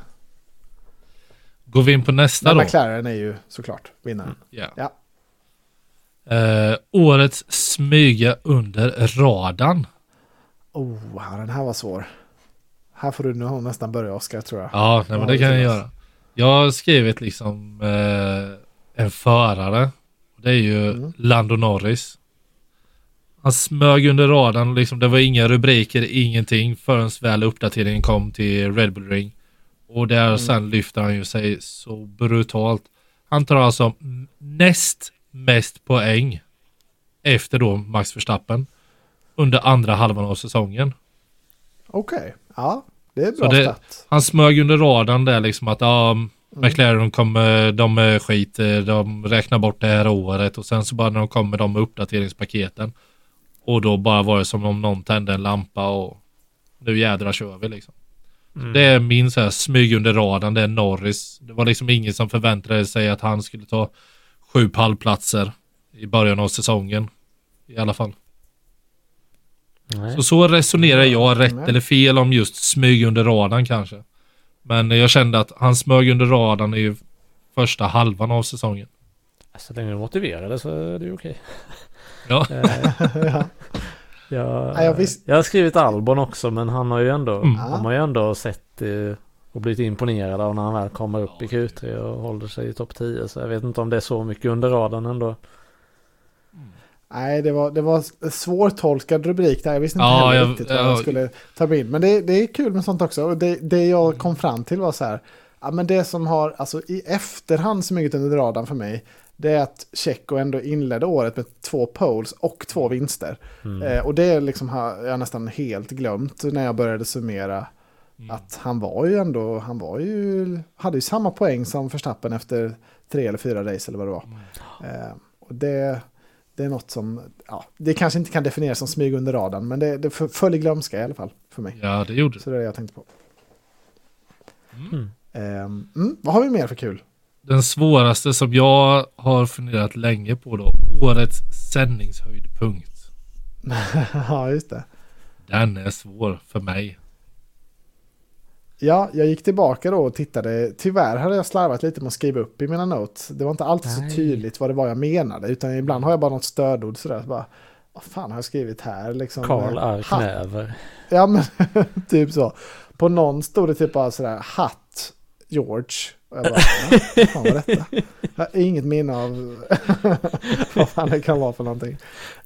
Går vi in på nästa Men då? McLaren är ju såklart vinnaren. Ja. Ja. Eh, årets smyga under radarn. Oh, den här var svår. Här får du nog nästan börja Oskar tror jag. Ja, nej, men det kan jag göra. Jag har skrivit liksom eh, en förare. Det är ju Mm. Lando Norris. Han smög under radarn, liksom, det var inga rubriker, ingenting förrän väl uppdateringen kom till Red Bull Ring. Och där Mm. sen lyfter han ju sig så brutalt. Han tar alltså näst mest poäng efter då Max Verstappen under andra halvan av säsongen. Okej, ja. Det är bra det-. Han smög under radarn där liksom att ja, McLaren kommer, de är skit, eh, de räknar bort det här året och sen så bara när de kommer de med uppdateringspaketen och då bara var det som om någon tände en lampa och nu jädrar kör vi liksom. Mm. Det är min så här smyg under radarn, det är Norris. Det var liksom ingen som förväntade sig att han skulle ta sju pallplatser i början av säsongen. I alla fall. Nej. Så så resonerar jag rätt Nej. eller fel om just smyg under radarn kanske. Men jag kände att han smög under radarn i första halvan av säsongen. Så länge du motiverade så är det ju okej. Ja. Ja. jag, Ja, jag visst- jag har skrivit Albon också men han har ju ändå, Mm. han har ju ändå sett eh, och blivit imponerad av när han väl kommer upp i Q3 och håller sig i topp 10. Så jag vet inte om det är så mycket under radarn ändå. Nej, det var, det var svårtolkad rubrik där. Jag visste inte Ja, heller jag- riktigt vad ja. jag skulle ta med in. Men det, det är kul med sånt också. Och det, det jag kom fram till var så här. Ja, men det som har, alltså i efterhand smugit under radarn för mig. Det är att Tjecko ändå inledde året med två poles och två vinster. Mm. Eh, och det liksom har jag nästan helt glömt när jag började summera. Mm. Att han var ju ändå, han var ju, hade ju samma poäng som Verstappen efter tre eller fyra race eller vad det var. Eh, och det, det är något som, ja, det kanske inte kan definieras som smyg under radarn, men det, det föll i glömska i alla fall för mig. Ja, det gjorde det. Så det är det jag tänkte på. Mm. Mm, vad har vi mer för kul? Den svåraste som jag har funderat länge på då. Årets sändningshöjdpunkt. ja, just det. Den är svår för mig. Ja, jag gick tillbaka då och tittade. Tyvärr hade jag slarvat lite med att skriva upp i mina notes. Det var inte alltid Nej. så tydligt vad det var jag menade, utan ibland har jag bara något stödord sådär. Så bara, vad fan har jag skrivit här? Liksom, Karl eh, är ha- knäver. Ja, men typ så. På någon stod det typ bara sådär, hatt George. Och jag bara, "Ja, vad fan var detta? Jag har inget minne av vad fan det kan vara för någonting.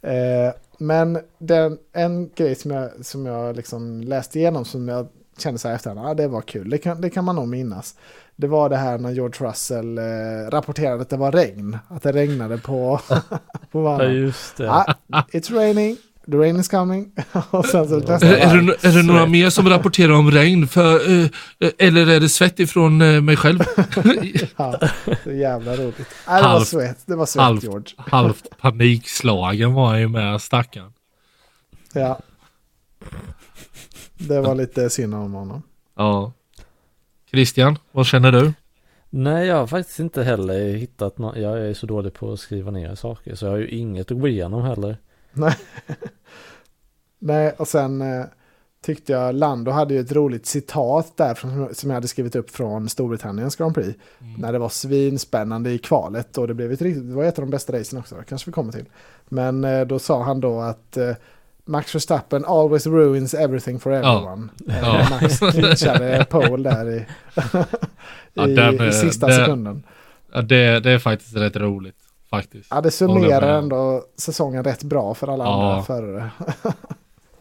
Eh, men den, en grej som jag, som jag liksom läste igenom som jag kände så här efterhand, ja det var kul, det kan, det kan man nog minnas. Det var det här när George Russell eh, rapporterade att det var regn, att det regnade på, på Ja banan. just det. Ah, it's raining, the rain is coming. och sen så nästa Är, är, det, är det några mer som rapporterar om regn? För, eh, eh, eller är det svett ifrån eh, mig själv? Ja, så jävla roligt. Nej, det var svett, det var svett halvt. George. Halvt panikslagen var ju med stackaren. Ja. Det var lite synd om honom. Ja. Christian, vad känner du? Nej jag har faktiskt inte heller hittat något. Jag är så dålig på att skriva ner saker så jag har ju inget att gå igenom heller. Nej. Nej, och sen eh, tyckte jag Lando hade ju ett roligt citat där från, som jag hade skrivit upp från Storbritanniens Grand Prix. När det var svinspännande i kvalet och det blev ett riktigt, det var ett av de bästa racen också, kanske vi kommer till. Men eh, då sa han då att eh, Max Verstappen always ruins everything for everyone. Eh, Ja. Max clinchade pole där i, Ja, i, den, i eh, sista det- sekunden. Ja, det, det är faktiskt rätt roligt. Faktiskt. Ja, det summerar ändå säsongen rätt bra för alla Ja. andra förare.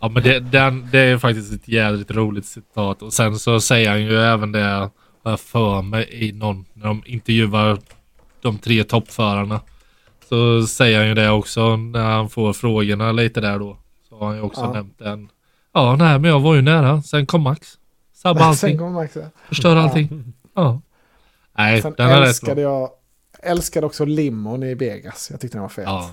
Ja men det, den, det är faktiskt ett jävligt roligt citat. Och sen så säger han ju även det, har jag för mig, i någon, när de intervjuar de tre toppförarna. Så säger han ju det också när han får frågorna lite där då. Så har han ju också Ja. nämnt den. Ja, nej men jag var ju nära. Sen kom Max. Sabba Sen allting. kommer Max. ja. Förstör allting. Ja. Nej, Sen den är rätt älskade bra. jag älskade också limon i Vegas. Jag tyckte den var fet. Ja.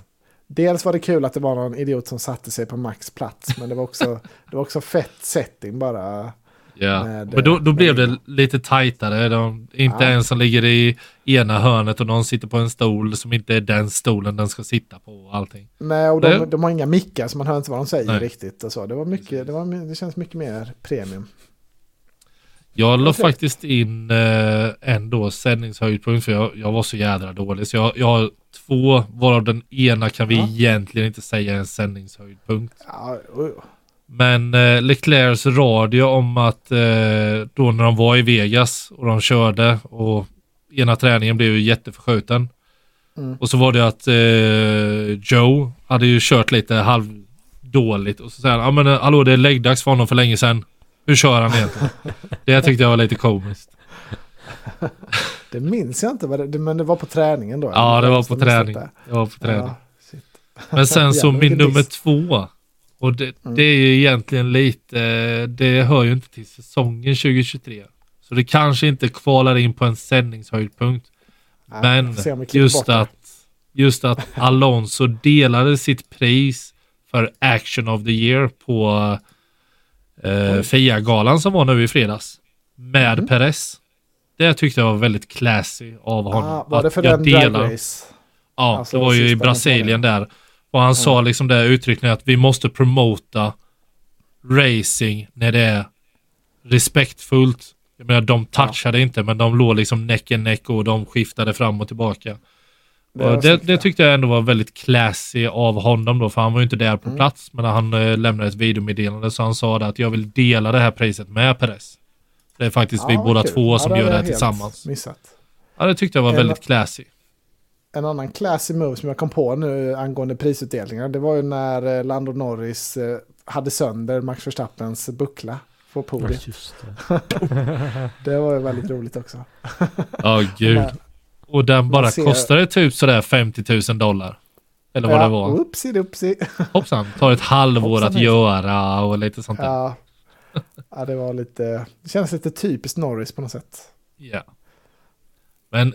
dels var det kul att det var någon idiot som satte sig på Max plats, men det var också, det var också fett setting bara. Ja, Med, men då, då eh, blev det lite tajtare. De, inte Ja. en som ligger i ena hörnet och någon sitter på en stol som inte är den stolen den ska sitta på och allting. Nej, och de, Det- de har inga mickar så man hör inte vad de säger Nej. riktigt. Och så. Det, var mycket, det, var, det känns mycket mer premium. Jag la Okej. faktiskt in eh, en då sändningshöjdpunkt för jag, jag var så jädra dålig. Så jag, jag har två, varav den ena kan vi Ja. egentligen inte säga är en sändningshöjdpunkt. Ja, oj. Men eh, Leclercs radio om att eh, då när de var i Vegas och de körde och ena träningen blev ju jätteförskjuten. Mm. Och så var det att eh, Joe hade ju kört lite halvdåligt och så säger han, ja men eh, hallå det är läggdags för honom för länge sedan. Hur kör han egentligen? det tyckte jag var lite komiskt. Det minns jag inte, men det var på träningen då? Ja, det var på träning. det. Var på träning. Ja. Men sen så min nummer två. Och det, Mm. det är ju egentligen lite, det hör ju inte till säsongen 2023. Så det kanske inte kvalar in på en sändningshöjdpunkt. Ja, Men just att, just att Alonso delade sitt pris för Action of the Year på eh. FIA-galan som var nu i fredags. Med Mhm. Perez. Det tyckte jag var väldigt classy av honom. Ah, var det för den drag race? Ja, Alltså, det var ju i Brasilien där. Och han sa liksom det uttryckligen att vi måste promota racing när det är respektfullt. Jag menar de touchade inte men de låg liksom näck i näck och de skiftade fram och tillbaka. Det det, det ja. tyckte jag ändå var väldigt classy av honom då för han var ju inte där på Mm. plats men han eh, lämnade ett videomeddelande så han sa det att jag vill dela det här priset med Perez. Det är faktiskt vi Ja, båda kul. två Ja, som det gör det här tillsammans. Missat. Ja det tyckte jag var En- väldigt classy. En annan classy move som jag kom på nu angående prisutdelningar, det var ju när eh, Lando Norris eh, hade sönder Max Verstappens buckla på Ja, podiet. just det. Det var ju väldigt roligt också. Ja, gud. Och den bara ser- kostade typ sådär 50 000 dollar. Eller vad ja, det var. Upsi dupsi. Hoppsan, tar ett halvår Hoppsan, att göra och lite sånt där. Ja. Ja. ja, det var lite, det känns lite typiskt Norris på något sätt. Men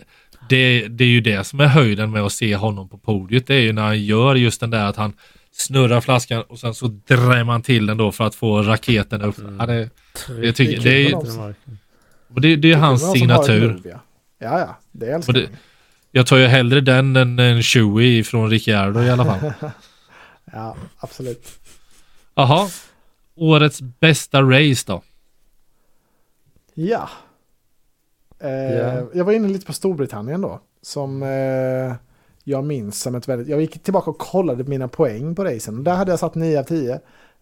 det, det är ju det som är höjden med att se honom på podiet. Det är ju när han gör just den där att han snurrar flaskan och sen så drämmer man till den då för att få raketen upp. Mm. Ja, det, Tryck tycker- det är det, det är hans Det har ett signatur. Ja. ja, det älskar det- man. Jag tar ju hellre den än en Chewie från Ricciardo i alla fall. Ja, absolut. Jaha. Årets bästa race då? Ja. Eh, Ja. Jag var inne lite på Storbritannien då. Som eh, jag minns som ett väldigt... Jag gick tillbaka och kollade mina poäng på racen. Där hade jag satt 9 av 10.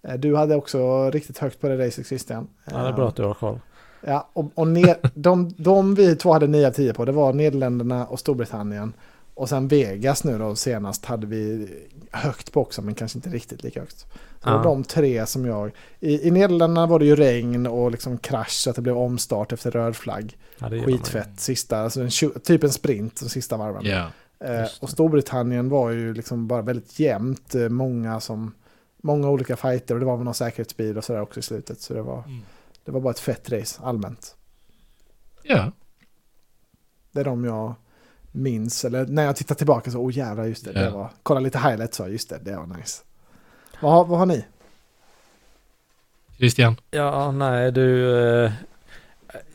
Eh, du hade också riktigt högt på det racet Christian. Ja, det är bra att du har koll. Ja, och, och ner, de, de vi två hade 9 av 10 på, det var Nederländerna och Storbritannien. Och sen Vegas nu då senast hade vi högt på också, men kanske inte riktigt lika högt. Så Ja. de tre som jag... I, I Nederländerna var det ju regn och liksom krasch, så att det blev omstart efter röd flagg. Ja. Skitfett, sista, alltså en, typ en sprint de sista varven. Ja. Eh, och Storbritannien var ju liksom bara väldigt jämnt, eh, många som... Många olika fighter och det var väl någon säkerhetsbil och sådär också i slutet. Så det var, Mm. Det var bara ett fett race allmänt. Ja. Det är de jag minns. Eller när jag tittar tillbaka så, oh jävlar, just det. Ja. det var, kolla lite highlights så, just det, det var nice. Vad, har- vad har ni? Christian? Ja, nej du. Eh,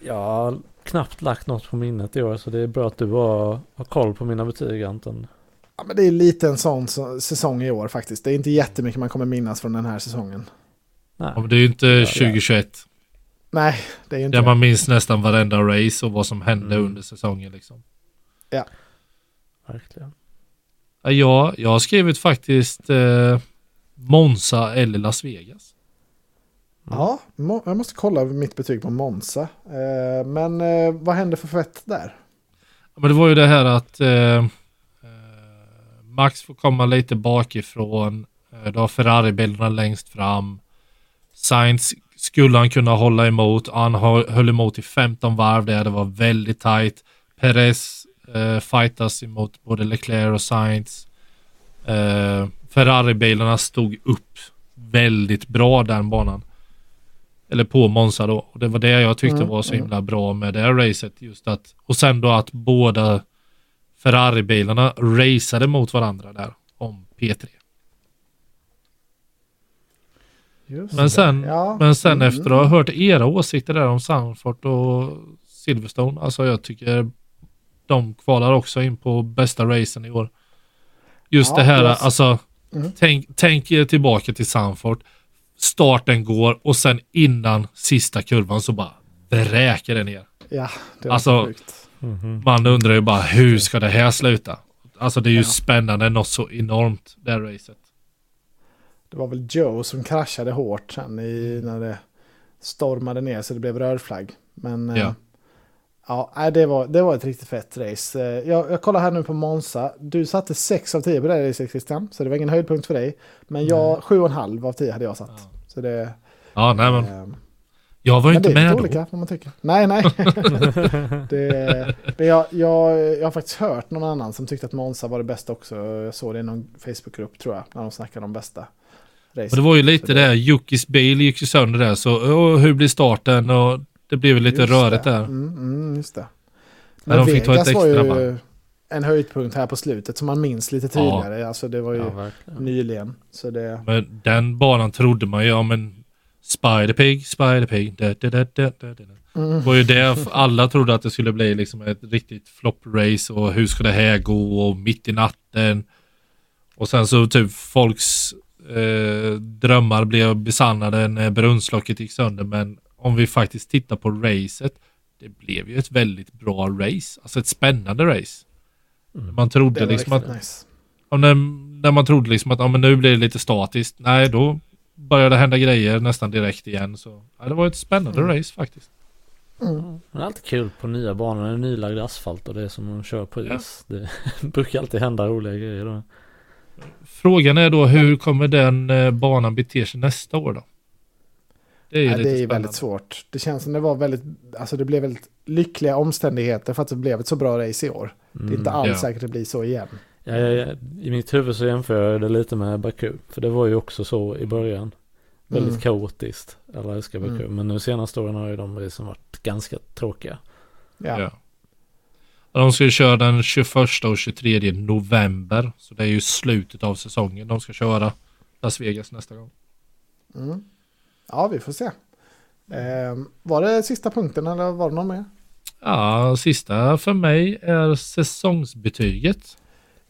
jag har knappt lagt något på minnet i år så det är bra att du har, har koll på mina betyg Anton. Ja, men det är lite en sån så, säsong i år faktiskt. Det är inte jättemycket man kommer minnas från den här säsongen. Nej. Ja, men det är ju inte Ja, 2021. Nej, det är ju inte Där man minns nästan varenda race och vad som hände Mm. under säsongen. Liksom. Verkligen. Ja, jag, jag har skrivit faktiskt eh, Monza eller Las Vegas. Ja, må, jag måste kolla mitt betyg på Monza. Eh, men eh, vad hände för fett där? Ja, Men det var ju det här att eh, eh, Max får komma lite bakifrån. Eh, du har Ferrari-bilarna längst fram. Sainz skulle han kunna hålla emot. Han hö- höll emot i 15 varv där. Det var väldigt tajt. Perez eh, fightas emot både Leclerc och Sainz. Eh, Ferrari-bilarna stod upp väldigt bra den banan. Eller på Monza då. Och det var det jag tyckte Mm, var så mm. himla bra med det här racet. Just att, och sen då att båda Ferrari-bilarna raceade mot varandra där. Om P3. Just Men sen, Ja. men sen Mm. efter att ha hört era åsikter där om Sanford och Silverstone, alltså jag tycker de kvalar också in på bästa racen i år. Just Ja, det här, jag- alltså Mm. tänk, tänk er tillbaka till Sanford. Starten går och sen innan sista kurvan så bara vräker det ner. Ja, det var Alltså-. Mhm. Man undrar ju bara hur ska det här sluta? Alltså det är ju Ja. spännande något så enormt det här racet. Det var väl Joe som kraschade hårt sen i, när det stormade ner så det blev rödflagg. Men Ja. ja, ja det, var, det var ett riktigt fett race. Eh, Jag, jag kollar här nu på Monza. Du satte 6 av 10 på det racet Christian. Så det var ingen höjdpunkt för dig. Men jag 7,5 av av10 hade jag satt. Ja. Så det, Ja, nej men ehm, jag var ju men det inte är lite med då. olika vad man tycker. Nej, nej. det, det jag, jag, jag har faktiskt hört någon annan som tyckte att Monza var det bästa också. Jag såg det i någon Facebookgrupp tror jag. När de snackade om bästa. Och det var ju lite det- Juckis bil gick ju sönder där så åh, hur blir starten och det blev ju lite Just rörigt det. där. Mm, mm, just det. Men Men de fick ta ett Vegas var extra ju en höjdpunkt här på slutet som man minns lite Ja. tydligare. Alltså det var ju Ja, nyligen. Så det, Men den banan trodde man ju, ja men Spider-Pig, Spider-Pig, mm, Det var ju det alla trodde att det skulle bli liksom ett riktigt flopp-race och hur ska det här gå och mitt i natten. Och sen så typ folks eh, drömmar blev besannade när brunnslocket gick sönder. Men om vi faktiskt tittar på racet, det blev ju ett väldigt bra race. Alltså ett spännande race. Mm. Man trodde liksom att nice. när, när man trodde liksom att ja, men nu blir det lite statiskt. Nej, då började det hända grejer nästan direkt igen. Så ja, det var ett spännande Mm. race faktiskt. Mm. Det är alltid kul på nya banor, när det är nylagd asfalt och det är som att köra på Ja. is. Det brukar alltid hända roliga grejer då. Frågan är då hur kommer den eh, banan bete sig nästa år då? Det är ju Ja, det är väldigt svårt. Det känns som det var väldigt, alltså det blev väldigt lyckliga omständigheter för att det blev ett så bra race i år. Det är inte Mm. alls ja. säkert att det blir så igen. Ja, ja, ja. I mitt huvud så jämför jag det lite med Baku. För det var ju också så i början. Väldigt Mm. kaotiskt. Alla älskar Baku. Mm. Men nu senaste åren har ju de racen varit ganska tråkiga. Ja. De ska ju köra den 21 och 23 november. Så det är ju slutet av säsongen. De ska köra Las Vegas nästa gång. Mm. Ja, vi får se. Ehm, var det sista punkten eller var det någon mer? Ja, sista för mig är säsongsbetyget.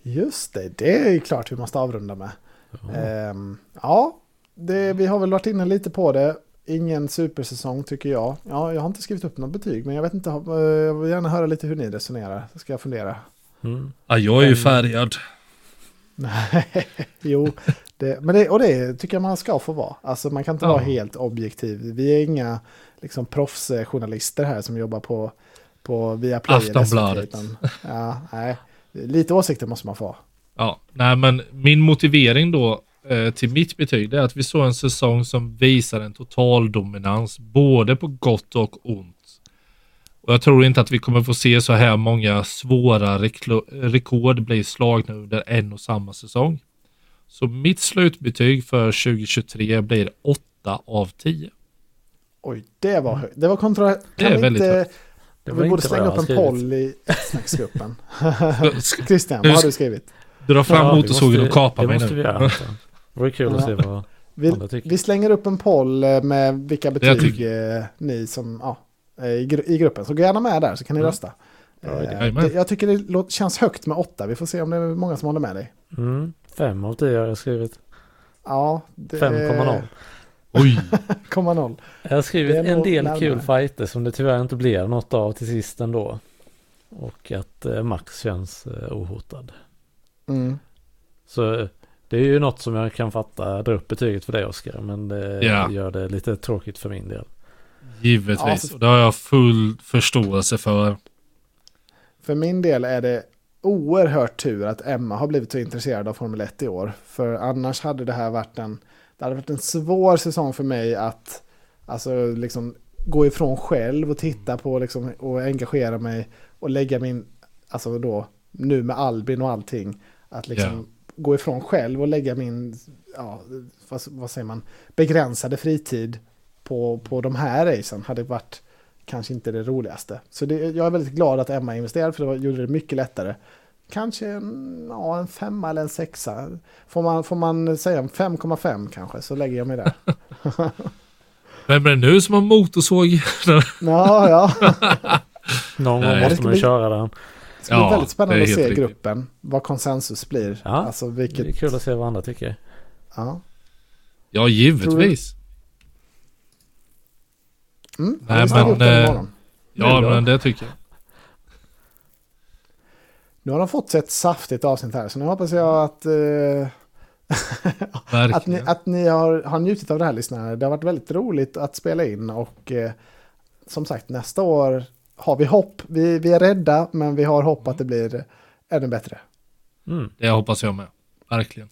Just det, det är ju klart vi måste avrunda med. Ja. Ehm, ja, det, vi har väl varit inne lite på det. Ingen supersäsong tycker jag. Ja, jag har inte skrivit upp något betyg, men jag vet inte. eh, Jag vill gärna höra lite hur ni resonerar. Så ska jag fundera. Mm. Ja, jag är ju Men- färgad. Nej, jo, det, men det, och det tycker jag man ska få vara. Alltså man kan inte Ja. vara helt objektiv. Vi är inga liksom, proffsjournalister här som jobbar på, på Viaplay. Aftonbladet. Ja, nej. Lite åsikter måste man få. Ja, nej men min motivering då till mitt betyg det är att vi såg en säsong som visar en total dominans både på gott och ont. Och jag tror inte att vi kommer få se så här många svåra rekord bli slagna under en och samma säsong. Så mitt slutbetyg för 2023 blir 8 av 10. Oj, det var högt. Det var kontro... Kan Det är vi väldigt inte... högt. Det vi borde slänga upp en poll i snacksgruppen. Christian, vad har du skrivit? Dra fram Ja, motorsågen och kapa mig Det måste nu. vi göra. Det vore kul att se vad Vi, andra tycker. vi slänger upp en poll eh, med vilka betyg tycker- eh, ni som, ja, eh, i, i gruppen. Så gå gärna med där så kan ni Mm. rösta. Eh, det, jag tycker det känns högt med åtta. Vi får se om det är många som håller med dig. Mm. Fem av tio har jag skrivit. Ja, det- 5,0. Oj, 5,0. Jag har skrivit en del närmare. kul fighter som det tyvärr inte blev något av till sist ändå. Och att Max känns ohotad. Mm. Så det är ju något som jag kan fatta, dra upp betyget för dig Oskar. Men det Ja. gör det lite tråkigt för min del. givetvis. Ja, så- Och det har jag full förståelse för. För min del är det oerhört tur att Emma har blivit så intresserad av Formel 1 i år. För annars hade det här varit en, det hade varit en svår säsong för mig att alltså, liksom, gå ifrån själv och titta på liksom, och engagera mig och lägga min, alltså då, nu med Albin och allting, att liksom gå ifrån själv och lägga min, ja, vad, vad säger man, begränsade fritid på, på de här racen hade varit kanske inte det roligaste. Så det, jag är väldigt glad att Emma investerade för det var, gjorde det mycket lättare. kanske en, ja, en femma eller en sexa. Får man, får man säga en 5,5 kanske så lägger jag mig där. Vem är det nu som har motorsåg? Ja, ja. Någon gång måste man köra den. Det ska bli Ja, väldigt spännande att se riktigt. gruppen. Vad konsensus blir. Ja, Alltså Det är vilket... kul att se vad andra tycker. Ja. Ja, givetvis. Mm, Nej, men, eh. Ja, men det tycker jag. Nu har de fått sig ett saftigt avsnitt här så nu hoppas jag att, eh, att ni, att ni har, har njutit av det här lyssnare. Det har varit väldigt roligt att spela in och eh, som sagt nästa år har vi hopp. Vi, vi är rädda men vi har hopp att det blir ännu bättre. Mm. Det hoppas jag med. Verkligen.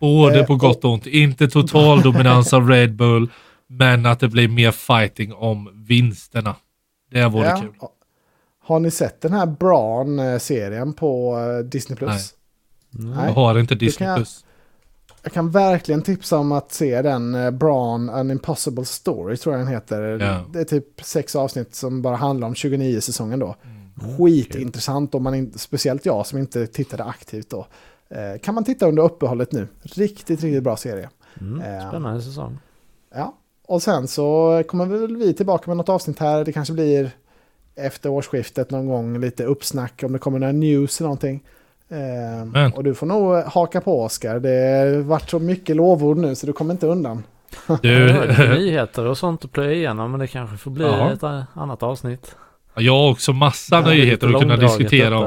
Både Eh, på gott och ont. Inte total dominans av Red Bull, men att det blir mer fighting om vinsterna. Det vore Ja. kul. Har ni sett den här Braun-serien på eh, Disney+. Plus? Nej. Mm. Nej. Jag har inte Disney jag- Plus. Jag kan verkligen tipsa om att se den eh, Braun An Impossible Story tror jag den heter. Ja. Det är typ sex avsnitt som bara handlar om 29 säsongen då. Mm. Skitintressant om man inte, speciellt jag som inte tittade aktivt då. Eh, kan man titta under uppehållet nu. Riktigt, riktigt bra serie. Mm. Eh, Spännande säsong. Ja, och sen så kommer väl vi tillbaka med något avsnitt här. Det kanske blir efter årsskiftet någon gång lite uppsnack om det kommer några news eller någonting. Eh, Men. och du får nog haka på Oskar. Det har varit så mycket lovord nu så du kommer inte undan. Du, Ja, nyheter och sånt att plöja igenom men det kanske får bli Ja. ett eh, annat avsnitt. jag har också massa Ja, nyheter att kunna diskutera om.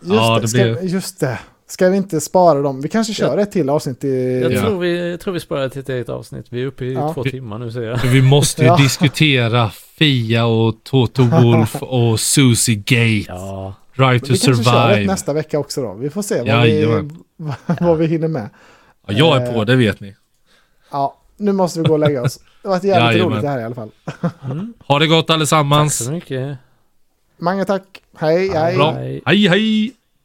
Just, Ja, det, det ska, blir- just det. Ska vi inte spara dem? Vi kanske kör ett till avsnitt i... Jag Ja. tror, vi, jag tror vi sparar till ett eget avsnitt. Vi är uppe i Ja. två timmar nu ser jag. Vi måste ju Ja. diskutera Fia och Toto Wolf och Susie Gate. Ja, Vi to kanske kör ett survive. nästa vecka också då. Vi får se vad, vi, Jajamän. vad vi hinner med. Ja, jag är på, det vet ni. Ja, nu måste vi gå och lägga oss. Det varit jävligt Jajamän. roligt det här i alla fall. mm. Ha det gott tack allesammans. så mycket. Mange tack. Hej, hej. Bra. Hej. Hej hej!